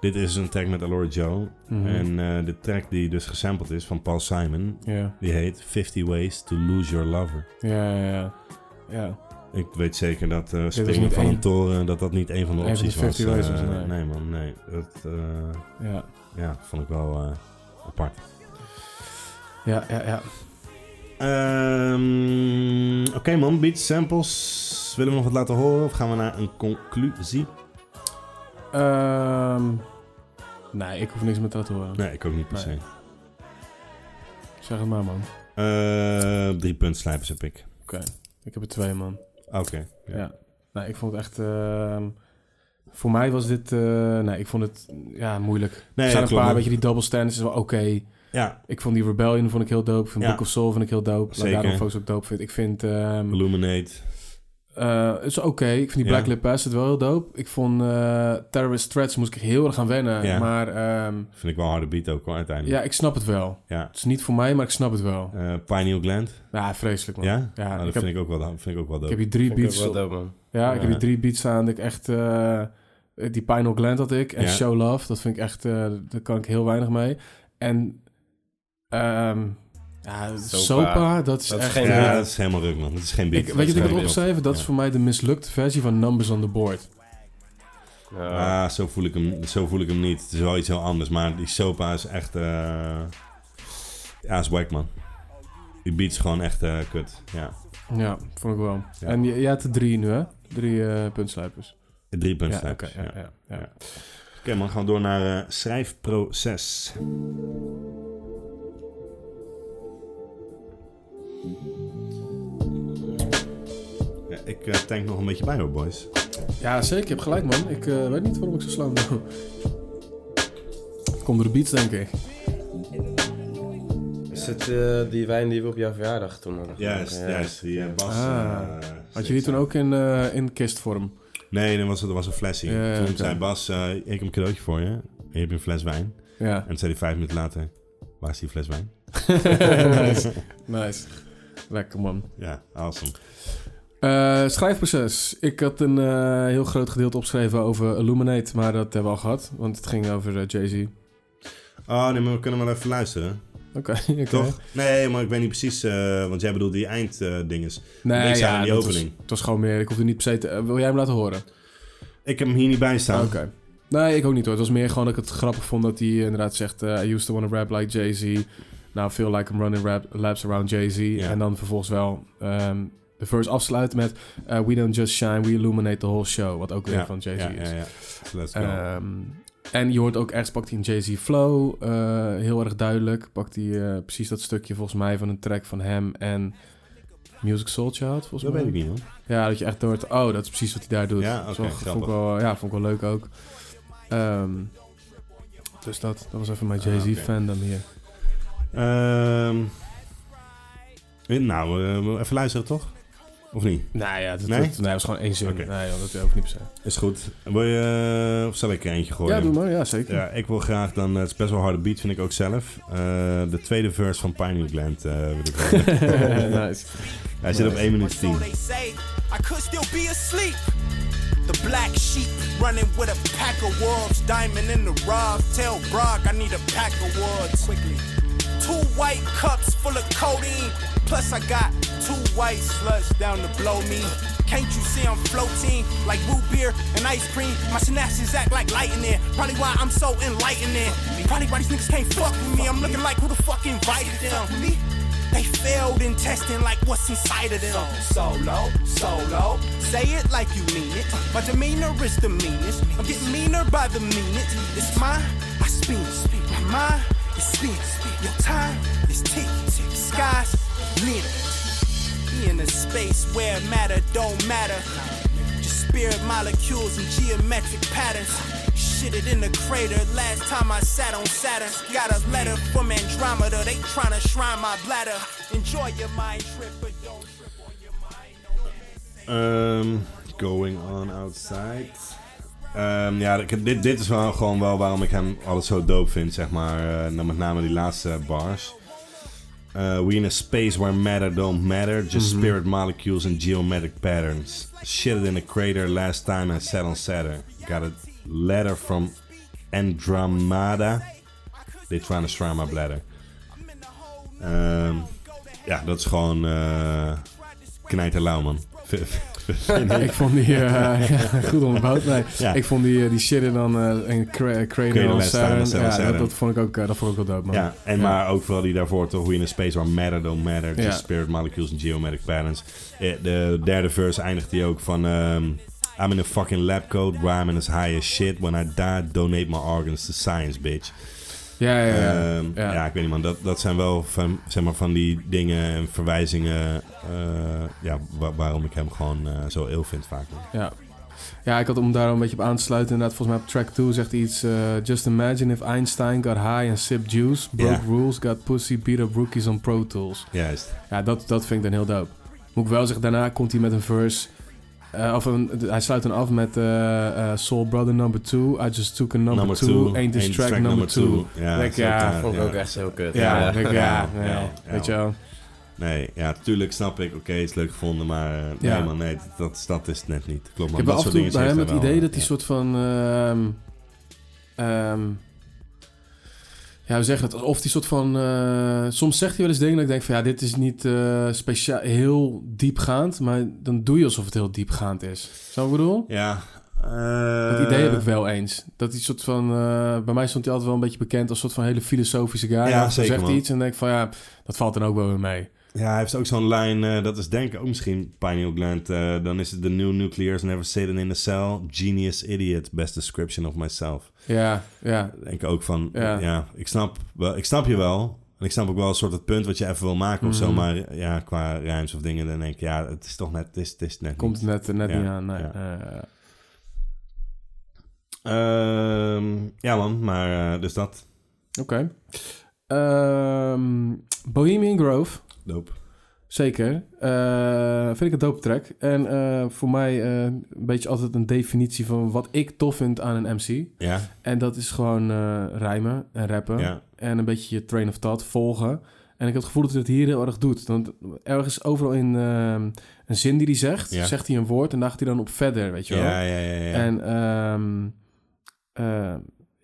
Dit is een track met Alora Joe. Mhm. En eh, de track die dus gesampled is van Paul Simon, die heet 50 Ways to Lose Your Lover. ja, ja. ja. Ik weet zeker dat is springen van een toren, dat dat niet een van de Een van opties was. 50 ways Eh, nee. nee man, nee. Dat, Ja, ja, vond ik wel apart. ja, ja. ja. Ehm, Oké man, beats, samples. Willen we nog wat laten horen of gaan we naar een conclusie? Ehm, nee, ik hoef niks meer te laten horen. Nee, ik ook niet per se. Nee. Zeg het maar, man. Eh, drie puntslijpers heb ik. Oké. Ik heb er twee, man. Oké. Ja. Nee, ik vond het echt... ehm, voor mij was dit... eh, nee, ik vond het ja, moeilijk. Nee, er zijn ja, een klopt, paar, man. weet je, die double standards is wel oké. Ja, Ik vond die Rebellion vond ik heel dope. Ik vind Ja. Book of Soul vind ik heel dope. Laat Zeker. daarom Focus ook dope vind. Ik vind... ehm, Illuminate. Eh, het is oké. Ik vind die Ja. Black Lip Acid wel heel dope. Ik vond eh, Terrorist Threats moest ik heel erg gaan wennen. Ja. Maar ehm, Vind ik wel een harde beat ook hoor, uiteindelijk. ja, ik snap het wel. Ja. Het is niet voor mij, maar ik snap het wel. Eh, Pineal Gland. Ja, vreselijk man. Ja? Ja, Nou, dat ik, vind, heb, ik ook wel, vind ik ook wel ik dope. heb hier drie ik beats... wel dope, man. Ja, ik heb hier drie beats staan. Dat ik echt... eh, die Pineal Gland had ik. En Ja. Show Love. Dat vind ik echt... eh, daar kan ik heel weinig mee. En... ehm ja, Sopa. Sopa, dat is Dat is echt... geen eh, ja, dat is helemaal ruk man. Dat is geen beat. ik, weet je is wat ik heb geen opgeschreven? Dat is Ja. voor mij de mislukte versie van Numbers on the Board. Ja. Ah, zo voel, ik hem, zo voel ik hem niet. Het is wel iets heel anders. Maar die Sopa is echt... eh ja, is wack man. Die beat is gewoon echt eh, kut. Ja. Ja, vond ik wel. Ja. En je, je had er drie nu, hè? Drie eh puntslijpers. Drie Ja, punten. oké. ja, ja, ja. Ja. Oké man, gaan we door naar schrijfproces. Ik eh, tank nog een beetje bij hoor, boys. Ja, zeker. Je hebt gelijk, man. Ik eh, weet niet waarom ik zo slam doe. Komt door de beats, denk ik. Is het eh, die wijn die we op jouw verjaardag toen hadden Juist, juist. Die Bas... Ah. eh, Had je die toen ook in, in kistvorm? Nee, dat was, dat was een flesje. Ja, toen zei Bas, eh, ik heb een cadeautje voor je. En je hebt een fles wijn. Ja. En toen zei hij vijf minuten later, waar is die fles wijn? *laughs* nice. nice. Lekker man. Ja, awesome. Eh, schrijfproces. Ik had een eh, heel groot gedeelte opgeschreven over Illuminate, maar dat hebben we al gehad, want het ging over eh, Jay-Z. Oh, nee, maar we kunnen wel even luisteren. Oké, *laughs* oké. Toch? Nee, maar ik weet niet precies, want jij bedoelt die einddinges. Nee, ja, die opening. Was, het was gewoon meer, ik hoefde niet per se te... wil jij hem laten horen? Ik heb hem hier niet bij staan. Oké. Nee, ik ook niet hoor. Het was meer gewoon dat ik het grappig vond dat hij inderdaad zegt... I used to want to rap like Jay-Z. Now I feel like I'm running rap, laps around Jay-Z. Ja. En dan vervolgens wel ehm, de verse afsluiten met... eh, we don't just shine, we illuminate the whole show. Wat ook weer Ja, van Jay-Z ja, is. ja, ja. Let's go. Ehm, en je hoort ook ergens pakt hij een Jay-Z flow. eh, heel erg duidelijk. Pakt hij eh, precies dat stukje volgens mij van een track van hem en Music Soul Child volgens dat mij. weet ik niet, hoor. Ja, dat je echt hoort, oh, dat is precies wat hij daar doet. Ja, Dat oké, vond, ik wel, ja, vond ik wel leuk ook. Ehm, dus dat, dat was even mijn Ah, Jay-Z oké. fandom hier. Ehm, nou, even luisteren toch? Of niet? Nou ja, dat, Nee? dat- nee, dat was gewoon één zin. Oké. Nee, joh, dat hoeft niet per se. Is goed. Wil je, eh, of zal ik er eentje gooien? Ja, doe maar. Ja, zeker. Ja, ik wil graag dan, eh, het is best wel harde beat vind ik ook zelf. Eh, de tweede verse van Pineal Gland eh, wil ik *laughs* nice. Hij zit op 1 minuut 10. So they say I could still be asleep. The black sheep running with a pack of wolves, diamond in the rough. Tell Brock I need a pack of wolves quickly. Two white cups full of codeine. Plus I got two white sluts down to blow me. Can't you see I'm floating like root beer and ice cream? My synapses act like lightning. Probably why I'm so enlightening. Probably why these niggas can't fuck with me. I'm looking like who the fuck invited them. They failed in testing like what's inside of them. Solo, solo. Say it like you mean it. My demeanor is the meanest. I'm getting meaner by the minute. It's mine, I spin. My mind is spin. Your time is tick. Skies We in a space where matter don't matter. Just spirit molecules and geometric patterns. Shit it in the crater. Last time I sat on Saturn. Got a letter from Andromeda. They tryna shrine my bladder. Enjoy your mind trip, but don't trip on your mind. No Ehm, going on outside. Ehm, ja, dit, dit is wel gewoon wel waarom ik hem altijd zo dope vind, zeg maar. nou, met name die laatste bars. Uh, we in a space where matter don't matter, just Mhm. spirit molecules and geometric patterns. Shit in a crater last time I sat on Saturn. Got a letter from Andromeda. They trying to shrine my bladder. Ehm, ja, dat is gewoon uh, knijterlauw, man. *laughs* ik vond die *laughs* ja, goed onderbouwd. Nee, Ja. ik vond die, eh, die shit in dan eh een cra Cradle Ja, dat, vond ik ook, dat vond ik ook wel dope, man. Ja, en maar ook vooral die daarvoor toch, we in a space where matter don't matter, just spirit molecules and geometric patterns. De derde verse eindigt hij ook van, ehm, I'm in a fucking lab coat, rhyming as high as shit. When I die, donate my organs to science, bitch. Ja, ja, ja. Ehm, Ja. ja. ik weet niet man, dat, dat zijn wel van, zeg maar, van die dingen en verwijzingen eh, ja, wa- waarom ik hem gewoon eh, zo ill vind vaak. man. Ja. Ja, ik had om daar een beetje op aan te sluiten. Inderdaad, volgens mij op track 2 zegt iets... eh, Just imagine if Einstein got high and sipped juice. Broke rules, got pussy, beat up rookies on Pro Tools. Juist. Ja, dat, dat vind ik dan heel dope. Moet ik wel zeggen, daarna komt hij met een verse... eh, of een, hij sluit dan af met eh, eh, Soul Brother number 2. I just took a number Number 2. two, Ain't this ain't track, track number number 2. two. Ja, Denk, dat is ook, ja, Vond ik ja. ook echt heel kut. ja, Ja. *laughs* ja, Ja, nee, ja, weet je wel. Nee, ja, tuurlijk snap ik. Oké, is leuk gevonden, maar Ja. nee man, nee, dat, dat is het net niet. Klopt man, Ik heb af en toe dingen bij hem het idee dat hij ja. soort van... ehm, ehm, ja, hoe zeg je dat? Alsof hij soort van... eh, soms zegt hij wel eens dingen dat ik denk van... Ja, dit is niet eh, speciaal heel diepgaand. Maar dan doe je alsof het heel diepgaand is. Zo ik bedoel? Ja. Dat eh, idee heb ik wel eens. Dat hij soort van... bij mij stond hij altijd wel een beetje bekend als soort van hele filosofische guy. Ja, zeker, zegt man. iets en denk van... Ja, dat valt dan ook wel weer mee. Ja, hij heeft ook zo'n lijn, eh, dat is denk ik ook misschien Pineal Gland. eh, dan is het The new nuclears never sitting in a cell. Genius idiot, best description of myself. Ja, ja. Denk ik ook van, Ja. ja, ik, snap wel, ik snap je wel. En ik snap ook wel een soort het punt wat je even wil maken of zo. Mhm. Maar ja, qua rijms of dingen, dan denk ik, ja, het is toch net, het is, het is net Komt niet. net, net Ja, niet aan. Nee. ja. Ehm, ja man, maar eh, dus dat. Oké. Ehm, Bohemian Grove. Dope. Zeker. Eh, vind ik een dope track. En eh, voor mij eh, een beetje altijd een definitie van wat ik tof vind aan een MC. Ja, En dat is gewoon rijmen en rappen. ja. En een beetje je train of thought volgen. En ik heb het gevoel dat hij het hier heel erg doet. Want ergens overal in ehm, een zin die hij zegt, Ja. zegt hij een woord en daar gaat hij dan op verder, weet je wel. Ja, ja, ja, ja. En ehm, eh,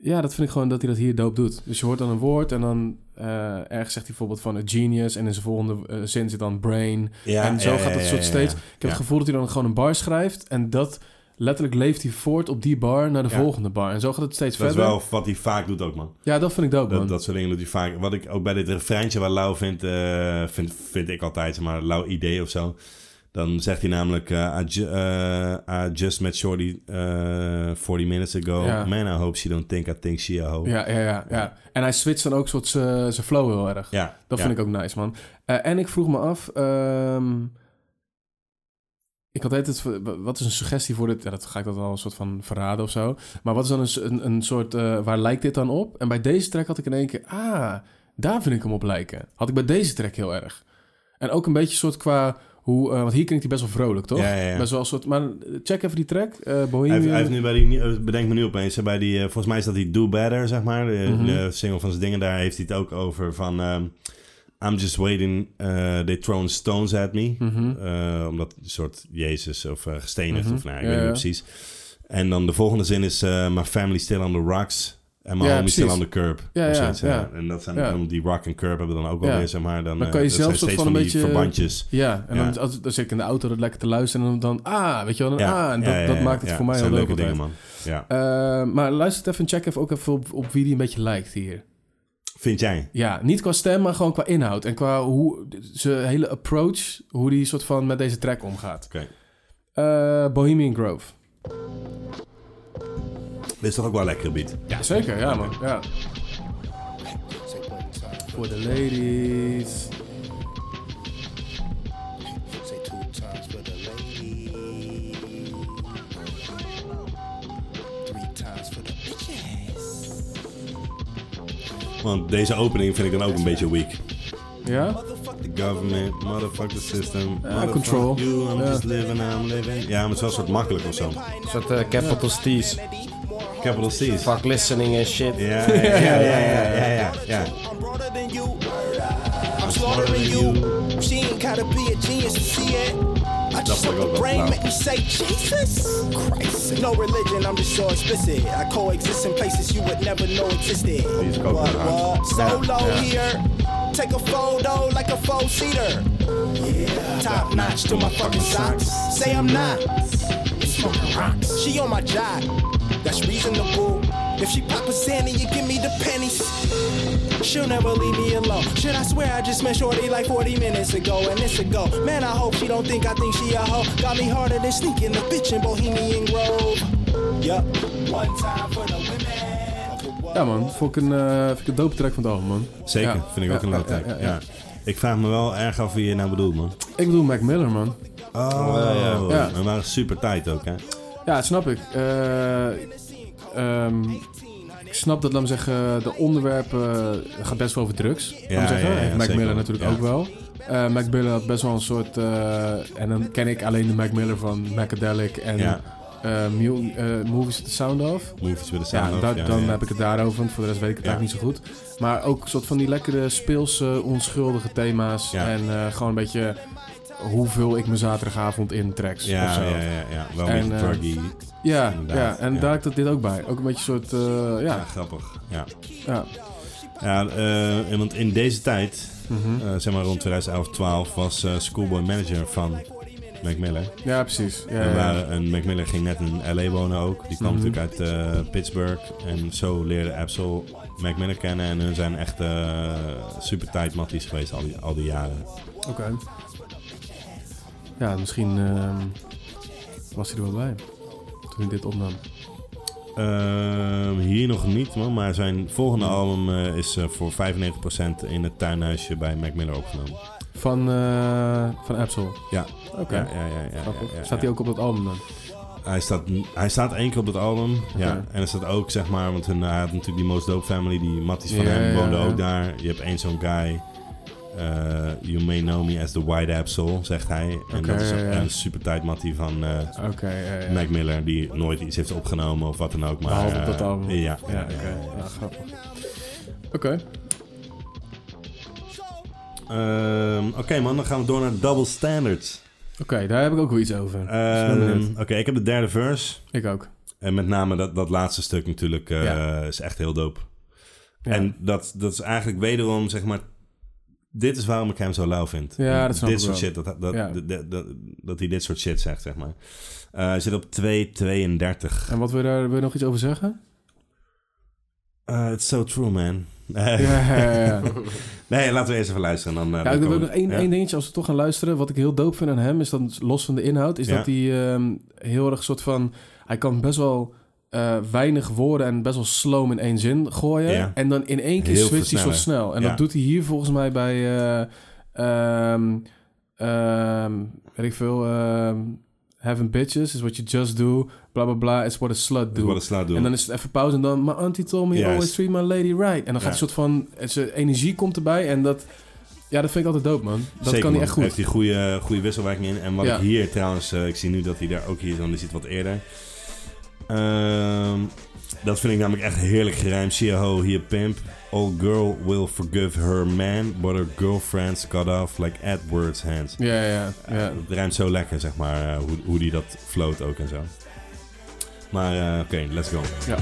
ja, dat vind ik gewoon dat hij dat hier doop doet. Dus je hoort dan een woord en dan eh, ergens zegt hij bijvoorbeeld van a genius. En in zijn volgende eh, zin zit dan brain. ja, en zo ja, gaat ja, soort steeds. Ik heb het gevoel dat hij dan gewoon een bar schrijft. En dat letterlijk leeft hij voort op die bar naar de volgende bar. En zo gaat het steeds Dat is verder. wel wat hij vaak doet ook, man. Ja, dat vind ik dope, man. Dat, dat soort dingen doet hij vaak. Wat ik ook bij dit refreintje waar Lau vindt, eh, vind, vind ik altijd, maar, Lau idee of zo. Dan zegt hij namelijk, eh, I, ju- eh, I just met Shorty eh 40 minutes ago. Ja. Man, I hope she don't think I think she a hoe. Ja, ja, ja, ja. En hij switcht dan ook soort zijn flow heel erg. ja. Dat ja. vind ik ook nice, man. Eh, en ik vroeg me af... ehm, ik had altijd wat is een suggestie voor dit? Ja, dat ga ik dat wel een soort van verraden of zo. Maar wat is dan een, een, een soort... eh, waar lijkt dit dan op? En bij deze track had ik in één keer... Ah, daar vind ik hem op lijken. Had ik bij deze track heel erg. En ook een beetje soort qua... Hoe, eh, want hier klinkt hij best wel vrolijk, toch? Ja, ja, ja. Best wel een soort... Maar check even die track. eh Hij Bohemian. hij heeft nu bij die, eh, bedenk me nu opeens, bij die, eh, volgens mij is dat die Do Better, zeg maar. De, Mhm. de single van zijn dingen, daar heeft hij het ook over van... ehm, I'm just waiting, eh, they throwing stones at me. Mhm. Eh, omdat een soort Jezus of eh, gestenigd Mhm. of nou, ik weet niet precies. En dan de volgende zin is uh, My family still on the rocks and my Ja, homie still on the curb. Ja, ja. En dat zijn dan die rock en curb hebben dan ook wel weer, zeg maar. Dan, eh, kan je zelf van een beetje- verbandjes. Ja, en. Dan, als, dan zit ik in de auto dat lekker te luisteren en dan, ah, weet je wel, dan, Ja, ah, en dat, dat maakt het voor mij heel leuk leuke dingen, man. Ja. Eh, maar luister even en check even ook even op, op wie die een beetje lijkt hier. Vind jij? Ja, niet qua stem, maar gewoon qua inhoud. En qua hoe zijn hele approach, hoe die soort van met deze track omgaat. Oké. Eh, Bohemian Grove. Dit is toch ook wel een lekkere beat? Ja, zeker. Ja, man. Ja. Voor de ladies. Say two times for the lady. Three times for the bitches. Want deze opening vind ik dan ook een beetje weak. Ja? The government, motherfuck the system. motherfuck control. You, I'm Ja. just living, I'm living. Ja, maar het is wel een soort makkelijk of zo. Een soort eh, capital C's. Capital C's. Fuck listening en shit. Ja, ja, ja, ja, ja, ja, ja, ja. I'm broader than you. I'm smarter than you. She ain't gotta be a genius to see it. I just Dat hope vond ik ook the brain flauw. make me say Jesus Christ. No religion, I'm just so explicit. I coexist in places you would never know existed. Die is What, wel hard. what? Solo Ja. here. Take a photo like a four seater. Yeah. Top notch to my fucking socks. Say I'm not. Smoking rocks. She on my job. That's reasonable. If she pop a Zanny, you give me the pennies. She'll never leave me alone. Should I swear I just met Shorty like 40 minutes ago and it's a go. Man, I hope she don't think I think she a hoe. Got me harder than sneaking the bitch in Bohemian Grove. Yup. One time for the women. Ja, man. Vond ik een, eh, vind ik een dope track van het album, man. Zeker, Ja. vind ik ook Ja, een leuke ja, track. ja, ja. Ja. Ik vraag me wel erg af wie je nou bedoelt, man. Ik bedoel Mac Miller, man. Oh, ja. Ja. We waren super tight ook, hè? Ja, snap ik. Eh, ehm, ik snap dat, laat me zeggen, de onderwerpen gaat best wel over drugs. me Ja, zeggen. ja, ja, Heeft Mac. Miller natuurlijk ook wel. Eh Mac Miller had best wel een soort... eh, en dan ken ik alleen de Mac Miller van Macadelic en eh, Mu- eh, Movies with the Sound Of. Movies with the sound of, daar- ja, dan ja. heb ik het daarover, want voor de rest weet ik het eigenlijk niet zo goed. Maar ook een soort van die lekkere, speelse, onschuldige thema's. En eh, gewoon een beetje hoeveel ik mijn zaterdagavond in tracks of Ja, zo. ja, ja, ja. Wel En, een eh. Ja, ja, en daar heeft dit ook bij. Ook een beetje een soort, eh, Ja, grappig. Ja, ja. ja eh, want in deze tijd, Mhm. zeg maar rond 2011, 12, was Schoolboy manager van Mac Miller. ja, precies. Ja, En, ja, waren- en Mac Miller ging net in LA wonen ook. Die kwam Mhm. natuurlijk uit Pittsburgh. En zo leerde Absol Mac Miller kennen. En hun zijn echt super tight matties geweest al die, al die jaren. Oké. Ja, misschien ehm, was hij er wel bij toen ik dit opnam. Ehm, hier nog niet, man. Maar zijn volgende album eh, is eh, voor 95% in het tuinhuisje bij Mac Miller opgenomen. Van, eh van Absol. Ja. Oké. Ja, ja, ja. Staat hij ook op dat album dan? Hij staat, hij staat één keer op het album. Ja. En er staat ook, zeg maar, want hij had natuurlijk die Most Dope Family, die Matties van hem ja. ook daar. Je hebt één zo'n guy. Eh, you may know me as the White App Soul, zegt hij. En dat is een super tight Mattie van eh. Mac Miller, die nooit iets heeft opgenomen of wat dan ook. Maar, Behalve eh, dat album. Ja, Ja, oké. grappig. Oké. Ehm, Oké man, dan gaan we door naar Double Standards. Oké, daar heb ik ook wel iets over. Ehm. Oké, ik heb de derde verse. ik ook. En met name dat, dat laatste stuk natuurlijk eh, Ja. is echt heel dope. Ja. En dat, dat is eigenlijk wederom, zeg maar... Dit is waarom ik hem zo lauw vind. Ja, dat Dit ik soort shit, dat, dat, Ja. dat, dat, dat- hij dit soort shit zegt, zeg maar. Eh, hij zit op 2,32. En wat wil je daar wil je nog iets over zeggen? Uh, it's so true, man. Ja, ja, ja, *laughs* nee, laten we eerst even luisteren. Dan, eh, Ja, dan ik wil nog één, één dingetje, als we toch gaan luisteren. Wat ik heel dope vind aan hem, is dan los van de inhoud, is dat hij ehm, heel erg soort van... Hij kan best wel eh, weinig woorden en best wel slow in één zin gooien. En dan in één keer Heel switcht hij zo snel. En Ja. dat doet hij hier volgens mij bij... eh ehm, ehm, weet ik veel... ehm, having bitches is what you just do. Bla bla bla, it's what a slut is do. En dan is het even pauze en dan... My auntie told me always treat my lady right. En dan gaat Ja. een soort van... Zijn energie komt erbij en dat... Ja, dat vind ik altijd dope, man. Dat Zeker, kan hij man. echt goed. Heeft hij goede, goede wisselwerking in. En wat Ja. ik hier trouwens, eh, ik zie nu dat hij daar ook hier is, dan is hij het wat eerder. Ehm, dat vind ik namelijk echt heerlijk gerijmd. She a hoe, he a pimp. Old girl will forgive her man, but her girlfriend's cut off like Edward's hands. Ja, ja, ja. Ja, het rijmt zo lekker, zeg maar, eh, hoe, hoe die dat float ook en zo. Maar eh, oké, let's go. ja.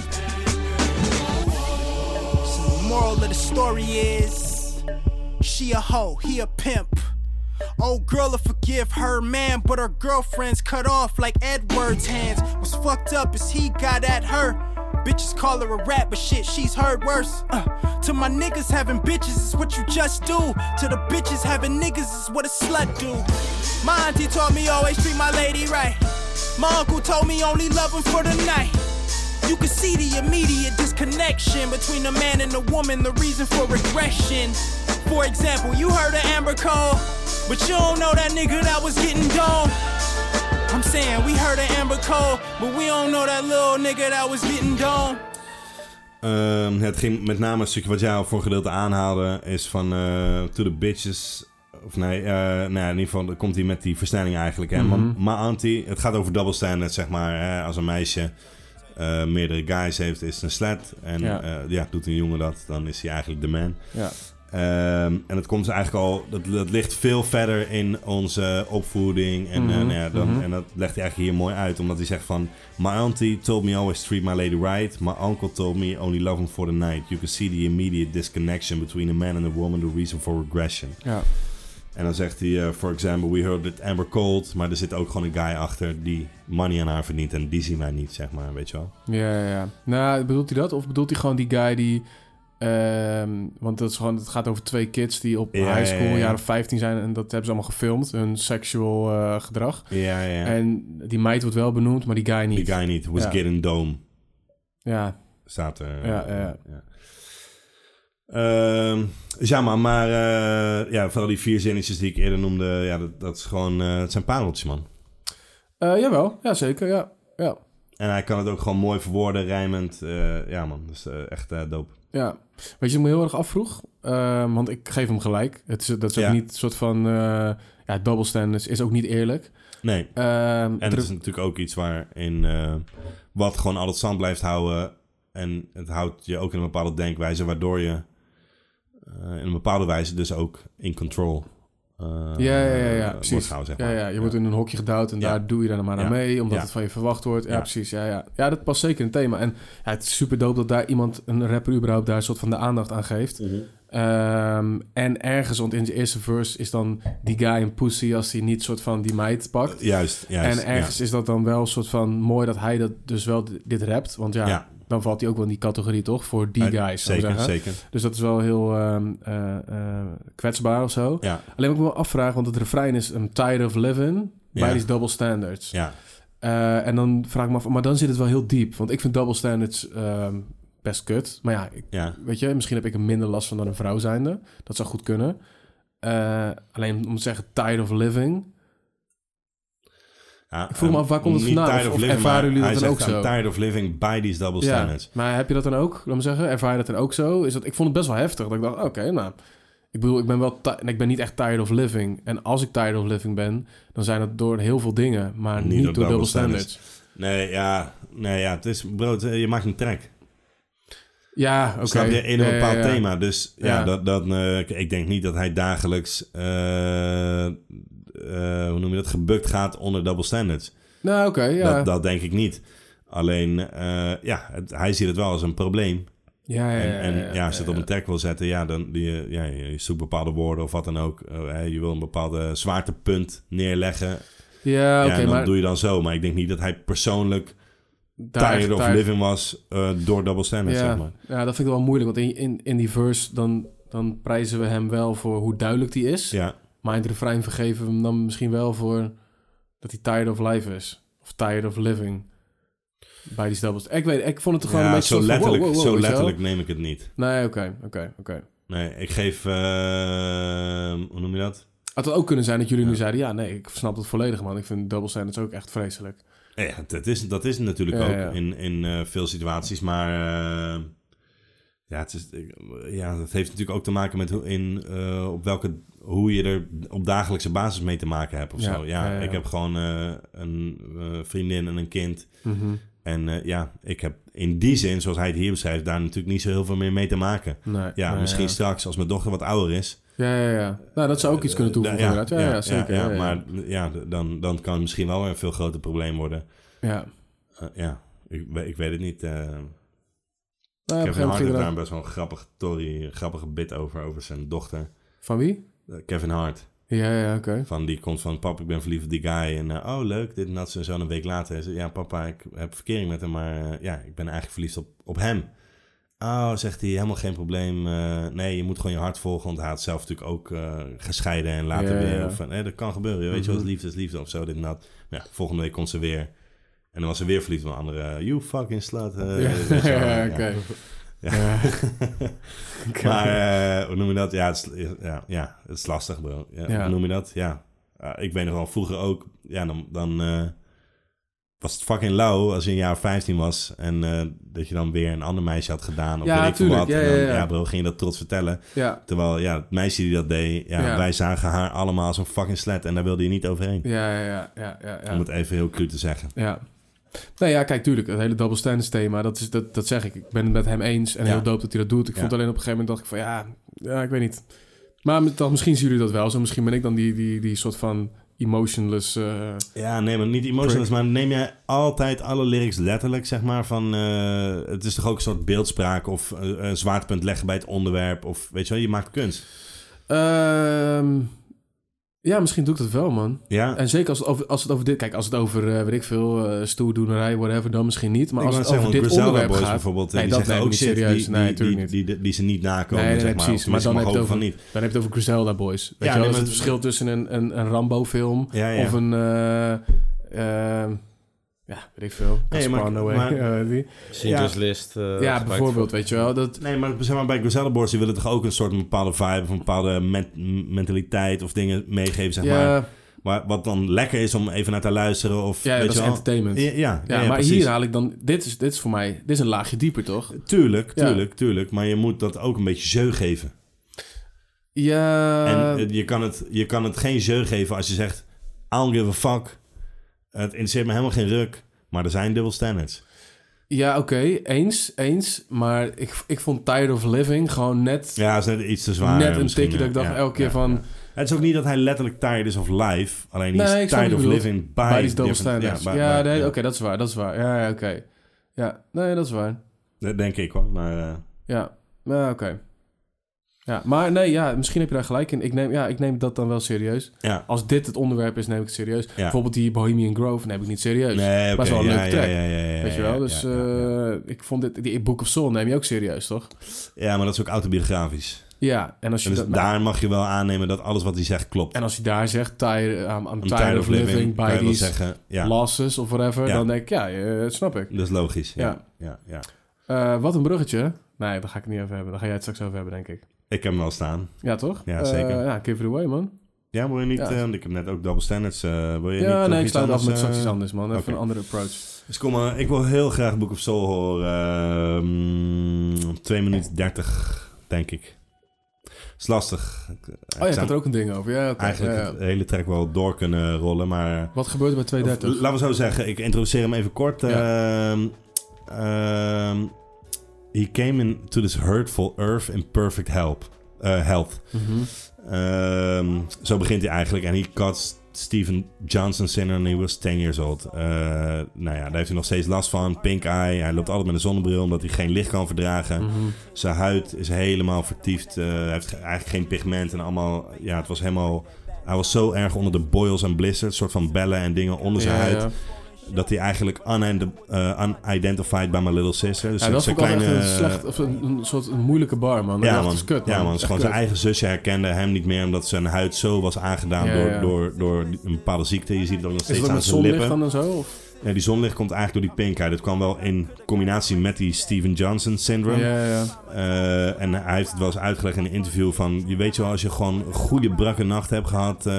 So the moral of the story is she a hoe, he a pimp. Old girl will forgive her man, but her girlfriend's cut off like Edward's hands. What's fucked up is he got at her. Bitches call her a rat, but shit, she's heard worse. Uh, to my niggas, having bitches is what you just do. To the bitches, having niggas is what a slut do. My auntie taught me always treat my lady right. My uncle told me only love him for the night. You can see the immediate disconnection between the man and the woman, the reason for regression. For example, you heard of Amber Cole, but you don't know that nigga that was getting domed. I'm saying we heard of Amber Cole, but we don't know that little nigga that was getting domed. Ehm, het ging met name een stukje wat jij al voor een gedeelte aanhaalde, is van eh, To the Bitches. Of nee, eh, nou ja, in ieder geval dan komt hij met die versnelling eigenlijk. Hè? Mhm. Ma- Ma auntie, het gaat over double standard, zeg maar. Hè? Als een meisje eh, meerdere guys heeft, is een slet. En Ja. ja. ja, doet een jongen dat, dan is hij eigenlijk de man. ja. Ehm, en het komt dus eigenlijk al, dat, dat ligt veel verder in onze opvoeding. En, eh, Mhm, nou ja, dan, mhm. en dat legt hij eigenlijk hier mooi uit, omdat hij zegt van... My auntie told me always treat my lady right. My uncle told me only love him for the night. You can see the immediate disconnection between a man and a woman, the reason for regression. ja. En dan zegt hij, eh, for example, we heard that Amber Cold. Maar er zit ook gewoon een guy achter die money aan haar verdient. En die zien wij niet, zeg maar, weet je wel. Ja, ja, ja. Nou, bedoelt hij dat? Of bedoelt hij gewoon die guy die... ehm, want dat is gewoon, het gaat over twee kids die op Ja, high school, ja, ja. een jaar of 15 zijn. En dat hebben ze allemaal gefilmd, hun sexual eh, gedrag. Ja, ja. En die meid wordt wel benoemd, maar die guy niet. die guy niet. Was getting dome. Ja, Staat er. Ja, ja. Ehm, dus ja, maar, maar eh, ja, vooral die vier zinnetjes die ik eerder noemde, ja, dat, dat is gewoon, eh, het zijn pareltjes, man. Eh, jawel. Ja, zeker. Ja, ja. En hij kan het ook gewoon mooi verwoorden, rijmend. ja, man, dus eh, echt dope. Ja, weet je, ik me heel erg afvroeg, Ehm, want ik geef hem gelijk. Het is, dat is ook Ja. niet een soort van, ja, double standards is ook niet eerlijk. Nee, Ehm, en het is natuurlijk ook iets waarin wat gewoon altijd stand blijft houden. En het houdt je ook in een bepaalde denkwijze, waardoor je in een bepaalde wijze dus ook in control eh, ja, ja, ja, ja, eh, precies. zeg ja, maar. ja, je wordt in een hokje gedouwd en Ja. daar doe je dan maar aan mee, omdat het van je verwacht wordt. Ja, precies. Ja, ja. ja, dat past zeker in het thema. En ja, het is super dope dat daar iemand, een rapper überhaupt, daar een soort van de aandacht aan geeft. Mhm. Ehm, en ergens, want in zijn eerste verse is dan die guy een pussy als hij niet soort van die meid pakt. Juist, juist. en ergens is dat dan wel een soort van mooi dat hij dat dus wel dit rapt. Want ja, Ja. Dan valt hij ook wel in die categorie toch? Voor die guys. Zeker, zeggen. zeker. Dus dat is wel heel ehm, eh, eh, kwetsbaar of zo. Ja, Alleen wat ik me afvraag, want het refrein is I'm tired of living bij Ja. die double standards. ja. Eh, en dan vraag ik me af, maar dan zit het wel heel diep. Want ik vind double standards ehm, best kut. Maar ja, ik, ja. weet je, misschien heb ik er minder last van dan een vrouw zijnde. Dat zou goed kunnen. Alleen om te zeggen tired of living. Ik vroeg me af, waar komt het vandaan? Of- ervaren maar jullie dat dan ook I'm zo? tired of living by these double standards. maar heb je dat dan ook? Laat me zeggen, ervaar je dat dan ook zo? Is dat, ik vond het best wel heftig. Dat ik dacht, oké, nou... Ik bedoel, ik ben wel... en ik ben niet echt tired of living. En als ik tired of living ben, dan zijn het door heel veel dingen. Maar Niet niet, door double double standards. Nee, ja, nee, ja, het is, bro, het- je maakt een track. Ja, oké. Snap je? In een bepaald ja. thema. Dus ja, Ja. dat, dat, eh, ik- denk niet dat hij dagelijks, eh, hoe noem je dat, gebukt gaat onder double standards. Nou, oké, ja. Dat, dat denk ik niet. Alleen, eh, ja, het- hij ziet het wel als een probleem. ja, ja, ja, en en ja, als je het op een track wil zetten, ja, dan die, eh, ja, je zoekt bepaalde woorden of wat dan ook. Eh, je wil een bepaalde zwaartepunt neerleggen. Ja, oké, en dan maar... doe je dan zo. Maar ik denk niet dat hij persoonlijk daar- tired of living was eh, door double standards, ja, zeg maar. ja, dat vind ik wel moeilijk. Want in, in, in die verse, dan, dan prijzen we hem wel voor hoe duidelijk die is. Ja, Maar in het refrein vergeven we hem dan misschien wel voor dat hij tired of life is. Of tired of living. Bij die doubles. Ik weet, ik vond het gewoon ja een beetje zo van, letterlijk, wow, wow, zo letterlijk neem ik het niet. Nee, oké, oké, oké. Nee, ik geef, eh, hoe noem je dat? Had het ook kunnen zijn dat jullie nu zeiden... ja, nee, ik snap het volledig, man. Ik vind double standards ook echt vreselijk. Ja, dat is, dat is natuurlijk Ja, ook in, in eh, veel situaties. Maar eh, ja, het is, ja, dat heeft natuurlijk ook te maken met hoe, in, eh, op welke, hoe je er op dagelijkse basis mee te maken hebt of Ja, zo. Ja, ja, ja. ik heb gewoon eh, een eh, vriendin en een kind. Mhm. En ja, ik heb in die zin, zoals hij het hier beschrijft, daar natuurlijk niet zo heel veel meer mee te maken. Nee, Ja, nee, misschien straks als mijn dochter wat ouder is. Ja, ja, ja. Nou, dat zou ook iets kunnen toevoegen, Ja, inderdaad. Ja, ja, zeker. Maar ja, dan, dan kan het misschien wel een veel groter probleem worden. Ja. Ja, ik, ik weet het niet. Nou, Kevin Hart heeft daar best wel een grappig story, grappige bit over, over zijn dochter. Van wie? Eh, Kevin Hart. Ja, ja, oké. Van die komt van, pap, ik ben verliefd op die guy. En eh, oh, leuk, dit en dat. Zo een week later. Zei, ja, papa, ik heb verkering met hem, maar eh, ja, ik ben eigenlijk verliefd op, op hem. Oh, zegt hij, helemaal geen probleem. Nee, je moet gewoon je hart volgen, want hij had zelf natuurlijk ook gescheiden en later Ja, weer. ja. Of, eh, dat kan gebeuren, weet je wel, Mhm. liefde is liefde of zo, dit en dat. Maar ja, volgende week komt ze weer. En dan was ze weer verliefd op een andere. You fucking slut. eh, Ja, *laughs* oké. Ja. Ja. *laughs* Maar eh, hoe noem je dat? Ja, het is, ja, ja, het is lastig, bro. Hoe noem je dat? Ja. Eh, ik weet nog wel, vroeger ook, ja, dan, dan eh, was het fucking lauw als je een jaar of 15 was en eh, dat je dan weer een ander meisje had gedaan of Ja, weet ik veel wat. Ja, en dan, ja, bro, ging je dat trots vertellen. Ja, Terwijl, ja, het meisje die dat deed, ja, wij zagen haar allemaal als een fucking slet en daar wilde je niet overheen. ja, ja, ja, ja, ja, ja. Om het even heel cru te zeggen. Ja. Nou ja, kijk, tuurlijk, het hele double standards thema, dat, is, dat, dat zeg ik. Ik ben het met hem eens en Ja. heel dope dat hij dat doet. Ik Ja. vond alleen op een gegeven moment, dacht ik van ja, ja ik weet niet. Maar dan, misschien zien jullie dat wel zo. Misschien ben ik dan die, die, die soort van emotionless... eh, Ja, nee, maar niet emotionless, maar neem jij altijd alle lyrics letterlijk, zeg maar, van... eh, het is toch ook een soort beeldspraak of een zwaartepunt leggen bij het onderwerp, of weet je wel, je maakt kunst. ehm, ja, misschien doe ik dat wel, man. Ja, En zeker als het over, als het over dit... Kijk, als het over, eh weet ik veel, eh stoerdoenerij, whatever, dan misschien niet. Maar ik als het over dit Griselda onderwerp Boys gaat... bijvoorbeeld, Nee, die dat zeggen ook niet serieus. die, Nee, die, tuurlijk die, die, die ze niet nakomen, Nee, nee, zeg maar. precies. Maar dan heb het van niet. Dan heb je het over Griselda Boys. Weet Ja, je wel? nee, maar- het verschil tussen een, een, een Rambo-film Ja, ja. of een... eh, eh, ja, weet ik veel. Nee, maar- maar- die. Schindler's List. eh, Ja, bijvoorbeeld, voor- weet je wel. Dat, Nee, maar zeg maar, bij Griselda Boys, die willen toch ook een soort een bepaalde vibe of een bepaalde men- mentaliteit of dingen meegeven, zeg maar. ja, maar. Wat dan lekker is om even naar te luisteren of, ja, weet dat je is wel. entertainment. Ja, Ja, ja, ja, ja, maar hier haal ik dan... Dit is, dit is voor mij... Dit is een laagje dieper, toch? Tuurlijk, Ja. tuurlijk, tuurlijk. Maar je moet dat ook een beetje jeu geven. Ja... en eh, je kan, het, je kan het geen jeu geven als je zegt... I don't give a fuck. Het interesseert me helemaal geen ruk. Maar er zijn double standards. Ja, oké. eens, eens. Maar ik, ik vond Tired of Living gewoon net... Ja, is net iets te zwaar. net een tikje dat ik dacht Ja, elke keer ja, van... Het is ook niet dat hij letterlijk tired is of life. Alleen hij Nee, is tired of living by, double standards. Ja, nee, oké, dat is waar. Dat is waar. Ja, ja oké. Ja, nee, dat is waar. Dat denk ik hoor. Maar eh, Ja, ja oké. Ja, maar nee, ja, misschien heb je daar gelijk in. Ik neem, ja, ik neem dat dan wel serieus. ja. Als dit het onderwerp is, neem ik het serieus. Ja. Bijvoorbeeld die Bohemian Grove neem ik niet serieus. Nee, oké. Best wel een ja, leuke track. Ja, ja, ja, ja, Weet je wel? Dus eh, ik vond dit... Die Book of Soul neem je ook serieus, toch? Ja, maar dat is ook autobiografisch. Ja, en als je... En dus dat- daar mag je wel aannemen dat alles wat hij zegt klopt. En als je daar zegt, tired, I'm, I'm tired, of living, by these zeggen, losses of whatever, dan denk ik, ja, eh, dat snap ik. dat is logisch. Ja, ja. ja, Eh, wat een bruggetje. Nee, daar ga ik het niet over hebben. Daar ga jij het straks over hebben, denk ik. Ik heb hem wel staan. Ja, toch? Ja, Eh, zeker. ja, give it away, man. Ja, wil je niet... Ja. eh, want ik heb net ook double standards. eh, wil je niet Ja, nog nee, ik sluit af met straks iets eh? anders, man. Even een andere approach. Dus kom maar, ik wil heel graag Book of Soul horen. Ehm 2 minuten 30, denk ik. is lastig. Ik- Oh, je zou gaat er ook een ding over. Ja. Eigenlijk ja, ja. de hele track wel door kunnen rollen, maar... Wat gebeurt er bij Of, 230? laten we zo zeggen, ik introduceer hem even kort. Ehm, ehm, he came into this hurtful earth in perfect help, eh, health. Mhm. Ehm, zo begint hij eigenlijk. En he got Steven Johnson syndrome when he was 10 years old. Eh, nou ja, daar heeft hij nog steeds last van. Pink eye. Hij loopt altijd met een zonnebril omdat hij geen licht kan verdragen. Mhm. Zijn huid is helemaal vertiefd. eh, hij heeft ge- eigenlijk geen pigment en allemaal... Ja, het was helemaal... Hij was zo erg onder de boils en blizzards. soort van bellen en dingen onder zijn Ja, huid. ja. Dat hij eigenlijk eh, unidentified by my little sister. Dus Ja, dat altijd kleine... echt een, slecht, of een, een soort een moeilijke bar, man. Dat Ja, man. is kut, ja, man. Is gewoon zijn eigen zusje herkende hem niet meer... omdat zijn huid zo was aangedaan Ja, door, ja. Door, door een bepaalde ziekte. Je ziet het ook nog Is steeds aan zijn zonlicht lippen. dan en zo? Of? Ja, die zonlicht komt eigenlijk door die pink eye. Dat kwam wel in combinatie met die Steven Johnson syndrome. Ja, ja. Eh, en hij heeft het wel eens uitgelegd in een interview van... Je weet je wel, als je gewoon een goede brakke nacht hebt gehad... eh,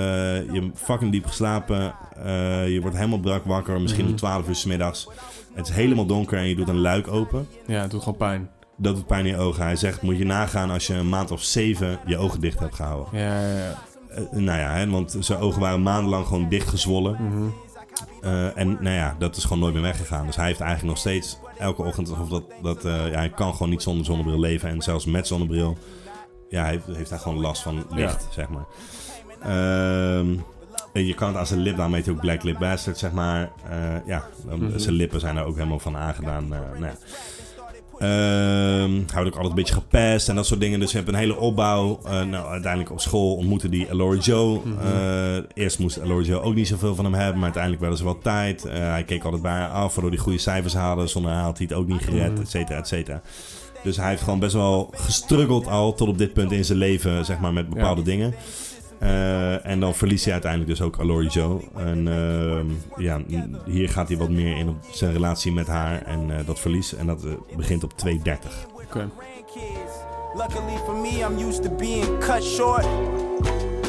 je fucking diep geslapen... eh, je wordt helemaal brak wakker, misschien Mhm. om 12 uur 's middags. Het is helemaal donker en je doet een luik open. Ja, het doet gewoon pijn. Dat doet pijn in je ogen. Hij zegt, moet je nagaan als je een maand of zeven je ogen dicht hebt gehouden. Ja, ja, ja. Nou ja, hè, want zijn ogen waren maandenlang gewoon dichtgezwollen. Mhm. Eh, en nou ja, dat is gewoon nooit meer weggegaan. Dus hij heeft eigenlijk nog steeds elke ochtend... Of dat, dat, eh, ja, hij kan gewoon niet zonder zonnebril leven. En zelfs met zonnebril ja, hij heeft, heeft hij gewoon last van licht, zeg maar. Ehm, en je kan het aan zijn lip, heet hij ook Black Lip Bastard, zeg maar. Eh, ja, Mhm. zijn lippen zijn er ook helemaal van aangedaan. nou ja. Ehm, hij wordt ook altijd een beetje gepest en dat soort dingen. Dus je hebt een hele opbouw. Eh, nou, uiteindelijk op school ontmoette die Elora Joe. Mhm. Eh, eerst moest Elora Joe ook niet zoveel van hem hebben, maar uiteindelijk werden ze wel tijd. Eh, hij keek altijd bij haar af, waardoor hij goede cijfers haalde. Zonder haar had hij het ook niet gered, Mhm. et cetera, et cetera. Dus hij heeft gewoon best wel gestruggeld al tot op dit punt in zijn leven, zeg maar, met bepaalde dingen. Eh, en dan verliest hij uiteindelijk dus ook Alori Joe. En ehm, ja, hier gaat hij wat meer in op zijn relatie met haar en eh, dat verlies. En dat eh, begint op 2.30. Oké. Luckily for me, I'm used to being cut short.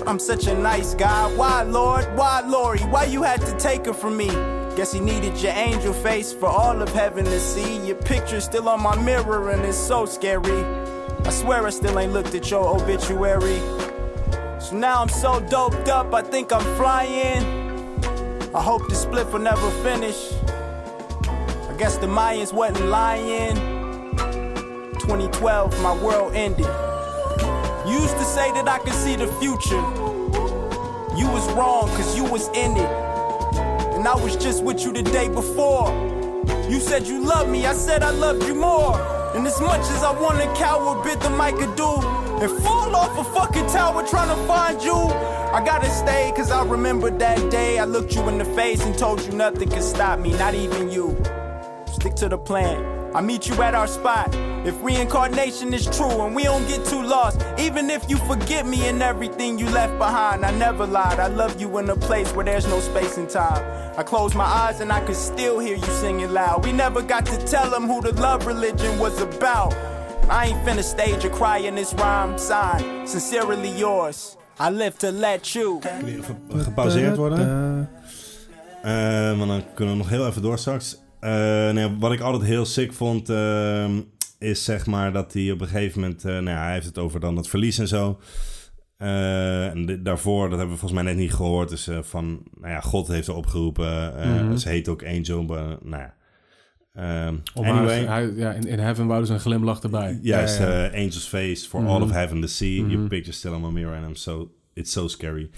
I'm such a nice guy. Why, Lord? Why, Lori? Why you had to take her from me? Guess he needed your angel face for all of heaven to see. Your picture's still on my mirror and it's so scary. I swear I still ain't looked at your obituary. So now I'm so doped up, I think I'm flying. I hope this split will never finish. I guess the Mayans wasn't lying. 2012, my world ended. You used to say that I could see the future. You was wrong, cause you was in it. And I was just with you the day before. You said you loved me, I said I loved you more. And as much as I wanna cower, bit the mic could do. And fall off a fucking tower trying to find you. I gotta stay, cause I remember that day. I looked you in the face and told you nothing could stop me, not even you. Stick to the plan. I meet you at our spot. If reincarnation is true and we don't get too lost, even if you forget me and everything you left behind, I never lied. I love you in a place where there's no space and time. I close my eyes and I can still hear you singing loud. We never got to tell them who the love religion was about. I ain't finna stage a cry in this rhyme. Sign, sincerely yours. I live to let you. Gepauzeerd worden. Eh, want dan kunnen we nog heel even door straks. Eh, nee, wat ik altijd heel sick vond, ehm, is zeg maar dat hij op een gegeven moment... eh, nou ja, hij heeft het over dan het verlies en zo. Eh, en daarvoor, dat hebben we volgens mij net niet gehoord, eh, van... Nou ja, God heeft er opgeroepen. Mhm. Ze heet ook Angel, maar nou ja. Ehm, anyway, hij- ja, in, in Heaven wouden ze een glimlach erbij. Juist, Ja, ja. Angel's Face for Mhm. all of heaven to see. Your Mhm. picture still on my mirror and I'm so, it's so scary.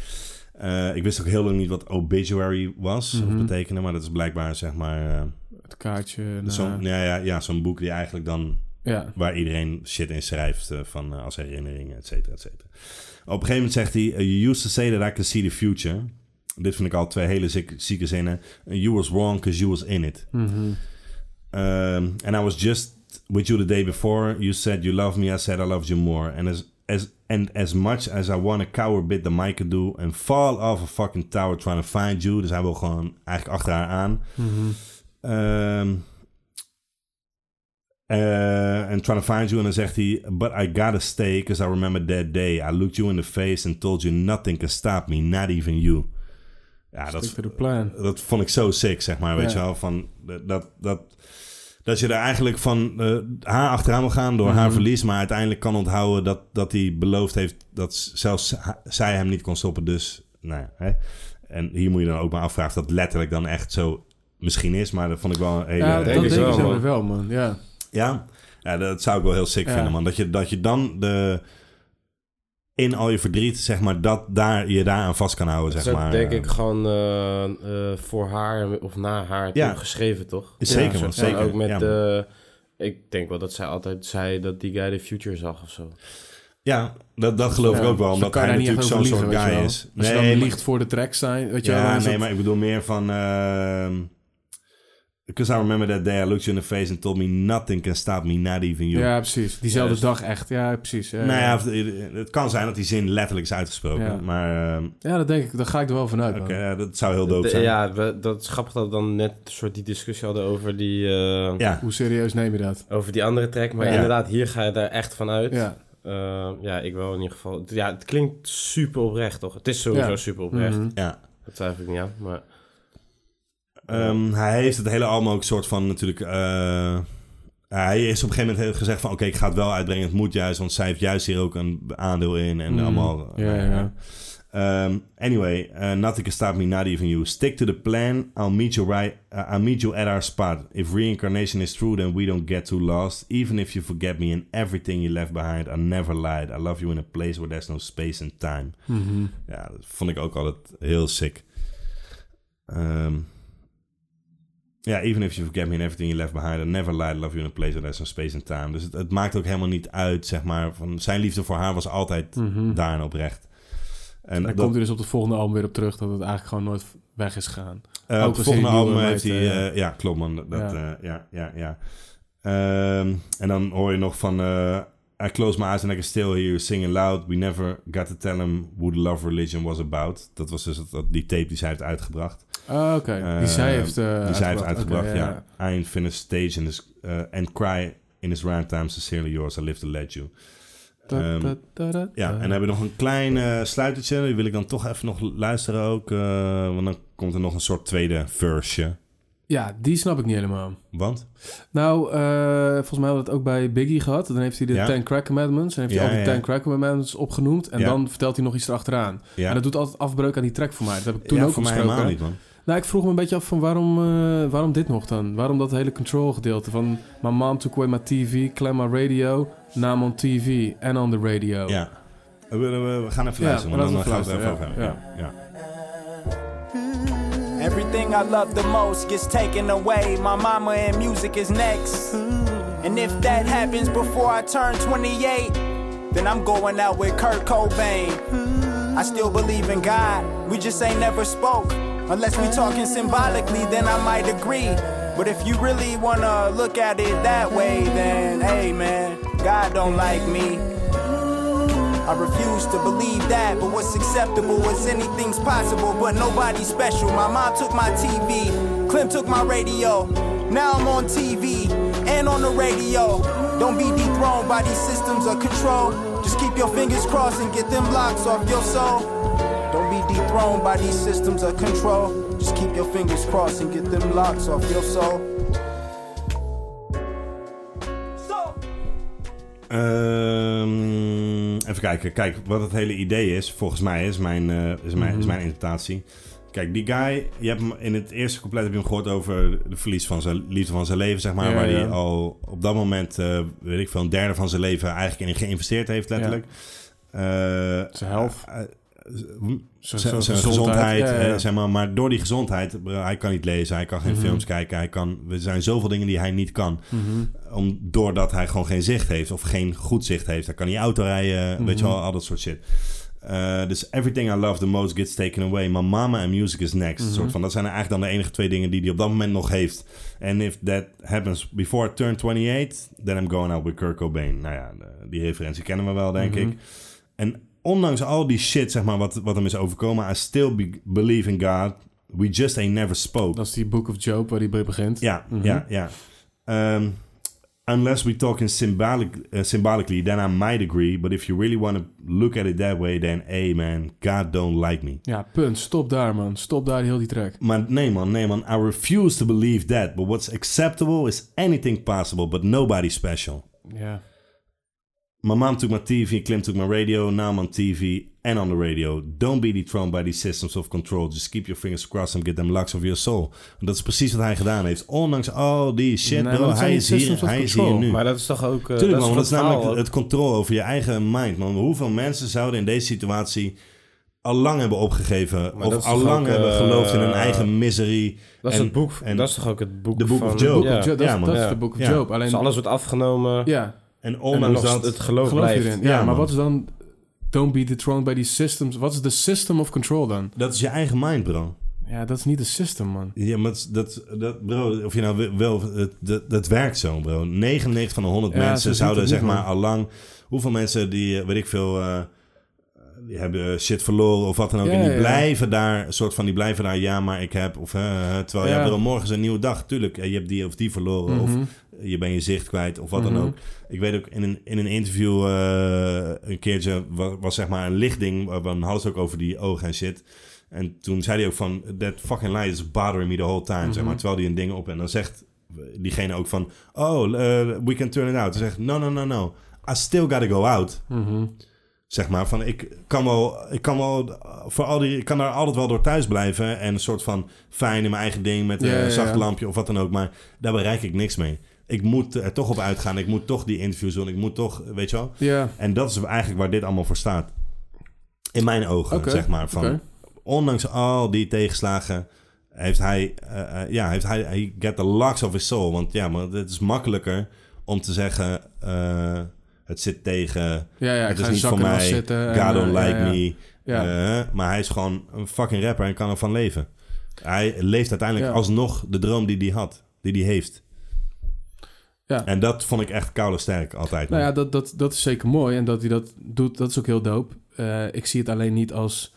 Ik wist ook heel lang niet wat obituary was of betekende, maar dat is blijkbaar zeg maar... eh, Het kaartje. na- zo'n, ja, ja, ja, zo'n boek die eigenlijk dan... Ja. Waar iedereen shit in schrijft eh, van, eh, als herinneringen, et cetera, et cetera. Op een gegeven moment zegt hij... "Uh, you used to say that I could see the future. Dit vind ik al twee hele zieke, zieke zinnen. You was wrong because you was in it. Mhm. Um, and I was just with you the day before. You said you love me. I said I loved you more. And as as and as much as I want to cower bit the mic could do and fall off a fucking tower trying to find you. Dus hij wil gewoon eigenlijk achter haar aan. Mhm. Um, Uh, and trying to find you. En dan zegt hij, but I gotta stay because I remember that day. I looked you in the face and told you nothing can stop me, not even you. Ja, dat, Stick dat vond ik zo sick, zeg maar, weet Ja. je wel. Van, dat, dat, dat je er eigenlijk van eh, haar achteraan wil gaan door Mhm. haar verlies... maar uiteindelijk kan onthouden dat, dat hij beloofd heeft... dat zelfs zij hem niet kon stoppen. Dus, nou ja, hè. En hier moet je dan ook maar afvragen of dat letterlijk dan echt zo misschien is. Maar dat vond ik wel een hele... Ja, dat denk ik wel, zo man. wel, man. Ja. Ja, ja dat zou ik wel heel sick Ja. vinden, man. Dat je, dat je dan de, in al je verdriet, zeg maar, dat daar, je daar aan vast kan houden, Dat zeg maar. denk ik gewoon eh, eh, voor haar of na haar Ja. geschreven, toch? Zeker, man, zeker. Ook met, Ja, man. eh, ik denk wel dat zij altijd zei dat die guy de future zag of zo. Ja, dat, dat geloof ik ook wel, omdat hij natuurlijk zo'n soort guy is. Als je dan liegt voor de tracks zijn, weet je ja, nee, dat- maar ik bedoel meer van... ehm Because I remember that day I looked you in the face and told me nothing can stop me, not even you. Ja, precies. Diezelfde dag echt. Ja, precies. Ja, nou ja. ja, het- het kan zijn dat die zin letterlijk is uitgesproken, Ja. maar ehm, Ja, dat denk ik. Daar ga ik er wel vanuit, oké, ja, dat zou heel dope De- zijn. ja, we- dat is grappig dat we dan net een soort die discussie hadden over die, eh, ja. Hoe serieus neem je dat? over die andere track. Maar Ja. inderdaad, hier ga je daar echt van uit. Ja. Eh, ja, ik wel in ieder geval. Ja, het klinkt super oprecht, toch? Het is sowieso Ja. super oprecht. Ja. Dat twijfel ik niet aan. Maar Ehm, hij heeft het hele album ook soort van natuurlijk... eh, hij is op een gegeven moment gezegd van... Oké, ik ga het wel uitbrengen. Het moet juist, want zij heeft juist hier ook een aandeel in. En Mhm. allemaal... Ja, eh, ja. Um, anyway, uh, nothing can stop me, not even you. Stick to the plan. I'll meet you right. Uh, I'll meet you at our spot. If reincarnation is true, then we don't get too lost. Even if you forget me and everything you left behind, I never lied. I love you in a place where there's no space and time. Mhm. Ja, dat vond ik ook altijd heel sick. Um, ja, even if you forget me and everything you left behind, I never lied. I love you in a place where there's no space and time. Dus het, het maakt ook helemaal niet uit, zeg maar. Van zijn liefde voor haar was altijd Mhm. daar en oprecht. En dan dat- komt hij dus op het volgende album weer op terug dat het eigenlijk gewoon nooit weg is gegaan. Eh, Ook het als volgende album heeft hij... eh, eh, ja, klopt man. Dat, Ja. ja. ja, ja, ja. Ehm, en dan hoor je nog van... eh, I close my eyes and I can still hear you singing loud. We never got to tell him who the love religion was about. Dat was dus het- die tape die zij heeft uitgebracht. Ah, oké. Die Eh, zij heeft, eh, die zij heeft uitgebracht, ja. I ain't finished stage in this, uh, and cry in this round time. Sincerely yours, I live to let you. Ehm, da, da, da, ja, en dan hebben we nog een klein eh, sluitertje. Die wil ik dan toch even nog luisteren ook. eh, want dan komt er nog een soort tweede verse. Ja, die snap ik niet helemaal. Want? Nou, eh, volgens mij hadden we het ook bij Biggie gehad. Dan heeft hij de Ja. Ten Crack Commandments. En heeft hij al die ja. Ten Crack Commandments opgenoemd. En dan vertelt hij nog iets erachteraan. En dat doet altijd afbreuk aan die track voor mij. Dat heb ik toen ook voor mij helemaal niet, man. Nou, ik vroeg me een beetje af van waarom, eh, waarom dit nog dan? Waarom dat hele control gedeelte van... My mom took away my TV, claim my radio, I'm on TV and on the radio. Ja. We, we- we gaan even luisteren, want dan gaan we het even over hebben. Ja. Ja. Everything I love the most gets taken away. My mama and music is next. And if that happens before I turn 28, then I'm going out with Kurt Cobain. I still believe in God, we just ain't never spoke. Unless we talking symbolically, then I might agree. But if you really wanna look at it that way, then hey man, God don't like me. I refuse to believe that, but what's acceptable is anything's possible, but nobody's special. My mom took my TV, Clem took my radio. Now I'm on TV and on the radio. Don't be dethroned by these systems of control. Just keep your fingers crossed and get them locks off your soul. Don't be dethroned by these systems of control. Just keep your fingers crossed and get them locks off your soul. Ehm, even kijken. Kijk, wat het hele idee is, volgens mij, is mijn, eh, is mijn, is Mhm. mijn interpretatie. Kijk, die guy, je hebt hem in het eerste couplet heb je hem gehoord over de verlies van zijn liefde van zijn leven, zeg maar. Ja, waar ja. hij al op dat moment, eh, weet ik veel, een derde van zijn leven eigenlijk in geïnvesteerd heeft, letterlijk. Eh, Zijn health. Zijn- zijn zijn zijn gezondheid, gezondheid, ja, ja. zeg maar. Maar door die gezondheid, hij kan niet lezen, hij kan geen Mhm. films kijken, hij kan, er zijn zoveel dingen die hij niet kan. Mhm. Om, doordat hij gewoon geen zicht heeft of geen goed zicht heeft. Hij kan niet auto rijden, weet je Mhm. wel, al dat soort shit. Eh, dus everything I love the most gets taken away. My mama and music is next. Soort van, dat zijn eigenlijk dan de enige twee dingen die hij op dat moment nog heeft. And if that happens before I turn 28, then I'm going out with Kurt Cobain. Nou ja, die referentie kennen we wel, denk ik. En ondanks al die shit, zeg maar, wat, wat hem is overkomen... I still be- believe in God. We just ain't never spoke. Dat is die Book of Job waar die bij begint. Ja, Mhm. ja, ja. Ehm, Unless we talk in symbolic, uh, symbolically, then I might agree. But if you really want to look at it that way, then hey man, God don't like me. Ja, punt. Stop daar, man. Stop daar heel die track. Maar nee man, nee man. I refuse to believe that. But what's acceptable is anything possible, but nobody special. Ja. My mom took my TV, Clem took my radio. Now I'm on TV and on the radio. Don't be dethroned by these systems of control. Just keep your fingers crossed and get them locks of your soul. En dat is precies wat hij gedaan heeft. Ondanks al die shit, Nee, bro. Hij is hier, hij is hier nu. Maar dat is toch ook... eh, Tuurlijk man, dat want is dat is het namelijk het controle over je eigen mind. Man. Hoeveel mensen zouden in deze situatie al lang hebben opgegeven... Maar of al lang ook, hebben eh, geloofd in hun eigen miserie. Dat is En- het boek. en- dat is toch ook het boek Book van... of Job. Ja. of Job, dat, Ja, is- dat de Book of. Job. Alleen, Dus alles wordt afgenomen ja, En nog dat... het geloof, blijft. Ja, Ja, maar wat is dan... Don't be dethroned by these systems. Wat is de system of control dan? Dat is je eigen mind, bro. Ja, dat is niet de system, man. Ja, maar dat, dat, bro, of je nou wil- wel, het, dat, dat werkt zo, bro. 99 van de 100 Ja, zo mensen zouden, zeg niet, maar, al lang... Hoeveel mensen die, eh, weet ik veel, eh, die hebben shit verloren of wat dan ook. Ja, en die ja, blijven daar, een soort van, die blijven daar, ja, maar ik heb, of, eh, eh, terwijl, ja, Ja. bro, morgen is een nieuwe dag. Tuurlijk, eh, je hebt die of die verloren, of Mhm. Je bent je zicht kwijt, of wat Mhm. dan ook. Ik weet ook, in een, in een interview eh, een keertje was, was zeg maar een lichtding, waar- dan hadden ze ook over die ogen en shit. En toen zei hij ook van, that fucking light is bothering me the whole time, zeg maar. Mhm. Terwijl hij een ding op en dan zegt diegene ook van, oh, uh, we can turn it out. Hij zegt, no, no, no, no, I still gotta go out. Mhm. Zeg maar, van ik kan wel, ik kan wel, voor al die, ik kan daar altijd wel door thuis blijven en een soort van fijn in mijn eigen ding met een ja, zacht ja. lampje of wat dan ook, maar daar bereik ik niks mee. Ik moet er toch op uitgaan, ik moet toch die interviews doen, ik moet toch, weet je wel. Ja, En dat is eigenlijk waar dit allemaal voor staat. In mijn ogen, zeg maar. Van. Ondanks al die tegenslagen heeft hij, eh, eh, ja, heeft hij, hij get the locks of his soul. Want ja, maar het is makkelijker om te zeggen, eh, het zit tegen, ja, ja het is niet voor mij, zitten. God don't like ja, me. Ja. Maar hij is gewoon een fucking rapper en kan ervan leven. Hij leeft uiteindelijk alsnog de droom die hij had, die hij heeft. Ja. En dat vond ik echt koude sterk altijd. Nou ja, dat, dat, dat is zeker mooi. En dat hij dat doet, dat is ook heel dope. Eh, ik zie het alleen niet als...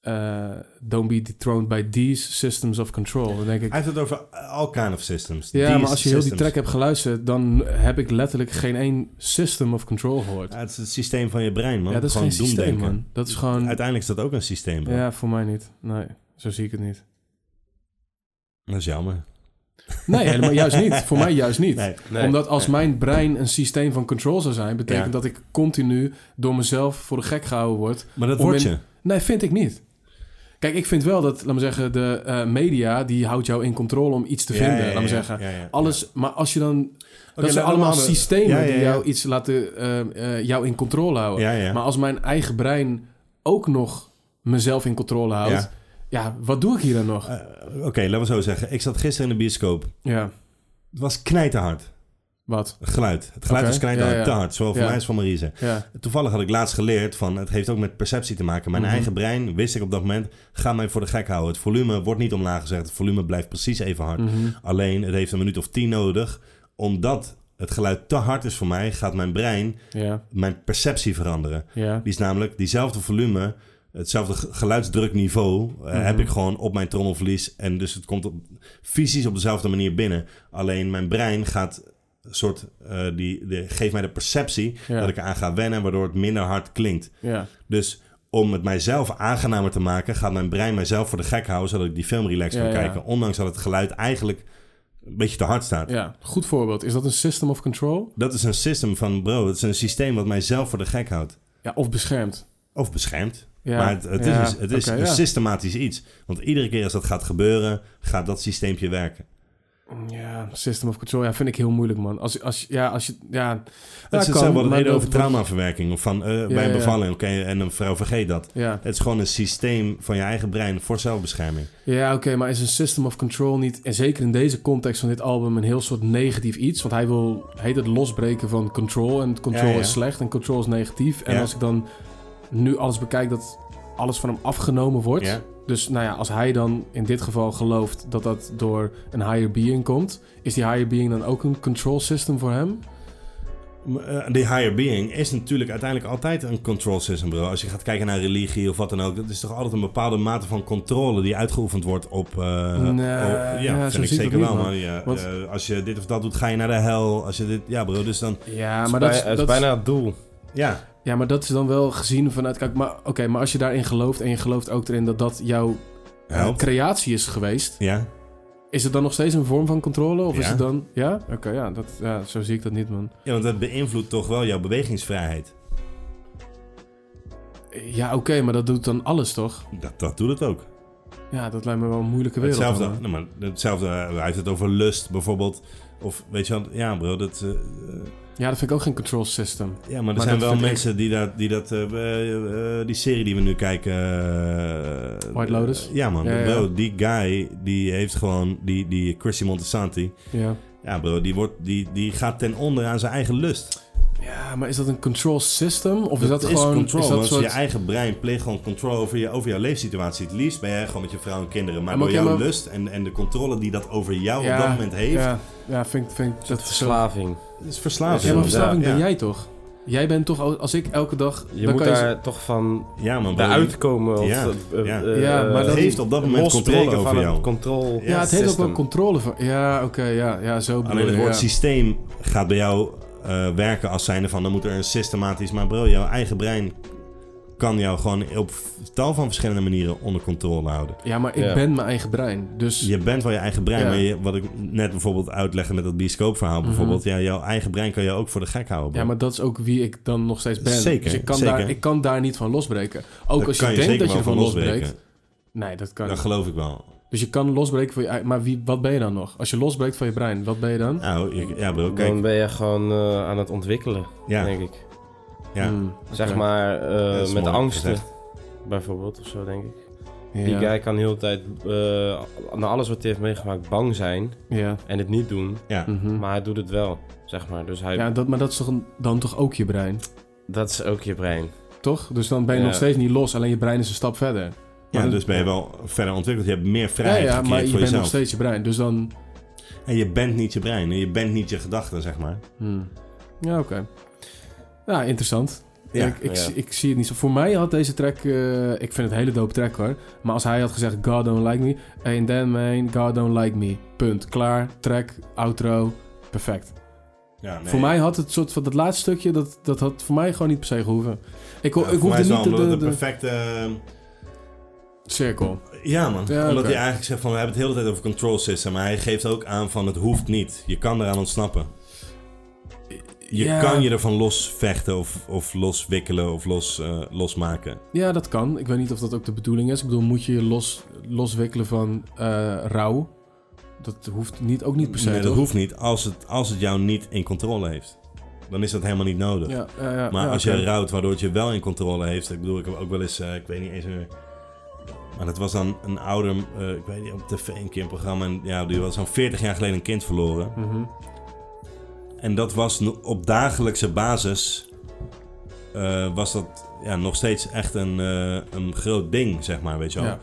eh, don't be dethroned by these systems of control. Dan denk ik... Hij heeft het over all kind of systems. Ja, These maar als je heel die track hebt geluisterd... dan heb ik letterlijk geen één system of control gehoord. Ja, het is het systeem van je brein, man. ja, dat is Gewoon geen systeem, man. Dat is gewoon... Uiteindelijk is dat ook een systeem, bro. Ja, voor mij niet. Nee, zo zie ik het niet. Dat is jammer. Nee, helemaal *laughs* juist niet. Voor mij juist niet. Nee. Nee. Omdat als mijn brein een systeem van control zou zijn... betekent Ja. dat ik continu door mezelf voor de gek gehouden word. Maar dat word in- je. Nee, vind ik niet. Kijk, ik vind wel dat, laat me zeggen, de eh, media... die houdt jou in controle om iets te Ja, vinden. ja, laat me zeggen. Alles, maar als je dan... dat zijn allemaal systemen die jou iets laten... eh, eh, jou in controle houden. Maar als mijn eigen brein ook nog mezelf in controle houdt... Ja. Wat doe ik hier dan nog? Eh, Oké, laten we zo zeggen. Ik zat gisteren in de bioscoop. ja, Het was knijterhard. wat? Het geluid. Het geluid was knijterhard. ja, ja. Te hard. Zowel voor Ja. mij als voor Marise. Ja, Toevallig had ik laatst geleerd van... Het heeft ook met perceptie te maken. Mijn Mhm. eigen brein, wist ik op dat moment... Ga mij voor de gek houden. Het volume wordt niet omlaag gezegd. Het volume blijft precies even hard. mhm. Alleen, het heeft een minuut of tien nodig. Omdat het geluid te hard is voor mij... gaat mijn brein ja, mijn perceptie veranderen. ja. Die is namelijk diezelfde volume, hetzelfde ge- geluidsdrukniveau eh, Mhm. heb ik gewoon op mijn trommelvlies. En dus het komt op, fysisch op dezelfde manier binnen. Alleen mijn brein gaat een soort, eh, die, die geeft mij de perceptie Ja. dat ik eraan ga wennen, waardoor het minder hard klinkt. ja. Dus om het mijzelf aangenamer te maken, gaat mijn brein mijzelf voor de gek houden, zodat ik die film relaxed Ja, kan kijken. Ondanks dat het geluid eigenlijk een beetje te hard staat. Ja, goed voorbeeld. Is dat een system of control? Dat is een system van, bro, het is een systeem wat mijzelf voor de gek houdt. Ja, of beschermd. Of beschermt. Ja, maar het, het ja, is, het is oké, een ja. systematisch iets. Want iedere keer als dat gaat gebeuren, gaat dat systeempje werken. Ja, system of control. Ja, vind ik heel moeilijk, man. Als, als, ja, als je... Ja, ja, is hetzelfde wat reden over traumaverwerking. Of van eh, bij een bevalling, oké, en een vrouw vergeet dat. Ja, Het is gewoon een systeem van je eigen brein voor zelfbescherming. ja oké, maar is een system of control niet... En zeker in deze context van dit album een heel soort negatief iets? Want hij wil, heet het losbreken van control. En control is slecht en control is negatief. En als ik dan nu alles bekijk dat alles van hem afgenomen wordt... Ja? Dus nou ja, als hij dan in dit geval gelooft dat dat door een higher being komt, is die higher being dan ook een control system voor hem? Eh, Die higher being is natuurlijk uiteindelijk altijd een control system, bro. Als je gaat kijken naar religie of wat dan ook, dat is toch altijd een bepaalde mate van controle die uitgeoefend wordt op. eh, Nee, op- ja, ja, zo vind ik zie ik zeker het wel, man. Ja, Want- eh, als je dit of dat doet, ga je naar de hel. Als je dit, ja, bro, dus dan. Ja, maar dat, is dat is- bijna het doel. Ja, Ja, maar dat is dan wel gezien vanuit... Kijk, maar, oké, maar als je daarin gelooft en je gelooft ook erin dat dat jouw eh, creatie is geweest... Ja, Is het dan nog steeds een vorm van controle? Of is Ja. het dan... Ja? Oké, ja, dat, ja, zo zie ik dat niet, man. ja, want dat beïnvloedt toch wel jouw bewegingsvrijheid. Ja, oké, maar dat doet dan alles, toch? Dat, dat doet het ook. Ja, dat lijkt me wel een moeilijke wereld. Hetzelfde, nou, maar hetzelfde, eh, hij heeft het over lust bijvoorbeeld. Of weet je wel, ja, bro, dat. eh, Ja, dat vind ik ook geen control system. Ja, maar er Maar zijn wel ik- mensen die dat, die dat eh, eh, eh, die serie die we nu kijken. White Lotus? ja, man. Ja, ja. Bro, die guy, die heeft gewoon, die, die Chrissy Montesanti. Ja. Ja, bro, die, wordt, die, die gaat ten onder aan zijn eigen lust. Ja, maar is dat een control system? Of is dat, is gewoon... control, is dat want soort... je eigen brein pleegt gewoon controle over, je, over jouw leefsituatie. Het liefst ben jij gewoon met je vrouw en kinderen. Maar door jouw maar- lust en, en de controle die dat over jou ja, op dat moment heeft, Ja, ja vind, ik- vind dat zo... Verslaving. is verslaving. Ja, maar verslaving Ja. ben jij toch? Jij bent toch, al- als ik elke dag... Je dan moet kan daar toch van Ja, man. Of, Ja, eh, ja. eh, Ja, maar eh, dat- heeft op dat moment controle over van jou. control Ja, het heeft ook wel controle van... Ja, oké, ja, ja, zo bedoel Alleen het je, woord ja. systeem gaat bij jou eh, werken als zijnde van... dan moet er een systematisch... Maar bro, jouw eigen brein kan jou gewoon op tal van verschillende manieren onder controle houden. Ja, maar ik Ja. ben mijn eigen brein. Dus Je bent wel je eigen brein, Ja. maar je, wat ik net bijvoorbeeld uitlegde met dat bioscoopverhaal Mhm. bijvoorbeeld... Ja, jouw eigen brein kan je ook voor de gek houden. bro. Ja, maar dat is ook wie ik dan nog steeds ben. Zeker, dus ik kan, zeker. Daar, ik kan daar niet van losbreken. Ook als je denkt dat je ervan van losbreekt. losbreken. Nee, dat kan Dat niet. geloof ik wel. Dus je kan losbreken van je eigen... Maar wie, wat ben je dan nog? Als je losbreekt van je brein, wat ben je dan? Nou, ja bro, kijk. Dan ben je gewoon eh, aan het ontwikkelen, Ja, denk ik. Ja. Hmm, Zeg maar eh, met angsten, gezegd. bijvoorbeeld, of zo, denk ik. Ja. Die guy kan de hele tijd, eh na alles wat hij heeft meegemaakt, bang zijn Ja. en het niet doen. Ja. mhm. Maar hij doet het wel, zeg maar. Dus hij, ja dat, maar dat is toch een- dan toch ook je brein? dat is ook je brein. Toch? Dus dan ben je Ja. nog steeds niet los, alleen je brein is een stap verder. ja, dat- dus ben je wel verder ontwikkeld. Je hebt meer Ja, vrijheid ja, gecreëerd maar je bent nog steeds je brein. Dus dan... En je bent niet je brein. en Je bent niet je gedachten, zeg maar. Hmm. Ja, oké. Ja, interessant. Ja, ik, ik, ja. zie- ik zie het niet zo. Voor mij had deze track... eh, ik vind het een hele dope track hoor. Maar als hij had gezegd God don't like me... Ain't that man, God don't like me. Punt. Klaar. Track. Outro. Perfect. Ja, nee. Voor mij had het soort van... Dat laatste stukje... Dat, dat had voor mij gewoon niet per se gehoeven. Ik, ik hoefde niet de, de, de, perfecte... eh, cirkel. Ja man, Ja, omdat hij eigenlijk zegt van we hebben het de hele tijd over control system, maar hij geeft ook aan van het hoeft niet. Je kan eraan ontsnappen. Je Ja. kan je ervan losvechten of, of loswikkelen of los, eh, losmaken. Ja, dat kan. Ik weet niet of dat ook de bedoeling is. Ik bedoel, moet je je los, loswikkelen van eh, rouw? Dat hoeft niet, ook niet per se, nee, dat toch? hoeft niet als het, als het jou niet in controle heeft. Dan is dat helemaal niet nodig. Ja, maar als oké. je rouwt waardoor het je wel in controle heeft. Ik bedoel, ik heb ook wel eens, eh, ik weet niet eens meer. Maar dat was dan een ouder, ik weet niet, op tv een keer een programma. En ja, die was zo'n 40 jaar geleden een kind verloren. Mhm. En dat was op dagelijkse basis. eh, was dat ja, nog steeds echt een, eh, een groot ding, zeg maar, weet je wel. Ja.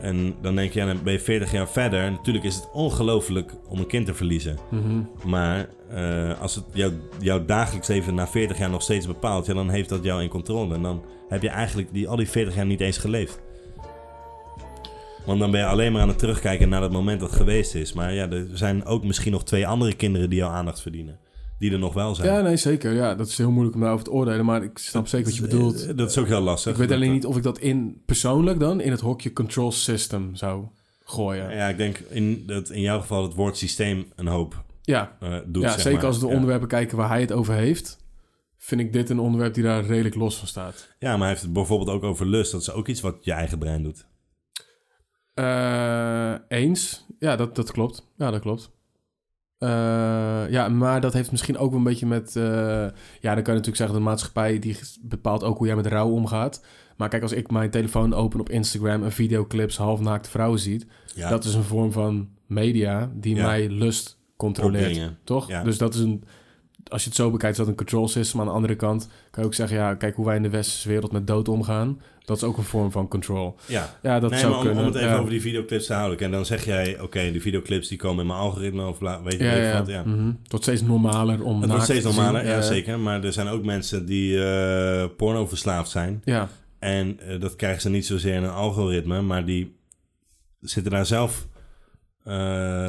En dan denk je, ja, dan ben je 40 jaar verder. Natuurlijk is het ongelooflijk om een kind te verliezen. Mhm. Maar eh, als het jou, jouw dagelijks leven na 40 jaar nog steeds bepaalt, ja, dan heeft dat jou in controle. En dan heb je eigenlijk die, al die 40 jaar niet eens geleefd. Want dan ben je alleen maar aan het terugkijken naar dat moment dat geweest is. Maar ja, er zijn ook misschien nog twee andere kinderen die jouw aandacht verdienen. Die er nog wel zijn. Ja, nee, zeker. Ja, dat is heel moeilijk om daarover te oordelen. Maar ik snap zeker wat je bedoelt. Eh, Dat is ook heel lastig. Ik weet Dat- alleen niet of ik dat in persoonlijk dan in het hokje control system zou gooien. Ja, ik denk in, dat in jouw geval het woord systeem een hoop Ja, eh, doet. ja zeg zeker maar. als we de Ja. onderwerpen kijken waar hij het over heeft, vind ik dit een onderwerp die daar redelijk los van staat. Ja, maar hij heeft het bijvoorbeeld ook over lust. Dat is ook iets wat je eigen brein doet. Eh, eens. Ja, dat, dat klopt. Ja, dat klopt. Eh, ja, maar dat heeft misschien ook wel een beetje met... eh, ja, dan kan je natuurlijk zeggen... de maatschappij die bepaalt ook hoe jij met rouw omgaat. Maar kijk, als ik mijn telefoon open op Instagram... en videoclips halfnaakte vrouwen ziet... Ja, dat is een vorm van media... die Ja. mij lust controleert. Toch? Ja. Dus dat is een... Als je het zo bekijkt, is dat een control system. Aan de andere kant kan je ook zeggen... ja, kijk hoe wij in de westerse wereld met dood omgaan. Dat is ook een vorm van control. Ja, Ja, dat nee, zou om, kunnen. om het even ja. over die videoclips te houden. En dan zeg jij, oké, die videoclips die komen in mijn algoritme of bla- weet je Ja, ja, wat. Ja. mhm. Het wordt steeds normaler om Het wordt steeds te normaler, zien. ja, zeker. Maar er zijn ook mensen die eh porno verslaafd zijn. Ja, En eh, dat krijgen ze niet zozeer in een algoritme, maar die zitten daar zelf eh,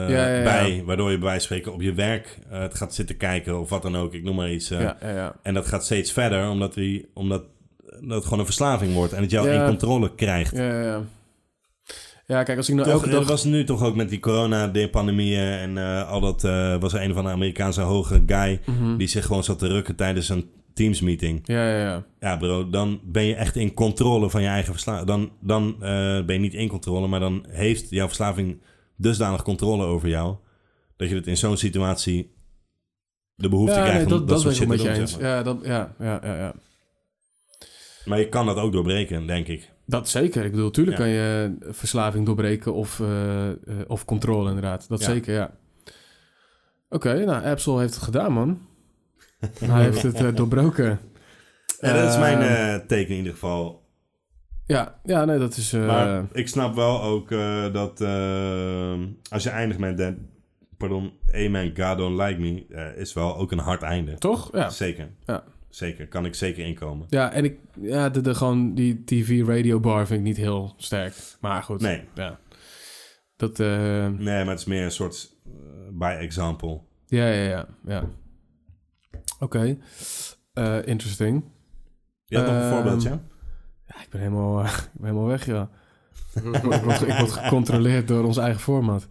ja, ja. bij. Waardoor je bij wijze van spreken op je werk het gaat zitten kijken of wat dan ook. Ik noem maar iets. ja, ja, ja. En dat gaat steeds verder, omdat, die, omdat dat het gewoon een verslaving wordt. En het jou in controle krijgt. Ja, ja, ja. Ja, kijk, als ik nou Toch, elke dag... Dat was nu toch ook met die corona-pandemieën en eh, al dat... eh, was er een van de Amerikaanse hoge guy... Mhm. die zich gewoon zat te rukken tijdens een Teams-meeting. Ja, ja, ja. Ja, bro, dan ben je echt in controle van je eigen verslaving. Dan, dan eh, ben je niet in controle, maar dan heeft jouw verslaving dusdanig controle over jou... dat je het in zo'n situatie de behoefte ja, krijgt nee, om dat, dat, dat soort shit te doen. zeg maar. Ja, dat, ja, ja, ja, ja. Maar je kan dat ook doorbreken, denk ik. Dat zeker. Ik bedoel, tuurlijk Ja. kan je verslaving doorbreken of, eh, eh, of controle inderdaad. Dat Ja. zeker, ja. Oké, nou, Absol heeft het gedaan, man. *laughs* Hij heeft het eh, doorbroken. Ja, dat is mijn Ehm, eh, teken in ieder geval. ja, ja, nee, dat is... Maar ik snap wel ook dat als je eindigt met that, pardon, Amen, God Don't Like Me, is wel ook een hard einde. toch? Ja. Zeker. Ja. Zeker. Kan ik zeker inkomen. Ja, en ik... Ja, de, de, gewoon die TV-radio bar vind ik niet heel sterk. Maar goed. Nee. Ja. Dat... eh, Nee, maar het is meer een soort eh, by example. ja, ja, ja. ja. Oké. Eh, interesting. Je nog een Ehm, voorbeeldje? Ja, ik ben helemaal, *laughs* ik ben helemaal weg, ja. ik, word, ik word- ik word gecontroleerd door ons eigen format.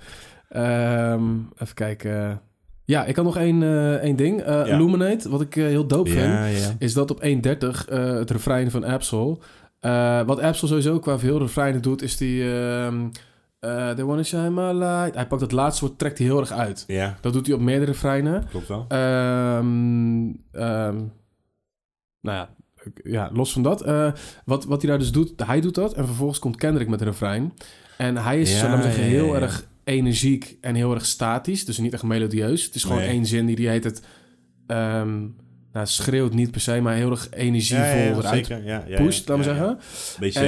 Ehm, even kijken. Ja, ik had nog één, eh, één ding. Eh, Ja. Illuminate, wat ik eh, heel dope vind, Ja, is dat op 1.30 eh, het refrein van Absol. Eh, wat Absol sowieso qua veel refreinen doet, is die... ehm eh, They wanna shine my light. Hij pakt het laatste woord, trekt hij heel erg uit. Ja, Dat doet hij op meerdere refreinen. klopt wel. Ehm, nou ja, ja, los van dat. eh, wat, wat hij daar dus doet, hij doet dat. En vervolgens komt Kendrick met een refrein. En hij is, we zeggen, heel erg energiek en heel erg statisch. Dus niet echt melodieus. Het is gewoon Nee. één zin die die heet het... ehm, nou, schreeuwt niet per se, maar heel erg energievol Ja, ja, eruit zeker. Ja, ja, pusht, laten we zeggen. Beetje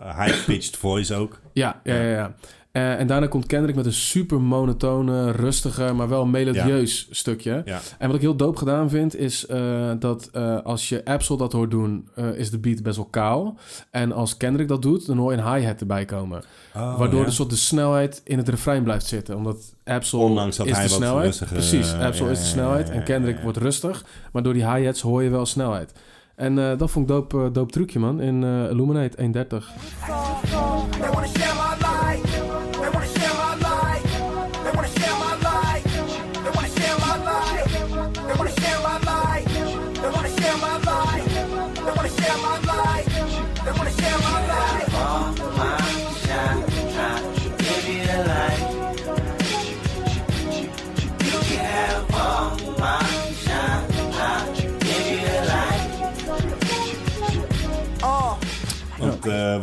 eh, high-pitched voice ook. Ja, ja, ja. Eh, en daarna komt Kendrick met een super monotone, rustige, maar wel melodieus stukje. Ja. En wat ik heel dope gedaan vind, is eh, dat eh, als je Absol dat hoort doen, eh, is de beat best wel kaal. En als Kendrick dat doet, dan hoor je een hi-hat erbij komen. Oh, waardoor ja. de soort de snelheid in het refrein blijft zitten. Omdat Absol Ondanks dat is hij de wat snelheid. rustiger, Precies, Absol ja, is de ja, snelheid ja, en Kendrick ja. wordt rustig. Maar door die hi-hats hoor je wel snelheid. En eh, dat vond ik dope, eh, dope trucje, man. In Illuminate 1.30.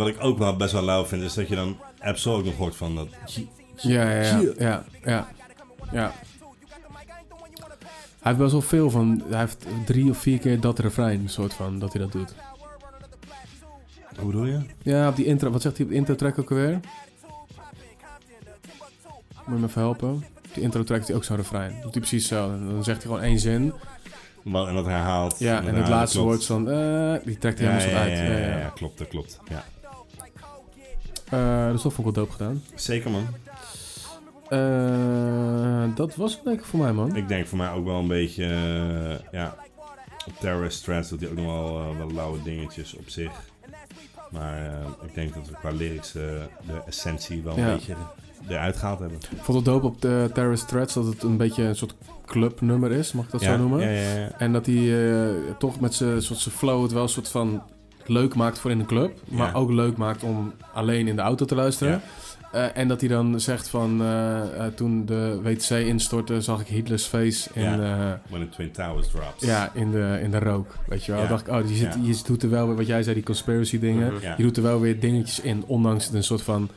ik ook wel best wel lauw vind, is dat je dan Absol ook nog hoort van dat... Ja, ja, ja. ja, ja, ja. Hij heeft best wel veel van... Hij heeft drie of vier keer dat refrein, soort van, dat hij dat doet. Hoe bedoel je? Ja, op die intro... Wat zegt hij op de intro-track ook alweer? Moet je me even helpen? Op die intro-track heeft hij ook zo'n refrein. Doet hij precies zo. En dan zegt hij gewoon één zin. En dat herhaalt. Ja, en het laatste klopt. woord dan... eh, die trekt hij Ja, helemaal ja, zo uit. ja, Ja, ja, ja, ja, klopt, dat klopt. Ja. Eh, dus dat vond ik wel dope gedaan. Zeker man. Eh, dat was het denk ik voor mij, man. Ik denk voor mij ook wel een beetje, eh, ja, Terrorist Threads doet hij ook nog wel, eh, wel lauwe dingetjes op zich. Maar eh, ik denk dat we qua lyrics eh, de essentie wel een Ja. beetje eruit gehaald hebben. Ik vond het dope op de Terrorist Threads dat het een beetje een soort clubnummer is, mag ik dat ja, zo noemen? Ja, ja, ja. En dat hij eh, toch met zijn flow het wel een soort van leuk maakt voor in een club. Maar Ja. ook leuk maakt om alleen in de auto te luisteren. Eh, en dat hij dan zegt van... eh, eh, toen de WTC instortte, zag ik Hitler's face in, Ja. When the Twin Towers drops. ja, in, de, in de rook. Weet je wel? Ja. dacht ik, oh, je, zit, Ja. je doet er wel weer, wat jij zei, die conspiracy dingen. Mhm. Je doet er wel weer dingetjes in, ondanks het een soort van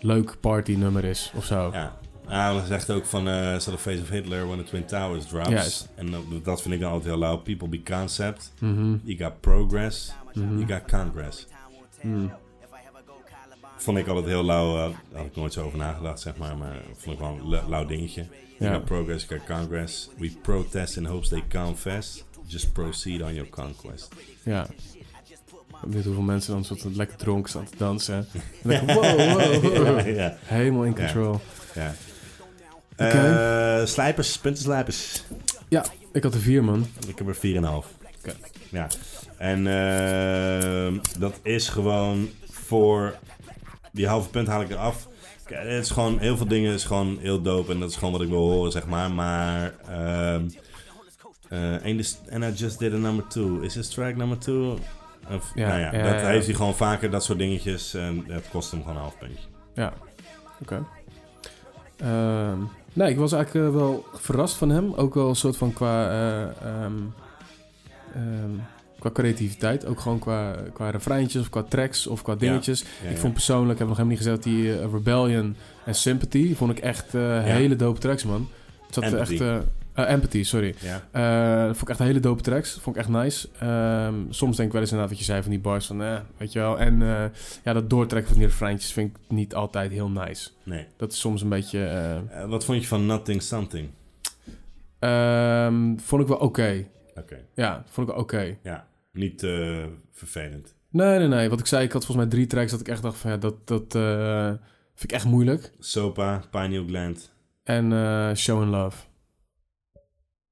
leuk party nummer is of zo. Ja. Ja, hij zegt ook van, so the face of Hitler when the Twin Towers drops. Juist. En dat, vind ik dan altijd heel lauw. People be concept. Mhm, You got progress. Mhm. You got congress. Hmm. Vond ik altijd heel lauw. Daar had ik nooit zo over nagedacht, zeg maar. Maar vond ik wel een la- lauw dingetje. Je Ja. got progress, you got congress. We protest in hopes they confess. Just proceed on your conquest. Ja. Ik benieuwd hoeveel mensen dan soort lekker dronken staan te dansen. *laughs* En dan wow, wow, wow. Ja, ja. Helemaal in control. Ja. Eh, slijpers, puntenslijpers. Ja, ik had er vier, man. Ik heb er 4,5. Oké. Ja. En ehm, dat is gewoon voor... Die halve punt haal ik eraf. Kijk, Het is gewoon... Heel veel dingen is gewoon heel dope. En dat is gewoon wat ik wil horen, zeg maar. Maar... and, this- and I just did a number two. Is this track number two? Of, Ja, nou ja, ja, dat ja. heeft hij gewoon vaker, dat soort dingetjes. En het kost hem gewoon een half puntje. Ja, oké. Ehm, nee, ik was eigenlijk eh, wel verrast van hem. Ook wel een soort van qua, eh, ehm, ehm, qua creativiteit. Ook gewoon qua, qua refreintjes of qua tracks of qua dingetjes. Ja, ik ja. vond persoonlijk, ik heb nog helemaal niet gezegd, die eh, Rebellion en Sympathy vond ik echt eh, hele dope tracks, man. Het zat Empathy. echt... eh, empathy, sorry. Ja. Vond ik echt hele dope tracks. Vond ik echt nice. Ehm, soms denk ik wel eens inderdaad wat je zei van die bars van, eh, weet je wel. En ja, dat doortrekken van die refreintjes vind ik niet altijd heel nice. Nee. Dat is soms een beetje... wat vond je van Nothing Something? ehm, vond ik wel oké. Oké. Ja, vond ik wel oké. Ja. Niet eh, vervelend. Nee, nee, nee. Wat ik zei, ik had volgens mij drie tracks dat ik echt dacht van, ja, dat, dat eh, vind ik echt moeilijk. Sopa, Pineal Gland. En eh, Show and Love.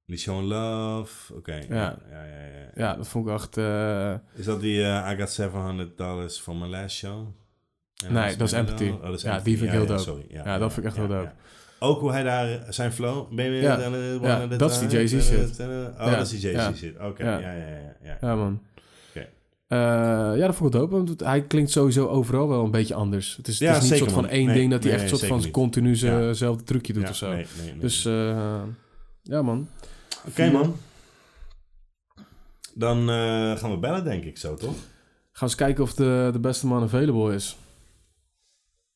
Die Show and Love. Oké. Ja. Ja, ja, ja, ja. Ja, dat vond ik echt... Is dat die I got 700 dollars for my last show? En Nee, dat is Empathy. Oh, dat is Ja, Empathy. die vind ik heel dope. sorry. Ja, dat vind ik echt heel dope. Ook hoe hij daar, zijn flow, baby. Ja. Ja, dat is die Jay-Z shit. Oh, dat is die Jay-Z Ja. shit. Oké, Ja. ja, ja, ja. man. Eh, ja, dat vond ik dope. Want hij klinkt sowieso overal wel een beetje anders. Het is, Ja, het is niet zeker, soort van één Nee, ding dat hij nee, echt nee, soort van continu niet. Ja. zijnzelfde trucje doet Ja, of zo. Dus eh, ja, man. Oké, man. Dan eh, gaan we bellen, denk ik zo, toch? Gaan we eens kijken of de, de beste man available is.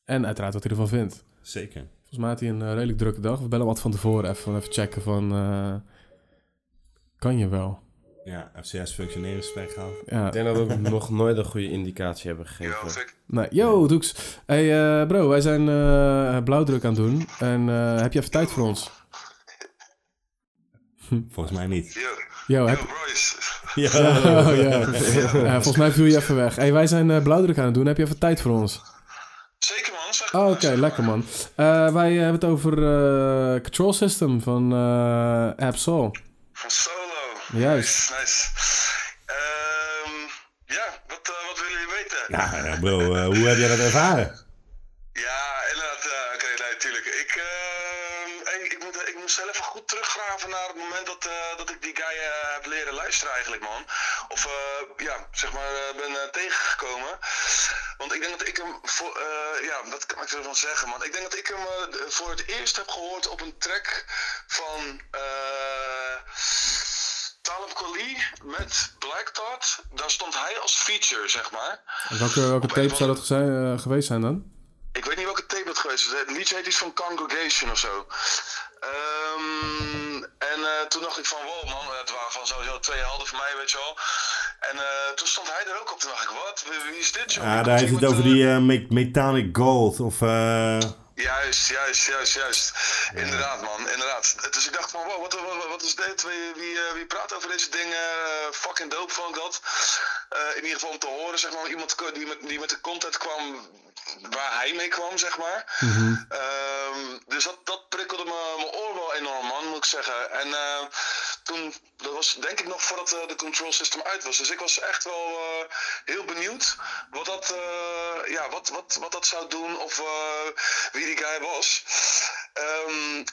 En uiteraard wat hij ervan vindt. Zeker. Volgens mij had hij een eh, redelijk drukke dag. We bellen hem wat van tevoren even, even checken van... eh, kan je wel? Ja, FCS functioneringsgesprek gehad. Ja. Ik denk dat we nog nooit een goede indicatie hebben gegeven. Nee, yo, Doeks. Hey eh, bro, wij zijn eh, blauwdruk aan het doen. En eh, heb je even tijd voor ons? *laughs* Volgens mij niet. Yo, heb... Ja. *laughs* Oh, ja. Ja, volgens mij viel je even weg. Hey, wij zijn eh, blauwdruk aan het doen. Heb je even tijd voor ons? Zeker man, zeg Oh, Oké, lekker man. Eh, wij hebben het over eh, Control System van eh Absol. Van Solo. Juist. Nice, nice. Ehm, ja, wat, wat willen jullie weten? Ja, bro, hoe heb jij dat ervaren? Ja, inderdaad. eh, Oké, nee, tuurlijk. Ik, ehm, ik, ik, moet, ik moest zelf even goed teruggraven naar het moment dat, eh, dat ik die guy heb leren luisteren eigenlijk, man. Of, eh, ja, zeg maar, eh, ben eh, tegengekomen. Want ik denk dat ik hem, voor, ja, dat kan ik ervan zeggen, man. Ik denk dat ik hem voor het eerst heb gehoord op een track van... Talib Kweli met Black Thought. Daar stond hij als feature, zeg maar. En welke welke tape zou dat zijn, geweest zijn dan? Ik weet niet welke tape dat geweest is. Het liedje heet iets van Congregation of zo. Ehm, en eh, toen dacht ik van, wow man, het waren van sowieso twee helden voor mij, weet je wel. En eh, toen stond hij er ook op. Toen dacht ik, wat? Wie, is dit, joh? Ja, daar heeft het over die eh, me- metallic gold. Of, eh, Juist, juist, juist, juist. Inderdaad, man, inderdaad. Dus ik dacht van, wow, wat, wat, wat is dit? Wie, wie, eh, wie praat over deze dingen? Fucking dope vond ik dat. Eh, in ieder geval om te horen, zeg maar, iemand die met, die met de content kwam waar hij mee kwam, zeg maar. Ehm, dus dat, dat prikkelde me- mijn oor wel enorm, man, moet ik zeggen. En eh, toen, dat was denk ik nog voordat de control system uit was. Dus ik was echt wel heel benieuwd wat dat, ja, wat, wat, wat dat zou doen of wie die guy was.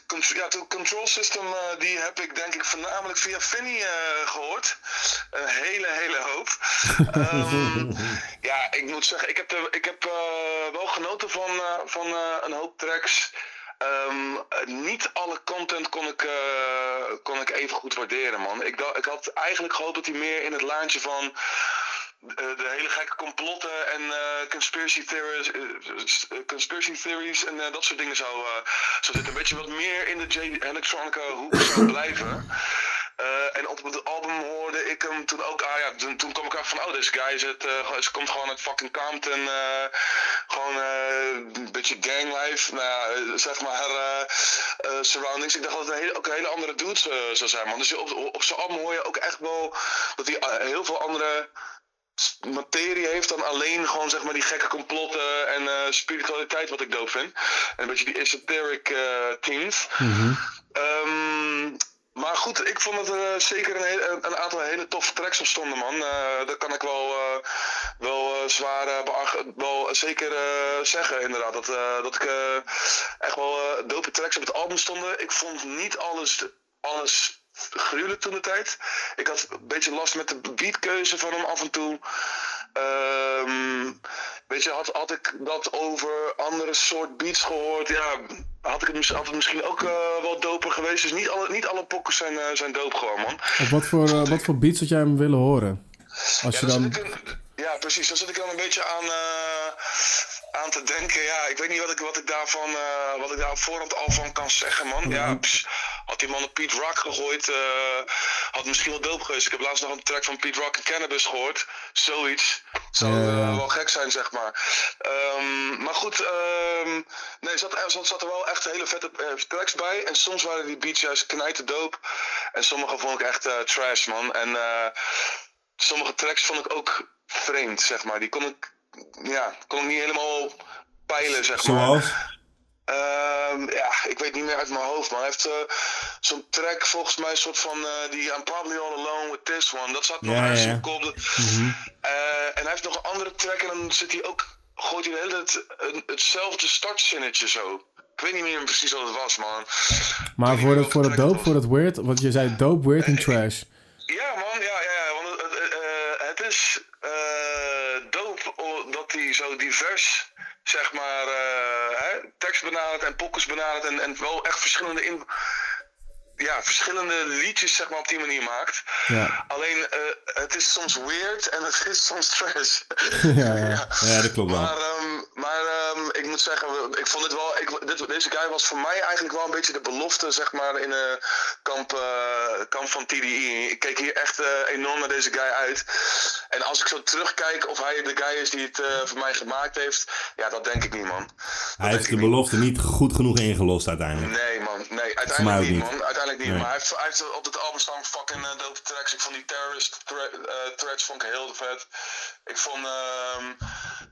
Contr- ja, de control system eh, die heb ik denk ik voornamelijk via Finny eh, gehoord. Een hele, hele hoop. *laughs* Ehm, ja, ik moet zeggen, ik heb, ik heb eh, wel genoten van, van een hoop tracks. Eh, niet alle content kon ik, kon ik even goed waarderen, man. Ik, dacht, ik had eigenlijk gehoopt dat hij meer in het laantje van eh, de hele gekke complotten en eh, conspiracy, theories, eh, conspiracy theories en dat soort dingen zou, zou zitten. Een beetje wat meer in de J Electronica hoek zou *laughs* blijven. En op het album hoorde ik hem toen ook. Ah, ja, toen, toen kwam ik achter van, oh, deze guy is het, ze komt gewoon uit fucking Compton. gewoon een beetje ganglife. Nou ja, zeg maar, surroundings. Ik dacht dat het een hele, ook een hele andere dude zou zijn, man. Dus op, op zijn album hoor je ook echt wel dat hij heel veel andere materie heeft dan alleen gewoon zeg maar die gekke complotten en eh, spiritualiteit wat ik dope vind. En een beetje die esoteric eh themes. Ehm, maar goed, ik vond dat er zeker een, een aantal hele toffe tracks op stonden, man. Dat kan ik wel, wel zwaar uh, wel zeker zeggen, inderdaad. Dat, dat ik echt wel dope tracks op het album stonden. Ik vond niet alles, alles gruwelijk toen de tijd. Ik had een beetje last met de beatkeuze van hem af en toe. Ehm, weet je, had, had ik dat over andere soort beats gehoord, ja, had, ik het, had het misschien ook eh, wel doper geweest. Dus niet alle, niet alle pokkers zijn, eh, zijn dope gewoon, man. Op wat voor, eh, wat voor beats had jij hem willen horen? Als Ja, je dan... een- ja, precies. Daar zit ik dan een beetje aan, aan te denken. Ja, ik weet niet wat ik, wat ik daarvan, eh, wat ik daar op voorhand al van kan zeggen, man. Ja, pss, had die man op Pete Rock gegooid, eh, had misschien wel dope geweest. Ik heb laatst nog een track van Pete Rock en Cannabis gehoord. Zoiets. Zou eh, wel gek zijn, zeg maar. Ehm, maar goed, ehm, nee, zat, er zat, zat er wel echt hele vette tracks bij. En soms waren die beats juist knijten dope. En sommige vond ik echt trash, man. En sommige tracks vond ik ook vreemd, zeg maar. Die kon ik, ja, kon ik niet helemaal peilen, zeg maar. Zoals? Ehm, ja, ik weet niet meer uit mijn hoofd, maar hij heeft eh, zo'n track volgens mij een soort van eh, die I'm probably all alone with this one. Dat zat nog Ja, ergens ja. in kop. Eh, en hij heeft nog een andere track en dan zit hij ook, gooit hij de hele tijd een- hetzelfde startzinnetje zo. Ik weet niet meer precies wat het was, man. Maar voor dat, voor dat dope, voor dat weird, want je zei dope, weird en trash. Ja, man, ja, ja, ja. Want het, het, het is zo divers, zeg maar, eh, hè, tekst benadert en pokkers benadert en, en wel echt verschillende, in, ja, verschillende liedjes, zeg maar, op die manier maakt. Ja. Alleen, eh, het is soms weird en het is soms trash. *laughs* ja, ja. *laughs* Ja, dat klopt wel. Maar, ehm, maar ehm, ik moet zeggen, ik vond het wel. Ik, dit, deze guy was voor mij eigenlijk wel een beetje de belofte, zeg maar, in een kamp, eh, kamp van TDI. Ik keek hier echt eh, enorm naar deze guy uit. En als ik zo terugkijk of hij de guy is die het eh, voor mij gemaakt heeft, ja, dat denk ik niet, man. Hij heeft de belofte niet goed genoeg ingelost uiteindelijk. Nee, man. Nee, uiteindelijk niet, niet. man. Uiteindelijk niet. Nee. Maar hij heeft, hij heeft op het album staan fucking dope tracks. Ik vond die Terrorist thre eh, threads vond ik heel vet. Ik vond ehm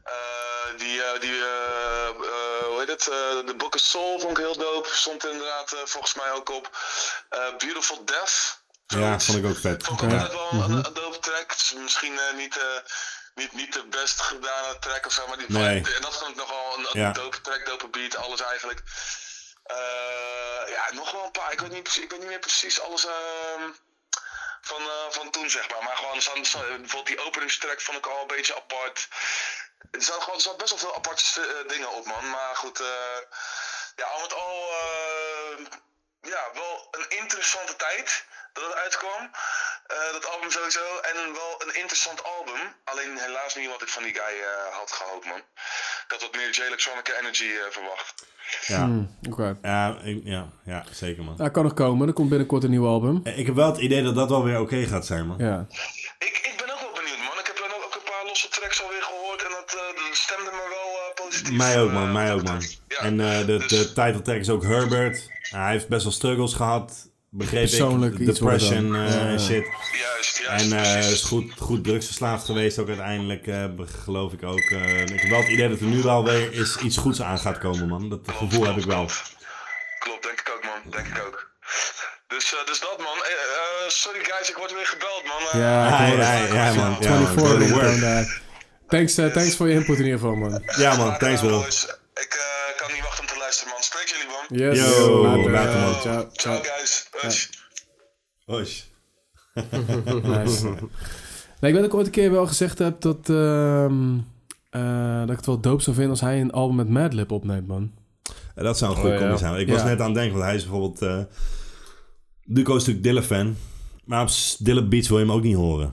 eh, die, eh, die eh, eh, hoe heet het, eh, The Book of Soul vond ik heel dope. Stond er inderdaad eh, volgens mij ook op. Eh, Beautiful Death. Ja, vond ik ook vet. Vond ik altijd wel een, een, een dope track. Misschien eh, niet, eh, niet, niet de best gedane track of zo, maar die Nee. en dat vond ik nog wel een, een Ja. dope track, dope beat, alles eigenlijk. Eh, ja, nog wel een paar. Ik weet niet, precies- ik weet niet meer precies alles ehm, van, eh, van toen, zeg maar. Maar gewoon, bijvoorbeeld die openingstrack vond ik al een beetje apart. Er zaten gewoon best wel veel aparte eh, dingen op, man. Maar goed, eh, ja, al met al, ja, wel een interessante tijd dat het uitkwam. Dat album sowieso. En wel een interessant album. Alleen helaas niet wat ik van die guy had gehoopt, man. Had wat meer J-Electronica Energy eh, verwacht. Ja, Hmm, Oké. ja, ik- ja, ja zeker man. Nou, kan nog komen. Er komt binnenkort een nieuw album. Ik heb wel het idee dat dat wel weer oké gaat zijn man. Ja. Ik, ik ben ook wel benieuwd, man. Ik heb dan ook een paar losse tracks alweer gehoord. En dat, eh, dat stemde me wel eh, positief. Mij ook eh, man, mij ook dat man. Ja. En eh, de, Dus- de titeltrack is ook Herbert. hij heeft best wel struggles gehad. Begreep Persoonlijk ik. Depression dan. eh, en shit. Juist, juist. En eh, is goed, goed drugsverslaafd geweest ook uiteindelijk, eh, geloof ik ook. Eh, ik heb wel het idee dat er nu wel weer is iets goeds aan gaat komen, man. Dat gevoel heb ik wel. Klopt, denk ik ook, man. Denk ik ook. Dus, eh, dus dat, man. Sorry, guys, ik word weer gebeld, man. Ja, Ja, ja, man. Ja, man. 24 Go to ringtone work. daar. Thanks, eh, thanks voor je input in ieder geval, man. Ja man, thanks bro. Ik eh, kan niet wachten om te luisteren, man. Spreek jullie, man. Yes. Yo, later. later, man. Ciao, Ciao, guys. *laughs* Nice. Nee, ik weet dat ik ooit een keer wel gezegd heb dat, ehm, eh, dat ik het wel dope zou vinden als hij een album met Madlib opneemt, man. Ja, Dat zou een goede Oh, ja. zijn. Ik was net aan het denken, want hij is bijvoorbeeld... eh Duco is natuurlijk Dilla-fan. Maar op Dilla Beats wil je hem ook niet horen.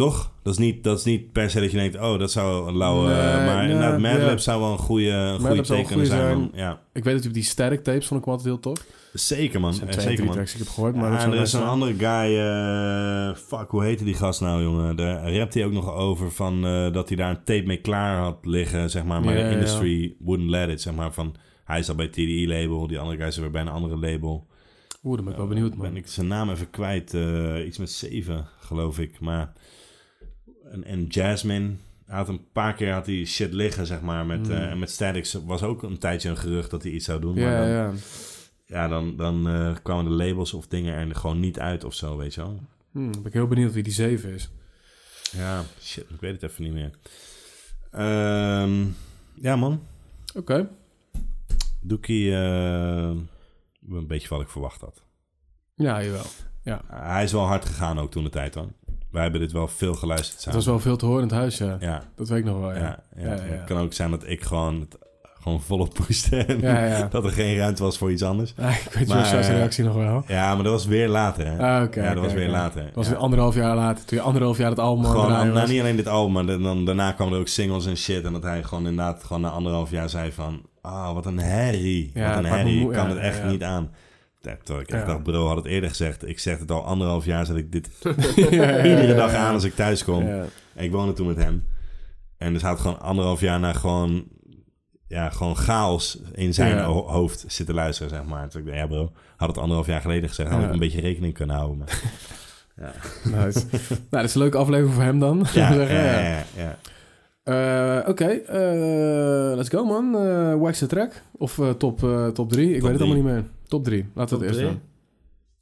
Toch? Dat is, niet, dat is niet per se dat je denkt, oh, dat zou een lauwe... Nee, maar nee, inderdaad, Madlib zou wel een goede, goede goede zijn. Ja, Ik weet dat op die static tapes vond ik altijd heel tof. zeker man. Er zijn Eh, twee, zeker man. tracks ik heb gehoord. Maar Ja, en er is een andere guy, eh, fuck, hoe heette die gast nou, jongen? Daar rapt hij ook nog over van eh, dat hij daar een tape mee klaar had liggen, zeg maar. Maar de industry wouldn't let it, zeg maar. Van, hij is al bij TDE-label, die andere guy is weer bij een andere label. Oeh, dan ben ik wel benieuwd, man. Ben ik zijn naam even kwijt, eh, iets met 7, geloof ik. Maar, en, en Jasmine, had een paar keer had hij shit liggen, zeg maar. Met, Hmm. en met Statics was ook een tijdje een gerucht dat hij iets zou doen. maar Ja, dan, ja. ja, dan, dan eh, kwamen de labels of dingen er gewoon niet uit of zo, weet je wel. Hm, ben ik heel benieuwd wie die 7 is. Ja, shit, ik weet het even niet meer. Ehm, ja, man. Oké. Doekie, eh, een beetje wat ik verwacht had. Ja, jawel. Ja. hij is wel hard gegaan ook toen de tijd, hoor. Wij hebben dit wel veel geluisterd Het samen. was wel veel te horen in het huis, ja. Ja. Dat weet ik nog wel, ja. Ja. Het kan ook zijn dat ik gewoon, het, gewoon volop *laughs* pushte en Ja, ja. dat er geen ruimte was voor iets anders. Ja, ik weet Maar, Joshua's eh, reactie nog wel. Ja, maar dat was weer later, hè? Ah, oké. ja, dat was weer later. Dat was weer anderhalf jaar later. Toen je anderhalf jaar het album het Gewoon, nou, niet alleen dit album, maar dan, dan- daarna kwamen er ook singles en shit. En dat hij gewoon inderdaad gewoon na anderhalf jaar zei van... Ah, wat een herrie. Ja, wat een het herrie. Ik kan het echt niet aan. Ja, Terwijl ik echt Ja. dacht, bro had het eerder gezegd. Ik zeg het al anderhalf jaar, zet ik dit *laughs* Ja, iedere dag aan als ik thuis kom. En ik woonde toen met hem. En dus had gewoon anderhalf jaar naar gewoon... Ja, gewoon chaos in zijn hoofd zitten luisteren, zeg maar. Toen ik dacht, ja bro, had het anderhalf jaar geleden gezegd. Had ik een beetje rekening kunnen houden. Maar... *laughs* ja. Nice. nou, dat is een leuke aflevering voor hem dan. Ja, *laughs* ja, ja, ja, ja. Eh, Oké, eh, let's go man. Eh wax the track. Of top, top 3. Ik Top weet het allemaal niet meer. Top 3. Laten we het eerst doen.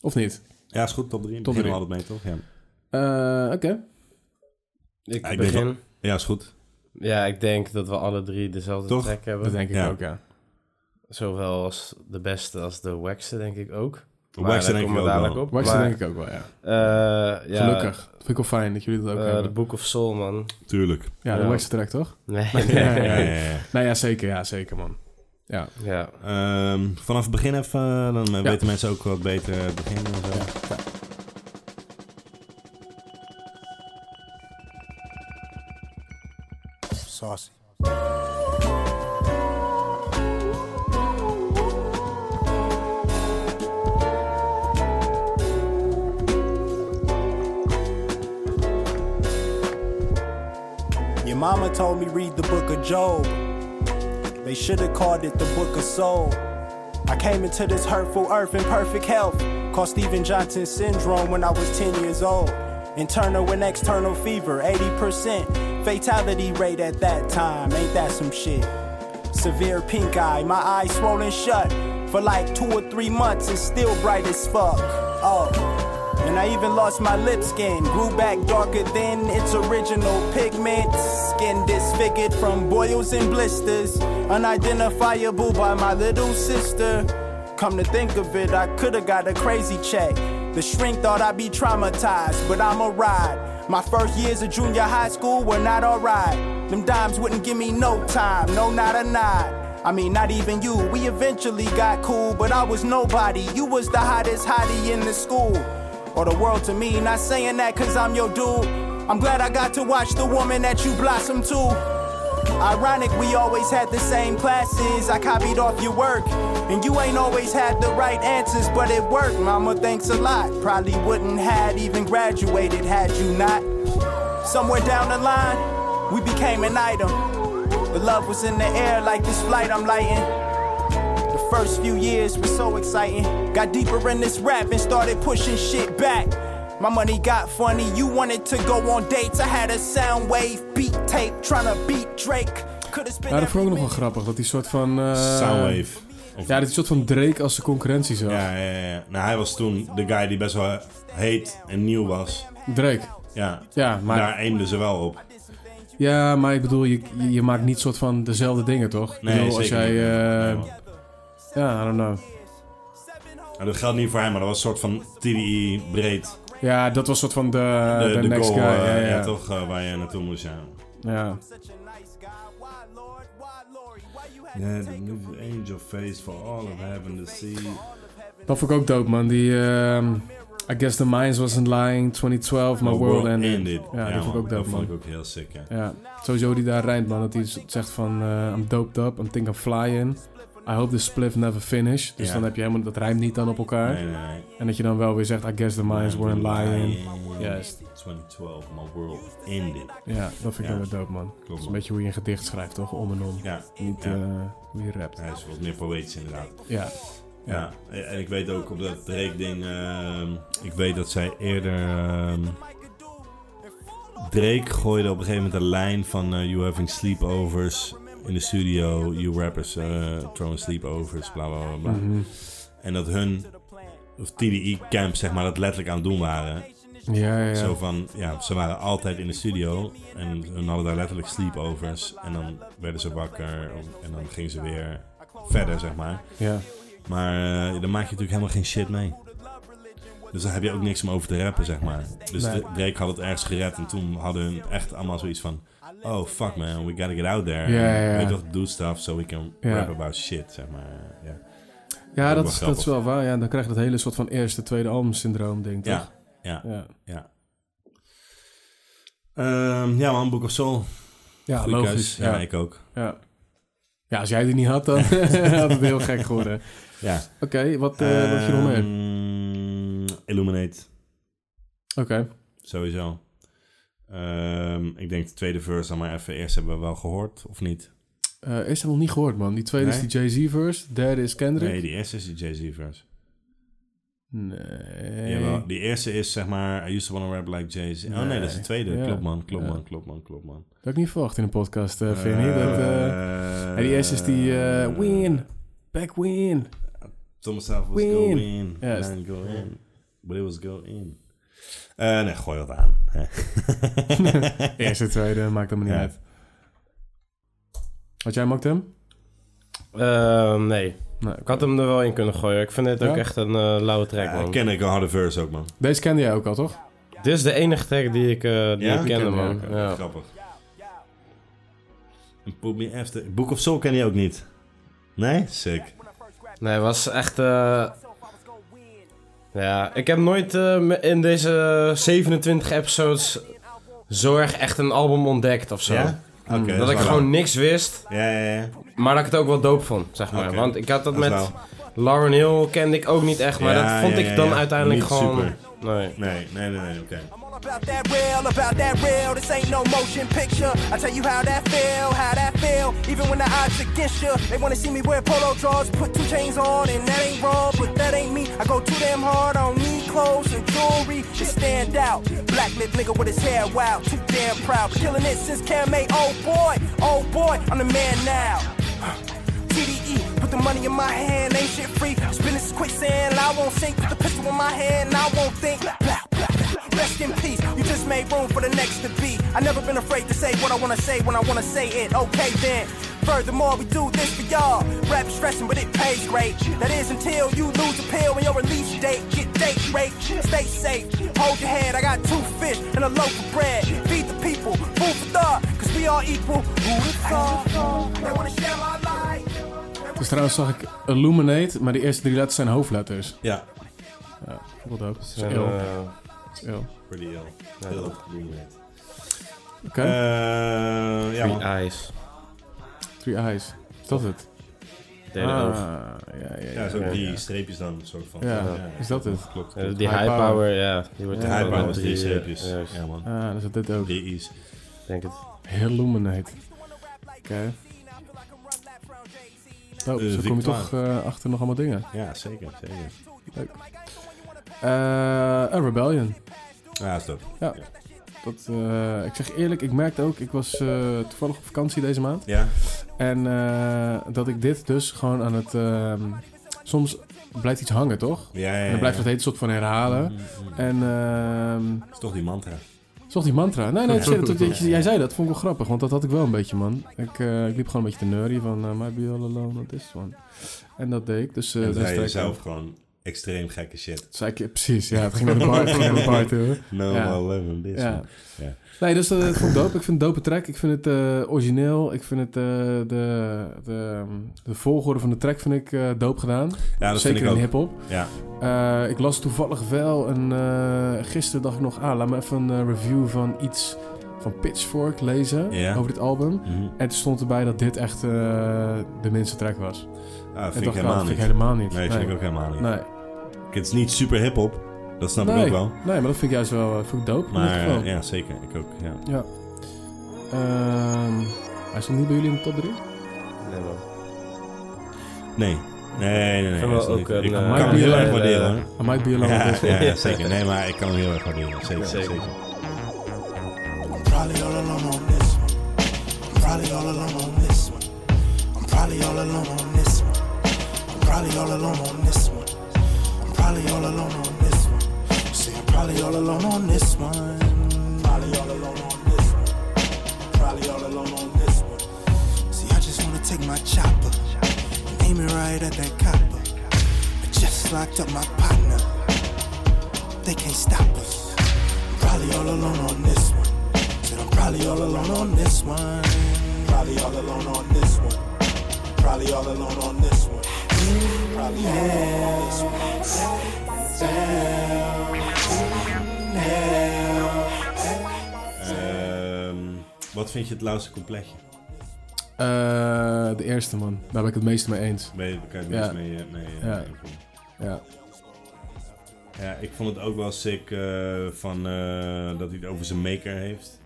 Of niet? Ja, is goed, top 3. Top Top 3. drie. altijd mee, toch? Ja, Eh, Oké. Ik Ja, begin. ja is goed. Ja, ik denk dat we alle drie dezelfde Toch? track hebben. Dat denk ik Ja. ook, ja. Zowel als de beste als de wackste, denk ik ook. De denk ik ook dadelijk wel. op. Denk ik ook wel, ja. eh, ja, Gelukkig. Dat vind ik wel fijn dat jullie dat ook eh, de hebben. Book of Soul, man. Tuurlijk. Ja, de ja. wax the track, toch? Nee, Ja, *laughs* nee. ja, Ja, ja. ja, ja. Nou ja, zeker. Ja, zeker, man. Ja. ja. Ehm, vanaf het begin even, eh, dan eh, Ja. weten mensen ook wat beter het begin en zo. ja. Saucy. Your mama told me read the book of Job. They should have called it the book of soul. I came into this hurtful earth in perfect health. Called Steven Johnson syndrome when I was 10 years old. Internal and external fever, 80%. Fatality rate at that time, ain't that some shit? Severe pink eye, my eyes swollen shut. For like two or three months, it's still bright as fuck. Oh. And I even lost my lip skin, grew back darker than its original pigment. Skin disfigured from boils and blisters, unidentifiable by my little sister. Come to think of it, I could've got a crazy check. The shrink thought I'd be traumatized, but I'm a ride. My first years of junior high school were not alright. Them dimes wouldn't give me no time, no, not a nod. I mean, not even you. We eventually got cool, but I was nobody. You was the hottest hottie in the school. Or the world to me, not saying that cause I'm your dude. I'm glad I got to watch the woman that you blossom to. Ironic, we always had the same classes. I copied off your work. And you ain't always had the right answers, but it worked. Mama, thanks a lot. Probably wouldn't had even graduated had you not. Somewhere down the line, we became an item. The love was in the air like this flight I'm lighting. First few years were so exciting. Got deeper in this rap and started pushing shit back. My money got funny, you wanted to go on dates. I had a sound wave beat tape trying to beat Drake. Ja, dat vond ik nog wel grappig. Dat die soort van... eh, Soundwave. Of- Ja, dat die soort van Drake als de concurrentie zo. ja, ja, ja. Nou, hij was toen de guy die best wel heet en nieuw was. Drake. Ja, Ja, maar, daar aimden ze wel op. ja, maar ik bedoel, je, je, maakt niet soort van dezelfde dingen, toch? Nee, bedoel, zeker als jij... eh, Nee, man. Ja, I don't know. Nou, dat geldt niet voor hem, maar dat was een soort van TDI breed. Ja, dat was soort van de, de, de, de next goal, guy. eh, ja, ja, ja. toch, eh, waar je naartoe moest, ja. Ja. Yeah, the new angel face for all of heaven to see. Dat vond ik ook dope, man. Die, ehm, I guess the minds wasn't lying. 2012, my, world, ended. Ja, die vond ik man, ook dat dope, vond man. ik ook heel sick, ja. Ja, sowieso die daar rijmt, man. Dat hij zegt van... eh, I'm doped up, I'm think I'm flying. I hope this spliff never finish. Dus Ja. dan heb je helemaal... Dat rijmt niet dan op elkaar. Nee, nee, nee. En dat je dan wel weer zegt... I guess the minds weren't lying. Juist. Juist. 2012, my world ended. Ja, dat vind ik wel dope, man. Dat is een beetje hoe je een gedicht schrijft, toch? Om en om. Ja. Niet Ja. eh, hoe je rapt. Hij is wat meer poëtisch inderdaad. Ja. Ja, en ik weet ook op dat Drake-ding... ehm, ik weet dat zij eerder... ehm, Drake gooide op een gegeven moment een lijn van... eh, you having sleepovers in de studio. You rappers eh throwing sleepovers, bla bla bla. bla. Mhm. En dat hun... Of TDE-camp, zeg maar, dat letterlijk aan het doen waren. Ja, ja. Zo van, ja, ze waren altijd in de studio. En hun hadden daar letterlijk sleepovers. En dan werden ze wakker. En dan gingen ze weer verder, zeg maar. Ja. Maar eh, dan maak je natuurlijk helemaal geen shit mee. Dus dan heb je ook niks om over te rappen, zeg maar. Dus Nee. Drake had het ergens gered. En toen hadden hun echt allemaal zoiets van... Oh, fuck man, we gotta get out there. Ja, ja, ja. Weet je toch, do stuff so we can Ja. rap about shit, zeg maar. Ja, Ja, dat is, dat is wel waar. Ja, dan krijg je dat hele soort van eerste, tweede album syndroom, denk ik. Ja, toch? ja, Ja. ja. Ehm, ja man, Book of Soul. Ja, Goeie logisch. keus. Ja, ik ook. Ja. ja, als jij die niet had, dan *laughs* had het heel gek geworden. Ja. Oké, wat, eh wat heb je nog meer? Ehm, Illuminate. Oké. Sowieso. Ehm, ik denk de tweede verse dan maar even eerst hebben we wel gehoord, of niet? Eh eerst heb ik nog niet gehoord, man. Die tweede Nee? is die Jay-Z verse. Derde is Kendrick. Nee, die eerste is die Jay-Z verse. Nee. Jawel, die eerste is zeg maar, I used to wanna rap like Jay-Z. Oh nee, dat is de tweede. Ja. Klopt man, klopt Ja. man, klopt man, klopt man. Dat had ik niet verwacht in een podcast, vind je niet? Dat, en die eerste is die win. Back win. Thomas South was Win. go in. And go in. But it was go in. Eh, nee, gooi wat aan. *laughs* Eerste, tweede, maakt allemaal niet Ja. uit. Had jij hem ook, Tim? Eh, nee. Nee, Ik had hem er wel in kunnen gooien. Ik vind dit ook echt een eh, lauwe track, Ja, man. ken ik een harde verse ook man. Deze kende jij ook al, toch? Dit is de enige track die ik, eh, die Ja? ik Die kende, man. Ja. Grappig. En Put Me After. Book of Soul ken je ook niet? Nee? Sick. Nee, was echt... eh, Ja, ik heb nooit eh, in deze 27 episodes zo erg echt een album ontdekt of zo. Ja? Mm, dat ik gewoon niks wist, Ja, ja, ja. maar dat ik het ook wel dope vond, zeg maar. Want ik had dat, met wel- Lauren Hill kende ik ook niet echt, maar Ja, dat vond ik dan uiteindelijk Niet gewoon... super. Nee. Nee, nee, nee, nee, oké. About that real, about that real. This ain't no motion picture. I tell you how that feel, how that feel. Even when the odds against you, they wanna see me wear polo drawers, put two chains on, and that ain't wrong, but that ain't me. I go too damn hard on me clothes and jewelry to stand out. Black lip nigga with his hair wild, too damn proud. Killing it since Cam A. Oh boy, oh boy, I'm the man now. TDE, the money in my hand, ain't shit free. Spin this quicksand, and I won't sink. Put the pistol in my hand, and I won't think. Rest in peace, you just made room for the next to be. I never been afraid to say what I wanna say when I wanna say it. Okay then. Furthermore, we do this for y'all. Rap stressing, but it pays great. That is until you lose a pill when your release date get date rate. Stay safe, hold your head. I got two fish and a loaf of bread. Feed the people, food for thought, cause we all equal. Who the thought? They wanna share my life. Dus trouwens zag ik Illuminate, maar die eerste drie letters zijn hoofdletters. Ja. Ja, wat ook. Dat is ill. eh, Dat is ill. Pretty ill. Ja, Heel dat- illuminate. Oké. Eh, ja, Three man. Eyes. Three Eyes. Is dat het? Derde ah, oog. Ja, ja, ja. Ja, zo ja. streepjes dan, soort van. Ja, is dat het? Klopt, Eh, klopt. die High high, power. power, ja. Die wordt High power met drie streepjes. Ja, man. Ah, dus dit ook. Drie I's. Denk het. Illuminate. Oké. Oh, Eh, zo kom je toch eh, achter nog allemaal dingen. Ja, zeker, zeker. Leuk. Eh, A Rebellion. Ja, is dope. Ja. Dat, eh, ik zeg eerlijk, ik merkte ook, ik was eh, toevallig op vakantie deze maand. Ja? En eh, dat ik dit dus gewoon aan het... ehm, soms blijft iets hangen, toch? Ja, ja, ja. En dan blijft het hele soort van herhalen. Mm, mm. En ehm Dat is toch die mantra. Zocht die mantra. Nee, nee, het is- dat- dat- jij zei dat, vond ik wel grappig. Want dat had ik wel een beetje, man. Ik, eh, ik liep gewoon een beetje te nerdy van... Uh, might be all alone on this one. En dat deed ik. Dus, eh En daar zei je zelf gewoon extreem gekke shit. Precies, ja. Het ging naar de bar, het ging naar de bar toe. *laughs* No Ja. more living this Ja. Nee, dus dat vond ik dope. Ik vind het een dope track. Ik vind het eh, origineel. Ik vind het eh, de, de, de volgorde van de track vind ik eh, dope gedaan. Ja, dat Zeker vind ik in ook. hip-hop. Ja. Eh, ik las toevallig wel een. eh, gisteren dacht ik nog, ah, laat me even een eh, review van iets van Pitchfork lezen over dit album. Mhm. En toen stond erbij dat dit echt eh, de minste track was. Ah, En vind ik dacht helemaal ah, vind niet. ik helemaal niet. Nee, vind ik ook helemaal niet. Nee. Het is niet super hip-hop. Dat snap nee. ik ook wel. Nee, maar dat vind ik juist wel eh, vind ik dope. Maar geval. ja, zeker. Ik ook. Ja. Ja. Ehm, hij stond niet bij jullie in de top 3? Nee, man. Nee. Nee, nee, nee. Ik wel ook een, eh, kan hem heel erg waarderen. I might be alone Ja, with this one. ja, ja, zeker. Nee, maar ik kan hem heel erg waarderen. Zeker, Zeker. zeker. I'm probably all alone on this one. I'm probably all alone on this one. I'm probably all alone on this one. I'm probably all alone on this one. Probably all alone on this one. See, I'm probably all alone on this one. Probably all alone on this one. Probably all alone on this one. See, I just wanna take my chopper and aim it right at that copper. I just locked up my partner. They can't stop us. I'm probably all alone on this one. Said I'm probably all alone on this one. Probably all alone on this one. Probably all alone on this one. Probably. Ehm, wat vind je het lauwste completje? Eh, de eerste man. Daar ben ik het meeste mee eens. Ben je, kan je het Ja. meest mee, eh, mee, eh, Ja. mee? Ja. Ja, ik vond het ook wel sick van, dat hij het over zijn maker heeft.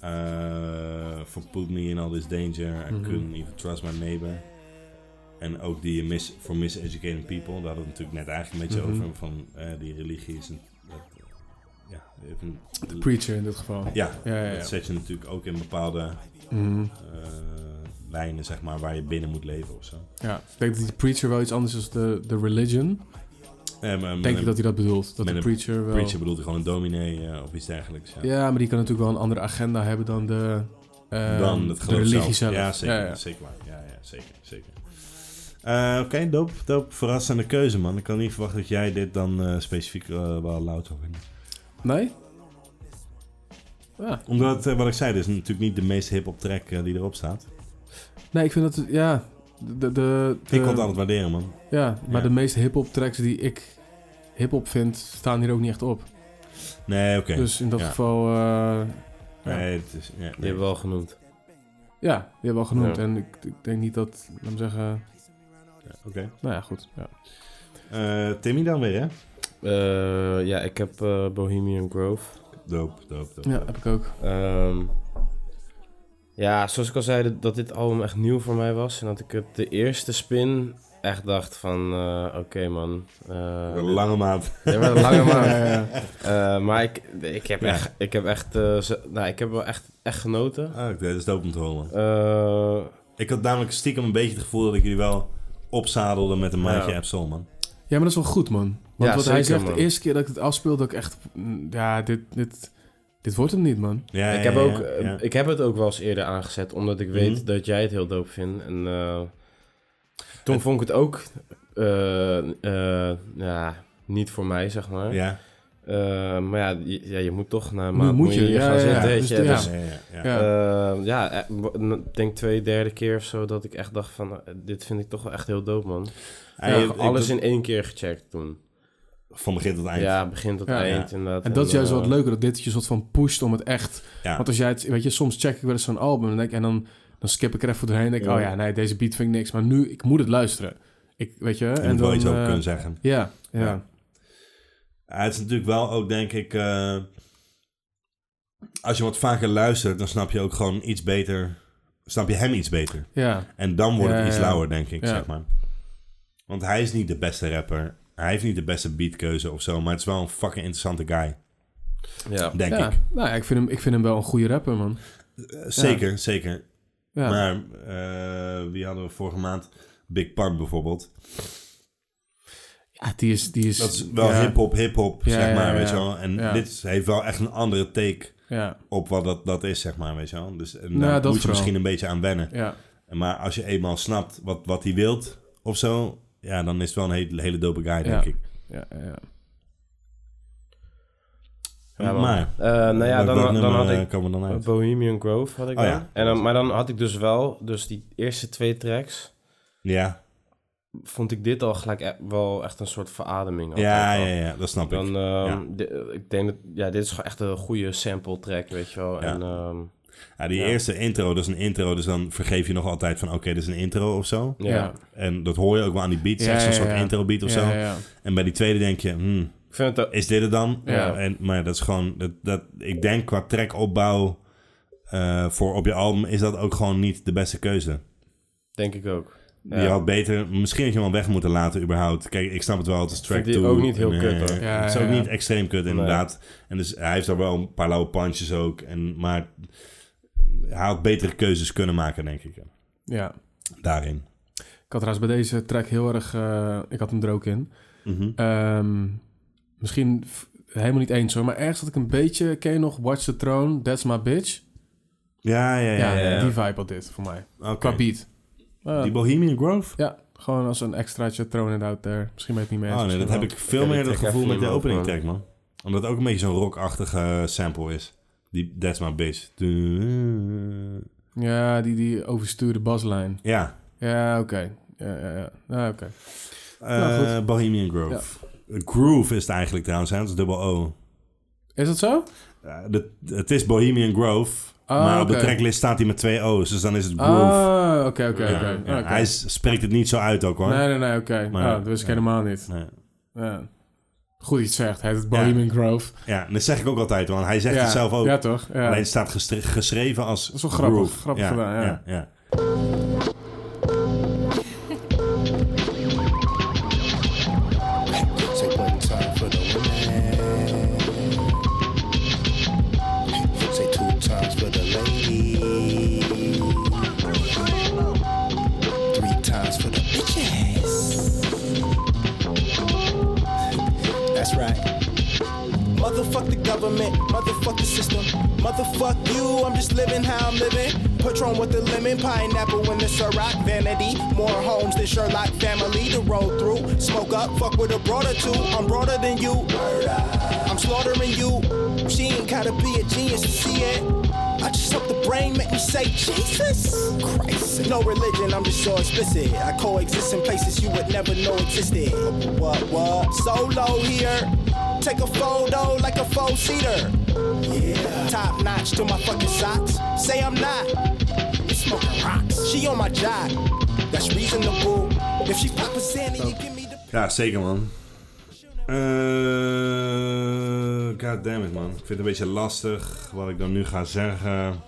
Eh, for put me in all this danger, I Mhm. couldn't even trust my neighbor. En ook die mis, for miseducated people, daar hadden we het natuurlijk net eigenlijk een beetje Mhm. over. Van eh, die religie is een. eh, ja, even, De preacher in dit geval. Ja, Ja, ja, ja. dat zet je natuurlijk ook in bepaalde Mhm. eh, lijnen, zeg maar, waar je binnen moet leven of zo. Ja, ik denk dat die preacher wel iets anders is dan de, de religion. Maar denk ik dat hij dat bedoelt. Dat de een preacher wel... Preacher bedoelt hij gewoon een dominee of iets dergelijks. Ja, Ja, maar die kan natuurlijk wel een andere agenda hebben dan de, eh, Dan het de geloof religie zelf. zelf. Ja, zeker. Ja. Zeker waar. Eh, Oké, dope, dope. Verrassende keuze, man. Ik kan niet verwachten dat jij dit dan eh, specifiek eh, wel loud zou vinden. Nee? Ja. Omdat, eh, wat ik zei, dit is natuurlijk niet de meest hip-hop track eh, die erop staat. Nee, ik vind dat... Ja, de... de, de Ik kon het altijd waarderen, man. Ja, maar Ja. de meeste hip-hop tracks die ik hip-hop vind, staan hier ook niet echt op. Nee, oké. Dus in dat Ja. geval... eh, ja. Nee, het is... Ja, Die nee. hebben we wel genoemd. Ja, die hebben we al genoemd. Ja. En ik, ik denk niet dat, laat me zeggen... Oké. Nou ja, goed. Ja. Eh, Timmy dan weer, hè? Eh, ja, ik heb eh, Bohemian Grove. Dope, dope, dope. ja, heb ik ook. Ehm, ja, zoals ik al zei, dat- dat dit album echt nieuw voor mij was. En dat ik het de eerste spin echt dacht van... eh, Oké man. eh, Een lange maand. Ja, maar een lange maand. *laughs* Ja, ja, Eh, maar ik, ik heb Ja. echt... Ik heb echt... eh, nou, ik heb wel echt, echt genoten. Ah, oké, dat is dope om te horen, man. Eh, Ik had namelijk stiekem een beetje het gevoel dat ik jullie wel opzadelde met een maandje Ja. Absol, man. Ja, maar dat is wel goed, man. Want Ja, wat hij zegt, man. de eerste keer dat ik het afspeel, dat ik echt... Ja, dit, dit, dit wordt hem niet, man. Ja, ik, heb ja, ook, ja, eh, ik heb het ook wel eens eerder aangezet, omdat ik weet Mhm. dat jij het heel dope vindt. En eh, toen Het- vond ik het ook eh, eh, ja, niet voor mij, zeg maar. Ja, Eh, maar ja je, ja, je moet toch na een Nu maand moet moet je je, hier ja, gaan ja, ja. zitten. Dus je. ja. Dus, ja, ja, ja. Ja. ja, w- ik denk twee derde keer of zo dat ik echt dacht van... eh, dit vind ik toch wel echt heel dope, man. Ik- alles ik- in één keer gecheckt toen. Van begin tot eind. Ja, begin tot Ja. eind inderdaad. En dat is juist eh, wat leuker, dat dit je soort van pusht om het echt... Ja. Want als jij het... Weet je, soms check ik wel eens zo'n album en, denk, en dan, dan skip ik er even doorheen en denk ik... Ja. Oh ja, nee, deze beat vind ik niks. Maar nu, ik moet het luisteren. Ik, weet je... Je en moet wel dan, iets over kunnen zeggen. Ja, ja. Het is natuurlijk wel ook, denk ik... eh, als je wat vaker luistert, dan snap je ook gewoon iets beter... Snap je hem iets beter. ja. En dan wordt het iets ja. lauwer, denk ik, Ja. zeg maar. Want hij is niet de beste rapper. Hij heeft niet de beste beatkeuze of zo. Maar het is wel een fucking interessante guy, Ja. denk ja. ik. Nou ja, ik vind, hem, ik vind hem wel een goede rapper, man. Eh, zeker, zeker. Ja. Maar eh, wie hadden we vorige maand? Big Pun bijvoorbeeld. Ja, die is... Die is Dat is wel ja, hip-hop, hip-hop, Ja, zeg maar, ja. weet je wel. En Ja. dit heeft wel echt een andere take Ja, op wat dat, dat is, zeg maar, weet je wel. Dus en Nou, daar dat moet je vooral. misschien een beetje aan wennen. ja. Maar als je eenmaal snapt wat, wat hij wilt of zo, ja, dan is het wel een hele, hele dope guy, Ja. denk ik. Ja, ja, ja. Maar, Eh, nou ja, welk- dan, welk dan had eh, ik komen we dan uit? Bohemian Grove had ik Oh, dan. ja. En dan. Maar dan had ik dus wel, dus die eerste twee tracks, Ja, vond ik dit al gelijk e- wel echt een soort verademing. ja, altijd ja, ja, dat snap Dan, ik. ehm, Ja. ik denk dat, ja, dit is gewoon echt een goede sample track, weet je wel. Ja. En, ehm, Ja, die Ja. eerste intro, dat is een intro, dus dan vergeef je nog altijd van, oké, dit is een intro of zo. ja. En dat hoor je ook wel aan die beat, Ja, echt zo'n ja, soort ja. intro beat of Ja, zo. ja, ja. En bij die tweede denk je, hmm, Ik vind het ook... is dit het dan? Ja. En, maar dat is gewoon, dat, dat, ik denk qua trackopbouw eh voor op je album is dat ook gewoon niet de beste keuze. Denk ik ook. Je had beter, misschien had je hem wel weg moeten laten überhaupt. Kijk, ik snap het wel, het is track Vind die 2. ook niet heel en, kut, hoor. Ja, het is ook ja. niet extreem kut, inderdaad. En dus hij heeft daar wel een paar lauwe punches ook. En, maar hij had betere keuzes kunnen maken, denk ik. Ja. Daarin. Ik had trouwens bij deze track heel erg... eh, ik had hem er ook in. Mhm. Ehm, misschien helemaal niet eens hoor, maar ergens had ik een beetje... Ken je nog Watch the Throne, That's My Bitch? Ja, ja, ja. Ja, ja, ja. die vibe had dit voor mij. Oké. Qua beat. Eh, Die Bohemian Grove? ja, gewoon als een extraatje Thrown It Out There. Misschien ben je het niet mee eens. Oh nee, dat heb ik veel meer het gevoel met de opening track, man. Omdat het ook een beetje zo'n rockachtige sample is. Die That's My Bitch. wel. Ja, die, die overstuurde baslijn. Ja. Ja, oké. Ja, ja, ja. Ja, oké. Eh, Nou, goed. Bohemian Grove. Groove is het eigenlijk trouwens, hè? Dat is dubbel O. Is dat zo? Ja, de, het is Bohemian Grove, Ah, maar op de tracklist staat hij met twee O's, dus dan is het Groove. Ah, oké, oké, Ja, oké. ja. Hij spreekt het niet zo uit ook hoor. Nee, nee, nee, oké. Maar- Ah, dat wist ik ja. helemaal niet. Nee. Ja. Goed iets zegt. Hij heet het Bohemian Grove. Ja, dat zeg ik ook altijd, want hij zegt ja. het zelf ook. Ja, toch? Ja. Alleen het staat geschreven als Dat is wel grappig. Groove. Grappig ja, gedaan, ja. Living how I'm living. Patron with the lemon, pineapple in the Ciroc, vanity. More homes than Sherlock family to roll through. Smoke up, fuck with a broader two. I'm broader than you. I'm slaughtering you. She ain't gotta be a genius to see it. I just hope the brain make me say Jesus Christ. No religion, I'm just so explicit. I coexist in places you would never know existed. What, what? Solo here. Take a photo like a four seater. Yeah. Top notch to my fucking socks. Say I'm not. You smoking rocks. She on my job. That's reasonable. If she pop a Sandy, you give me the. Ja, zeker man. Eh God damn it man. Ik vind het een beetje lastig wat ik dan nu ga zeggen.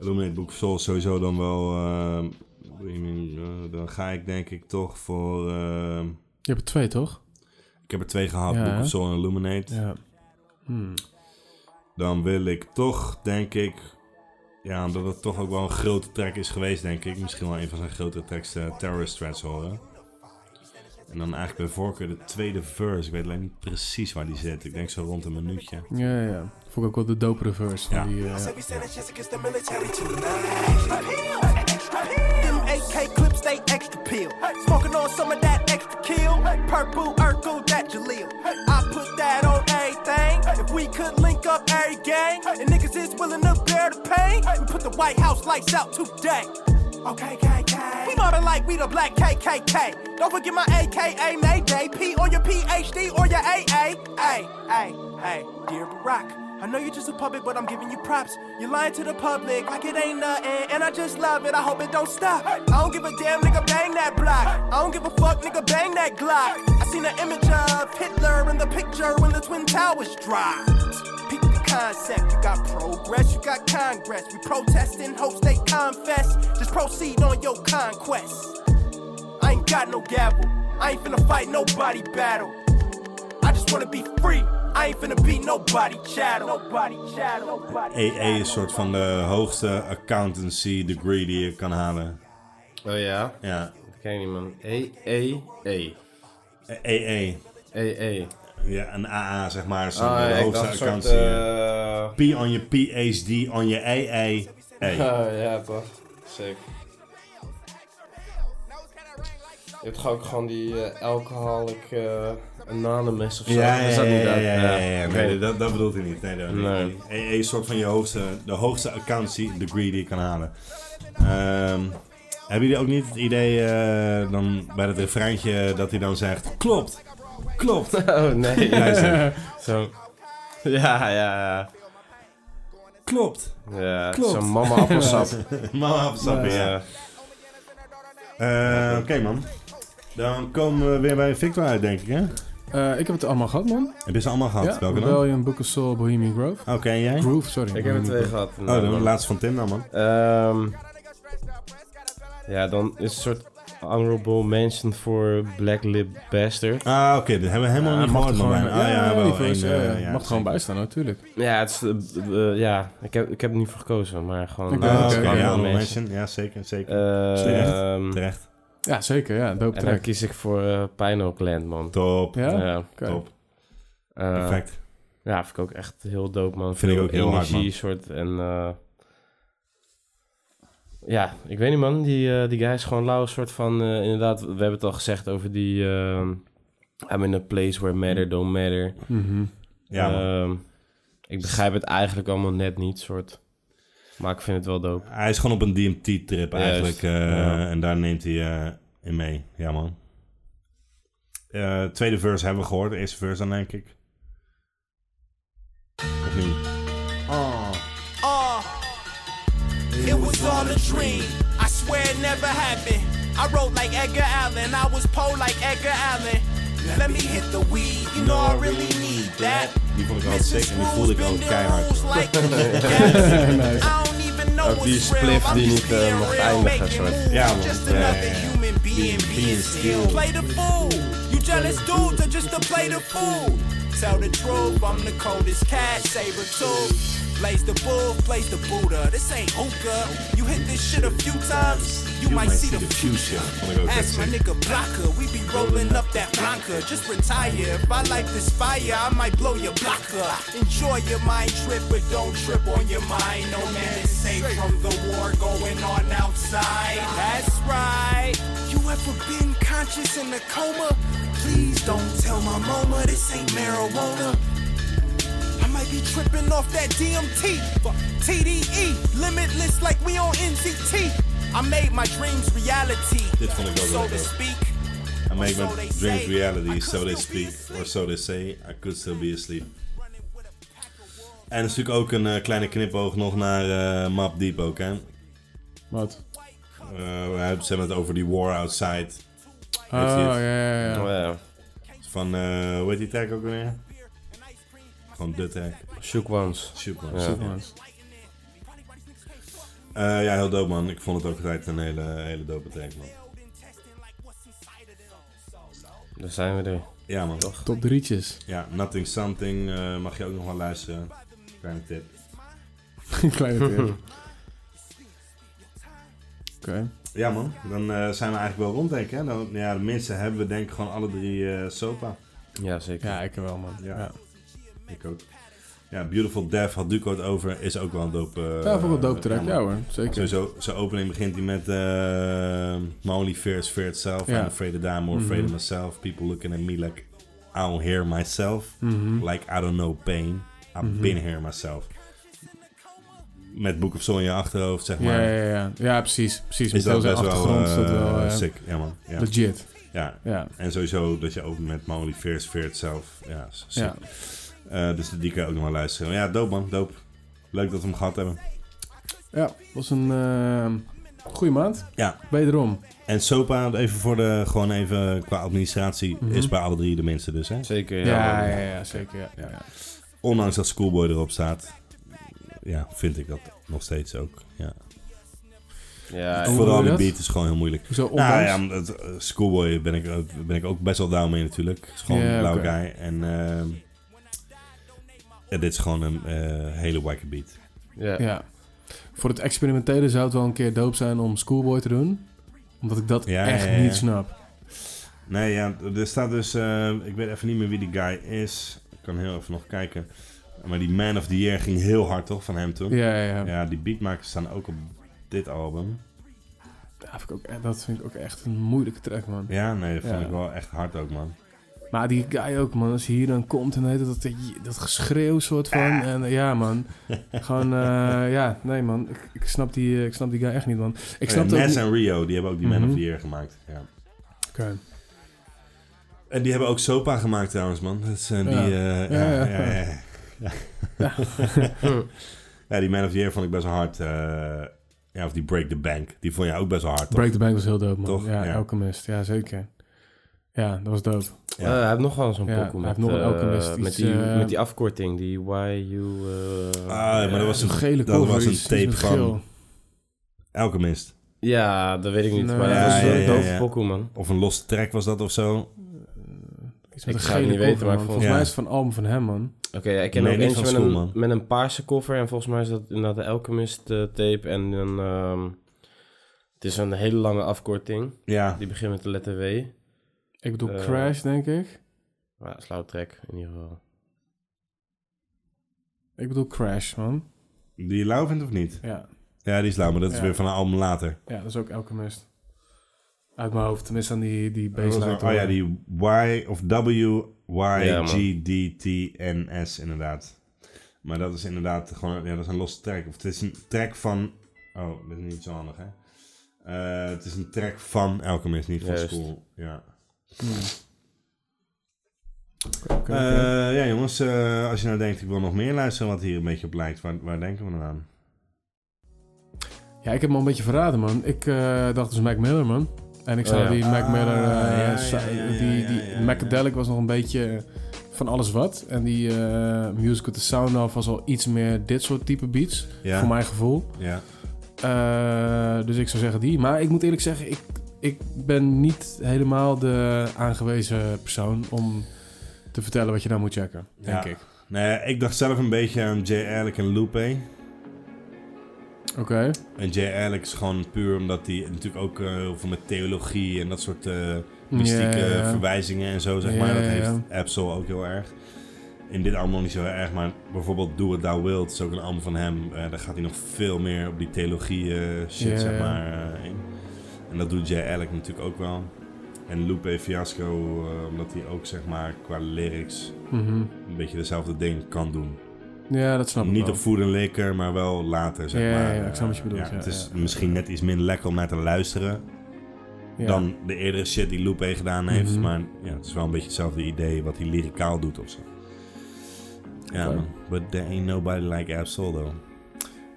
Illuminate Book of Souls sowieso dan wel. eh, dan ga ik denk ik toch voor. eh, Je hebt er twee, toch? ik heb er twee gehad: Ja, Book of Soul en Illuminate. Ja. Hmm. Dan wil ik toch, denk ik. Ja, omdat het toch ook wel een grote track is geweest, denk ik. Misschien wel een van zijn grotere tracks, eh, Terrorist Threats horen. En dan eigenlijk bij voorkeur de tweede verse. Ik weet alleen niet precies waar die zit. Ik denk zo rond een minuutje. Ja, ja. Vond ik ook wel de dope reverse van Ja. die... eh, I AK clips, they extra peel. Smoking on some of that extra kill. Purple Urkel, that Jaleel. I put that on everything. If we could link up every gang, and niggas is willing to bear the pain, we put the White House lights out today. Okay, KK. We mobbing like we the black KKK. Don't forget my AKA Mayday. P or your PhD or your AA. Hey, hey, hey, dear Barack. I know you're just a puppet, but I'm giving you props. You're lying to the public like it ain't nothing, and I just love it. I hope it don't stop. I don't give a damn, nigga, bang that block. I don't give a fuck, nigga, bang that Glock. I seen an image of Hitler in the picture when the Twin Towers dropped. Peep the concept, you got progress, you got Congress. We protest in hopes they confess. Just proceed on your conquest. I ain't got no gavel, I ain't finna fight nobody battle. Just wanna be free. I ain't finna be nobody chattel. Nobody chattel. Nobody EE is een soort van de hoogste accountancy degree die je kan halen. Oh ja? Ja. Dat ken ik niet, man. E, E, E. EE. E, E. Ja, een AA zeg maar. Zo'n Ah, de ja, ik hoogste een soort, accountancy. eh, P on je PhD on je AA. Hey. Ah, ja, toch. Sick. Je hebt ook gewoon die eh, alcoholic eh, anonymous of zo. Ja, ja, Is dat ja, niet ja, dat? ja, ja, ja. Nee, dat, dat bedoelt hij niet. Nee, dat Nee. Een, een soort van je hoogste, de hoogste accountancy degree die je kan halen. Ehm, hebben jullie ook niet het idee eh, dan bij het refreintje dat hij dan zegt, klopt, klopt. *laughs* Oh nee. *laughs* Luister. *laughs* Zo. Ja, ja, ja. Klopt. Ja, Klopt. zo'n mama appelsap. Mama appelsap, ja. Eh, Oké man. Dan komen we weer bij Victor uit, denk ik, hè? Eh, ik heb het allemaal gehad, man. Heb je ze allemaal gehad? Ja, Welke dan? Rebellion, Book of Soul, Bohemian Grove. Oké, en jij? Groove, sorry. Ik heb er twee gehad. Oh, dan de laatste van Tim dan, man. Ehm, ja, dan is een soort honorable mention voor Black Lip Bastard. Ah, oké, dat hebben we helemaal Ja, niet mag gehoord gewoon. Ah, ja, wel. één, verse, eh, ja, ja, mag er gewoon bij staan, natuurlijk. Ja, het is, eh, eh, ja ik, heb, ik heb er niet voor gekozen, maar gewoon... Ah, oké, oké, oké. ja, honorable mention. Ja, zeker, zeker. Eh, Terecht. ehm, Terecht. Ja, zeker, ja. Dope en dan track. kies ik voor eh Pino Clan, man. Top. Ja? Ja. Top. eh, Perfect. Ja, vind ik ook echt heel dope, man. Vind ik ook heel hard, energie, man. soort en... eh, ja, ik weet niet, man. Die, eh, die guy is gewoon lauw, soort van... eh, inderdaad, we hebben het al gezegd over die... ehm, I'm in a place where matter don't matter. Mhm. Ja, man. Ehm, ik begrijp het eigenlijk allemaal net niet, soort. Maar ik vind het wel dope. Hij is gewoon op een DMT-trip eigenlijk. Eh, ja. En daar neemt hij eh, in mee. Ja, man. Eh, tweede verse hebben we gehoord. Eerste verse dan, denk ik. Of niet? Uh, it was all a dream. I swear it never happened. I wrote like Edgar Allan. I was Poe like Edgar Allan. Let me hit the weed. You know I really need that. Die vond ik al sick en die voelde ik ook keihard. Like *laughs* Nice. I don't even know Ook die what's real. spliff I'm die just niet, being mocht real, eindigen, making soort. moves. Ja, man. just Ja, another ja, ja. human being, Being- being being still. still. Play the fool. You jealous dudes are just to play the fool. Tell the truth, I'm the coldest cat, saber tooth. Blaze the bull, blaze the Buddha. This ain't hookah. You hit this shit a few times, you, might see the future. Vond ik Ask my nigga Blocker, we be rolling up that Blanca. Just retire. If I light this fire, I might blow your blocker. Enjoy your mind trip, but don't trip on your mind. No man is safe from the war going on outside. That's right. You ever been conscious in a coma? Please don't tell my mama this ain't marijuana. I might be tripping off that DMT. Fuck TDE, limitless like we on NCT. I made my dreams reality. Dit vond ik ook so wel to speak. I make So my dreams reality, so they speak, or so they say, I could still be asleep. En er is natuurlijk ook een eh, kleine knipoog nog naar eh, Map Deep ook, hè? Wat? Eh, we hebben ze hebben het over die War Outside. Oh, ja, ja, ja. Oh. Van, eh hoe heet die track ook weer? Gewoon de track. Shook Ones. Super. Ja. Eh, ja, heel dope man. Ik vond het ook altijd een hele, hele dope track man. Daar zijn we er. Ja man. Toch? Top drietjes. Ja, Nothing Something eh, mag je ook nog wel luisteren. Kleine tip. *laughs* Kleine tip. *laughs* Oké. Ja man, dan eh, zijn we eigenlijk wel rond denk ik. Hè? Dan, ja, de minste hebben we denk ik gewoon alle drie eh Sopa. Ja, zeker. Ja, ik wel, man. Ja. Ja. Ik ook. Ja, Beautiful Death had Duco het over. Is ook wel een dope... eh, Ja, wel dope track. Ja hoor, zeker. Sowieso, zijn opening begint hij met uh, My only fear is fear itself. Ja. I'm afraid to die, more afraid Mhm. of myself. People looking at me like I don't hear myself. Mhm. Like I don't know pain. I've Mhm. been here myself. Met Book of Soul in je achterhoofd, zeg maar. Ja, ja, ja. ja, precies. precies. Is dat best wel, dat eh, sick. Ja, man. Ja. legit. Ja. Ja. En sowieso dat je ook met My Only Fear is Fear Itself. Ja, sick. Ja. Eh, dus die kan je ook nog wel luisteren. Ja, dope man, dope. Leuk dat we hem gehad hebben. Ja, was een uh, goede maand. Ja. Wederom. En Sopa, even voor de, gewoon even qua administratie, Mhm. is bij alle drie de minste dus, hè? Zeker, Ja, ja, ja, zeker. Ja, ja, ja. Ondanks dat Schoolboy erop staat, ja, vind ik dat nog steeds ook. Ja. Ja, Vooral die beat is gewoon heel moeilijk. Nou ja, het, eh, Schoolboy ben ik, ook- ben ik ook best wel down mee natuurlijk. is gewoon een blauw guy. En ehm, ja, dit is gewoon een eh, hele wacky beat. Ja. Ja. Voor het experimentele zou het wel een keer dope zijn om Schoolboy te doen. Omdat ik dat Ja, echt ja, ja. niet snap. Nee, ja, er staat dus... eh, ik weet even niet meer wie die guy is. Ik kan heel even nog kijken. Maar die Man of the Year ging heel hard, toch? Van hem toen. Ja, ja, ja. Ja, die beatmakers staan ook op dit album. Ja, vind ik ook, dat vind ik ook echt een moeilijke track, man. Ja, nee, dat vond Ja. ik wel echt hard ook, man. Maar die guy ook, man. Als hij hier dan komt en heet dat, dat, geschreeuw soort van. En eh, ja, man. *laughs* Gewoon, eh, ja, nee, man. Ik, ik, snap die, eh, ik snap die guy echt niet, man. Ik Oh snap ja, en Rio, die hebben ook die Man Mhm. of the Year gemaakt. Ja. Oké. En die hebben ook Sopa gemaakt trouwens, man. Dat is, eh, die, Ja. Ja, ja, ja, ja, ja, ja. Ja. *laughs* Ja, die Man of the Year vond ik best wel hard. ja, of die Break the Bank. Die vond je ook best wel hard, toch? Break the Bank was heel dope, man. Toch? Ja, Ja. Alchemist. Ja, zeker. Ja, dat was dope. Eh, hij heeft nog wel zo'n Ja, pokoe hij met, heeft nog een eh, Alchemist, met, iets, die, eh, met die afkorting, die YU... eh, Ah, maar dat was een, gele dat was een iets tape met van geel. Alchemist. Ja, dat weet ik niet, Nee. maar Ja, dat was ja, een ja, ja. pokoe, man. Of een losse track was dat of zo. Iets Ik met zou het niet weten, maar Volgens Ja. mij is het van album van hem, man. Oké, ja, ik ken Nee, ook eentje met, School, een, man. met een paarse cover en volgens mij is dat inderdaad de Alchemist tape en een... ehm, het is een hele lange afkorting, Ja, die begint met de letter W. Ik bedoel Eh, Crash, denk ik. Ja, slauw track in ieder geval. Ik bedoel Crash, man. die je lauw vindt of niet? Ja, Ja, die is lauw, maar dat is Ja. weer van een album later. ja dat is ook Alchemist. Uit mijn hoofd, tenminste aan die, die baseline. te oh ja, die Y of W, Y, Ja. G, D, T, N, S inderdaad. Maar dat is inderdaad gewoon, ja, dat is een losse track. Of het is een track van, oh, dat is niet zo handig hè. Eh, het is een track van Alchemist, niet van Juist. School. Ja. Eh, ja jongens, eh, als je nou denkt ik wil nog meer luisteren wat hier een beetje op lijkt, waar, waar denken we dan aan? Ja, ik heb hem al een beetje verraden, man. Ik eh, dacht dus Mac Miller, man. En ik Oh, zou ja. die Mac Miller... ja, ja, die. Macadelic was nog een beetje van alles wat. En die eh Music with the Sound of was al iets meer dit soort type beats. Ja, Voor mijn gevoel. ja. Eh, dus ik zou zeggen die. Maar ik moet eerlijk zeggen, ik, ik ben niet helemaal de aangewezen persoon om te vertellen wat je nou moet checken, denk Ja. ik. Nee, ik dacht zelf een beetje aan J. Alec en Lupe. Oké. En J. Alec is gewoon puur omdat hij natuurlijk ook heel veel met theologie en dat soort eh, mystieke verwijzingen en zo, zeg maar. Dat heeft. Absol ook heel erg. In dit album nog niet zo heel erg, maar bijvoorbeeld Do It Thou Wilt is ook een album van hem. Eh, daar gaat hij nog veel meer op die theologie shit, zeg maar, in. En dat doet J. Alec natuurlijk ook wel. En Lupe Fiasco, eh, omdat hij ook zeg maar qua lyrics Mhm. een beetje dezelfde ding kan doen. Ja, dat snap ik Niet wel. op Food and Liquor, maar wel later, zeg Ja, maar. ja, ik snap wat je bedoelt, ja, het is ja. misschien net iets minder lekker om naar te luisteren Ja. dan de eerdere shit die Lupe gedaan heeft. Mhm. Maar ja, het is wel een beetje hetzelfde idee wat hij lyricaal doet of zo. Ja, man. But there ain't nobody like Absol, though.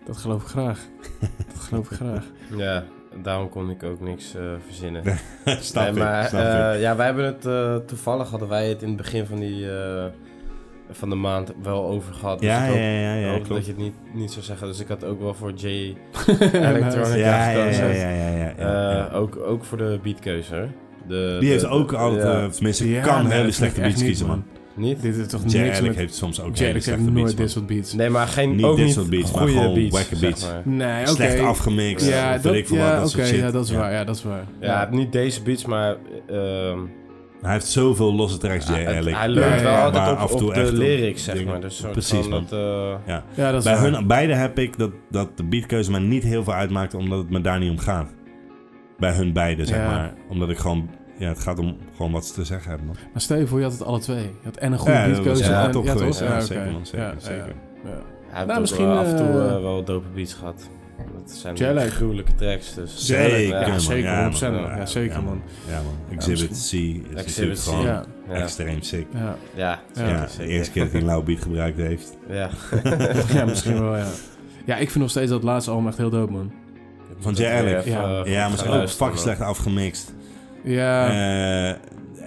Dat geloof ik graag. *laughs* dat geloof ik graag. Ja, daarom kon ik ook niks eh, verzinnen. *laughs* snap Nee, ik, maar snap eh, ja, wij hebben het eh, toevallig hadden wij het in het begin van die eh, van de maand wel over gehad. Dus Ja, ik hoop, ja, ja, ja, hoop dat je het niet, niet zou zeggen. Dus ik had ook wel voor J *laughs* Electronica Ja, ja, gekozen. ja, ja, ja, ja, ja, ja. Eh, Ook, ook voor de beatkeuze. De, Die heeft ook altijd, ja. tenminste, Ja, kan nee, hele slechte beats kiezen, man. Niet? Dit is toch J. niks met... heeft soms ook Jay hele heeft slechte beats, nooit man. dit soort beats. Nee, maar geen, Niet ook dit niet soort beats, maar goede gewoon beats, zeg beats. maar. Nee, oké. Slecht afgemixt, Ja, dat, ik ja, wat, dat shit. ja, dat is Ja. waar. Ja, dat is waar. Ja, niet deze beats, maar ehm, Hij heeft zoveel losse tracks, J. hij, Alec. hij leunt Ja, ja, wel ja. altijd op, af en toe op de lyrics, zeg maar. Dus Precies, man. Dat, eh, Ja. Ja, dat is Bij hun beide heb ik dat, dat de beatkeuze me niet heel veel uitmaakt, omdat het me daar niet om gaat. Bij hun beiden, zeg Ja. maar. Omdat ik gewoon... Ja, het gaat om gewoon wat ze te zeggen hebben, man. Maar stel je voor, je had het alle twee. Je had en een goede Ja, beatkeuze. wel en, top ja, geweest. toch? Ja, oké. zeker, man. Zeker, Ja, zeker. ja, ja. hij Nou, misschien, wel af en toe eh, eh, wel dope beats gehad. Dat zijn Jelle. gruwelijke tracks, dus... Zeker, Ja, man. zeker, Ja, 100%, man. ja, zeker, man. Ja, man. Exhibit C is Exhibit C. gewoon Ja. Ja. extreem sick. Ja. Ja, Ja, Ja, de eerste keer dat hij een lauw beat gebruikt heeft. Ja. *laughs* ja, misschien wel, ja. Ja, ik vind nog steeds dat laatste album echt heel dope, man. Van J. Dat Alec. weer even, Ja. eh, Ja, maar gaan ze is ook fucking slecht afgemixt. Ja, Eh,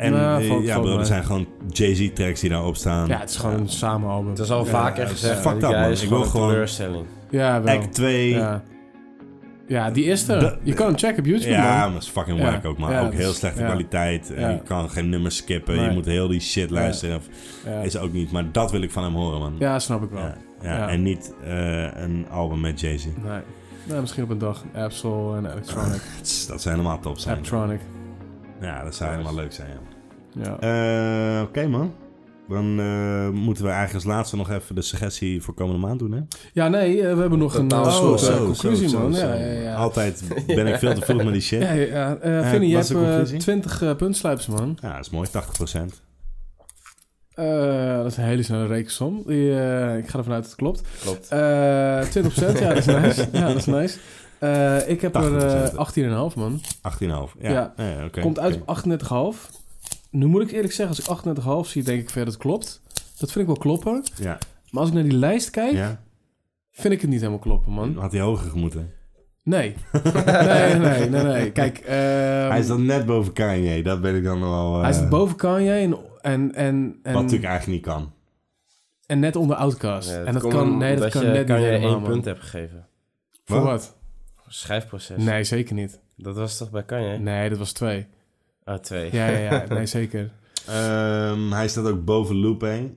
en Nou, eh, ja, valt bro, er zijn gewoon Jay-Z-tracks die daarop staan. ja, het is gewoon een samen album. Het is al Ja, vaker ja, gezegd, up, guy man. is Ik gewoon wil een gewoon- teleurstelling. Ja, wel. Act 2. Ja. ja, die is er. De- je kan hem checken op YouTube, Ja, man. maar dat is fucking Ja. ook, man. Ja, ook dat heel slechte ja. kwaliteit. En. Je kan geen nummers skippen. Je Nee. moet heel die shit luisteren. Of- Ja. Is ook niet. Maar dat wil ik van hem horen, man. ja, snap ik wel. Ja, ja. Ja. En niet eh, een album met Jay-Z. Nee. Nou, misschien op een dag. Absol en Electronic. Dat zou helemaal top zijn. Apptronic. Ja, dat zou helemaal leuk zijn, ja. Ja. Eh, Oké, man. Dan eh, moeten we eigenlijk als laatste nog even de suggestie voor komende maand doen, hè? Ja, nee, eh, we hebben nog een eh, soort zo, zo, conclusie, zo, man. zo. Ja, ja, ja. Altijd *laughs* ben ik veel te vroeg met die shit. Ja, Ja, ja, ja. Eh, Eh, Vinnie, je hebt de eh, conclusie? 20 eh, puntslijpers, man. dat is mooi, 80%. Eh, dat is een hele snelle rekensom. Die, ik ga ervan uit dat het klopt. Klopt. Eh 20%, ja, dat is *laughs* nice. Ja, dat is nice. Eh, ik heb er 80%. eh 18,5, man. 18,5. Ja, Ja. ja. Komt uit op 38,5. Nu moet ik eerlijk zeggen, als ik 38,5 zie, denk ik verder dat het klopt. Dat vind ik wel kloppen. Ja, Maar als ik naar die lijst kijk, ja. vind ik het niet helemaal kloppen, man. Had hij hoger gemoeten. Nee. *laughs* nee, nee, nee, nee. Kijk, ehm, hij is dan net boven Kanye, dat ben ik dan wel... eh, hij zit boven Kanye en, en, en, en, Wat natuurlijk eigenlijk niet kan. en net onder Outcast. Ja, en dat kan, nee, dat kan je, net kan niet je helemaal, één man. punt hebt gegeven. Voor Wat? Schrijfproces. Nee, zeker niet. Dat was toch bij Kanye? Nee, dat was twee. Oh, twee. Ja, ja, ja. *laughs* Nee, zeker. Ehm, hij staat ook boven Lupe.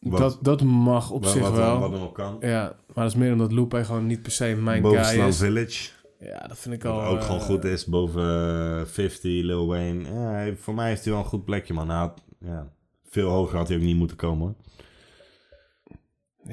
Wat- Dat, dat mag op wat, zich wat, wel. Wat hem ook kan. Ja, maar dat is meer omdat Lupe gewoon niet per se mijn boven guy Slam is. Village. Ja, dat vind ik Wat al... ook eh, gewoon goed is. Boven eh, 50, Lil Wayne. Ja, hij- voor mij is hij wel een goed plekje, man. Hij had, ja, veel hoger had hij ook niet moeten komen. hoor.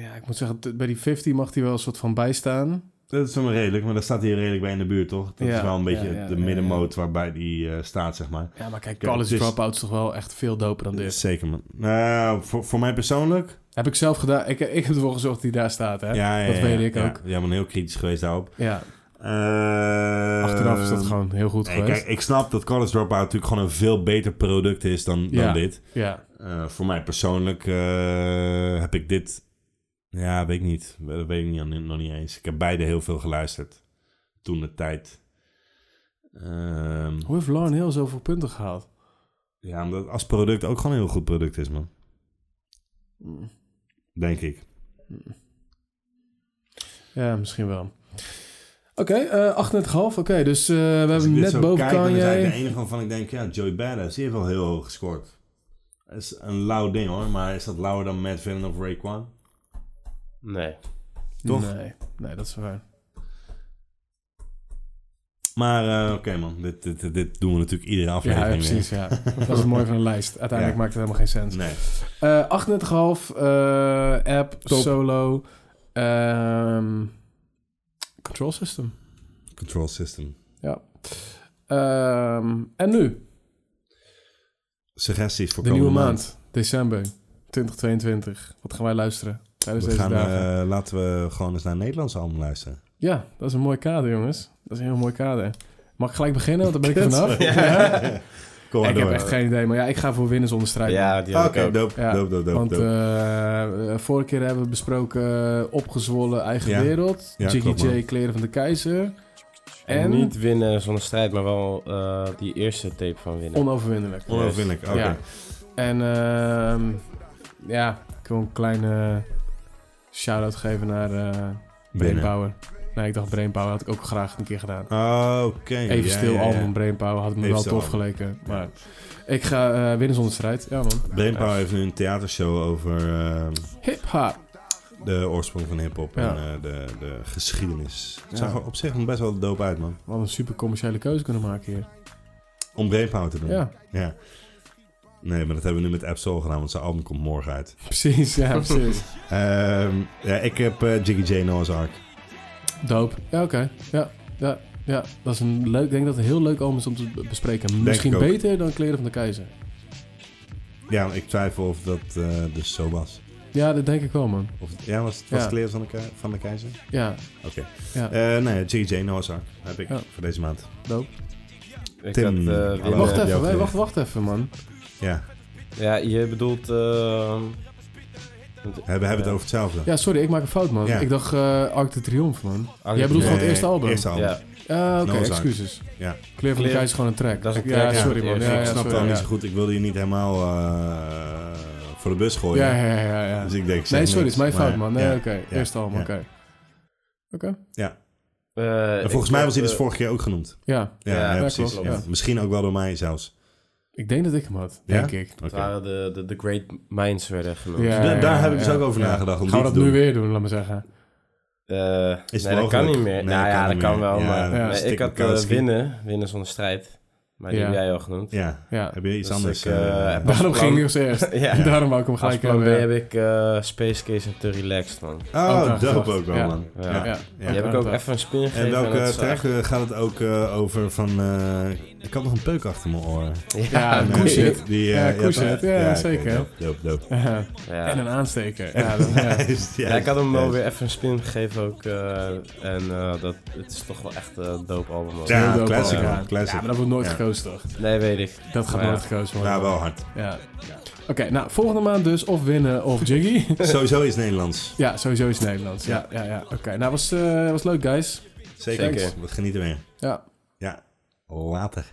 Ja, ik moet zeggen, bij die 50 mag hij wel een soort van bijstaan. Dat is wel redelijk, maar daar staat hij redelijk bij in de buurt, toch? Dat Ja, is wel een beetje ja, ja, de ja, middenmoot waarbij hij eh, staat, zeg maar. Ja, maar kijk, Ja, College Dropout is toch wel echt veel doper dan dit. Zeker, man. Nou, voor, voor mij persoonlijk... Heb ik zelf gedaan. Ik, ik heb ervoor gezorgd dat hij daar staat, hè? Ja, ja, dat ja, weet ja, ik ja. ook. Jij bent heel kritisch geweest daarop. Ja, Eh, achteraf is dat gewoon heel goed geweest. kijk, ik snap dat College Dropout natuurlijk gewoon een veel beter product is dan, dan Ja. dit. Ja, Eh, voor mij persoonlijk eh, heb ik dit... Ja, weet ik niet. Dat weet ik niet, nog niet eens. Ik heb beide heel veel geluisterd. Toen de tijd. Ehm, hoe heeft Lauren Hill zoveel punten gehaald? ja, omdat als product ook gewoon een heel goed product is, man. Denk ik. Ja, misschien wel. Oké, eh 38,5. Oké, dus eh, we Als hebben net boven kijk, dan is Kanye. de enige waarvan ik denk, ja, Joey Badass, die heeft wel heel hoog gescoord. Dat is een lauw ding hoor, maar is dat lauwer dan Matt Villain of Raekwon? Nee. Toch? Nee, nee, dat is waar. Maar eh, oké man, dit, dit, dit, doen we natuurlijk iedere aflevering ja, precies, ja. Dat is het mooie van een lijst. *laughs* Uiteindelijk Ja. maakt het helemaal geen sens. Nee. Eh 38,5. eh app, Top. solo. ehm, control system. Control system. Ja. Ehm, en nu? Suggesties voor De nieuwe komende maand. December 2022. Wat gaan wij luisteren tijdens We deze gaan, dagen? eh, laten we gewoon eens naar een Nederlands album luisteren. Ja, dat is een mooi kader, jongens. Dat is een heel mooi kader. Mag ik gelijk beginnen? Want daar ben ik er *laughs* vanaf. Ja. Kom maar ik heb door. echt geen idee. Maar ja, ik ga voor winnen zonder strijd. Ja, die Oké, heb Ja, dope, dope, dope, Want dope. eh, vorige keer hebben we besproken eh, opgezwollen eigen Ja. wereld. Ja, Jiggy klopt, man. J, kleren van de keizer. En niet winnen zonder strijd, maar wel eh, die eerste tape van winnen. onoverwinnelijk. Onoverwinnelijk, oké. Ja. En ehm, ja, ik wil een kleine shout-out geven naar Binnen. Brainpower. Nee, ik dacht Brainpower had ik ook graag een keer gedaan. Oh, oké. Even ja, stil ja, ja. album Brainpower had me Even wel tof geleken. Maar ik ga eh, winnen zonder strijd. Ja man. Brainpower heeft nu een theatershow over ehm, Hip-hop. de oorsprong van hip-hop en eh, de, de geschiedenis. Het zag er op zich nog best wel dope uit, man. Wat een super commerciële keuze kunnen maken hier. Om Brainpower te doen. Ja, ja. Nee, maar dat hebben we nu met Absol gedaan, want zijn album komt morgen uit. *laughs* precies. Ja, precies. *laughs* Ehm, ja, ik heb eh, Jiggy J Noah's Ark. Dope. Ja, oké. Ja, ja, ja. Dat is een leuk, ik denk dat het een heel leuk album is om te be- bespreken. Misschien beter dan Kleren van de Keizer. Ja, ik twijfel of dat eh, dus zo was. Ja, dat denk ik wel, man. Of, ja, was het was Ja. Kleer van de, Ke- van de Keizer? Ja, Oké. ja. Eh, nee, Jiggy J Noah's Ark heb ik Ja. voor deze maand. Dope. Ik Tim, had, eh, Wacht even, wacht, wacht even, man. Ja, Ja, je bedoelt... eh, we hebben, hebben het over hetzelfde. Ja, sorry, ik maak een fout, man. Ja. Ik dacht eh Arc de Triomphe, man. Arc Jij bedoelt gewoon het eerste album? Eerste album. Ja, Ja, oké, excuses. Ja. Kleren van de is gewoon een track. Dat is een ja, track, ja. sorry, man. Ja, Ja, ik snap het al niet zo goed. Ik wilde je niet helemaal eh, voor de bus gooien. Ja, ja, ja, ja. Dus ik denk, ik Nee, sorry, niks, is mijn fout, man. Nee, ja, oké. ja, Eerste album, oké. Oké. Ja. Eh, En volgens mij was hij dus eh, vorige keer ook genoemd. Ja, Ja, Ja, ja, ja, precies. ja. Misschien ook wel door mij zelfs. Ik denk dat ik hem had. Ja? Denk ik. Waren de, de, de Great Minds werden genoemd. Ja, daar ja, heb ik dus ja. ook over Ja. nagedacht. Om Gaan we dat te nu doen. weer doen, laat maar zeggen. Eh, Is nee, dat kan niet meer. Nee, nou ja, kan dat kan wel, Ja, maar ja. nee, Stick ik had eh, winnen, winnen zonder strijd. Maar die Ja. heb jij al genoemd. Ja. Ja. Heb je iets Dus anders? ik, als Daarom plan- ging ik als eerst. *laughs* ja. *laughs* Daarom wou ik hem gelijk hebben. heb ik eh, Space Case en Te Relaxed, man. oh, ook dope ook wel, Ja. man. Ja. Ja. Ja. Die heb ik ook even een spin gegeven. En welke track gaat het ook over van... ik had nog een peuk achter mijn oren. echt- Ja, En, Cool Shit. Die, eh, Ja. Ja, oké, zeker. Dope, dope. Ja. Ja. En een aansteker. *laughs* Ja, dat- ja. *laughs* Ja, ik had hem wel weer even een spin gegeven ook. eh, en eh, dat, het is toch wel echt een dope album. ook. Ja, dope classic, album. man, classic. Ja, maar dat wordt nooit Ja. gekozen toch? Nee, weet ik. Dat gaat Maar ja. nooit gekozen worden. Ja, wel hard. Ja. Oké, nou, volgende maand dus of winnen of *laughs* Jiggy. Sowieso is Nederlands. ja, sowieso is Nederlands. Ja, ja, ja. Oké, nou, was, eh, was leuk, guys. Zeker. We genieten weer. Ja. Ja, later.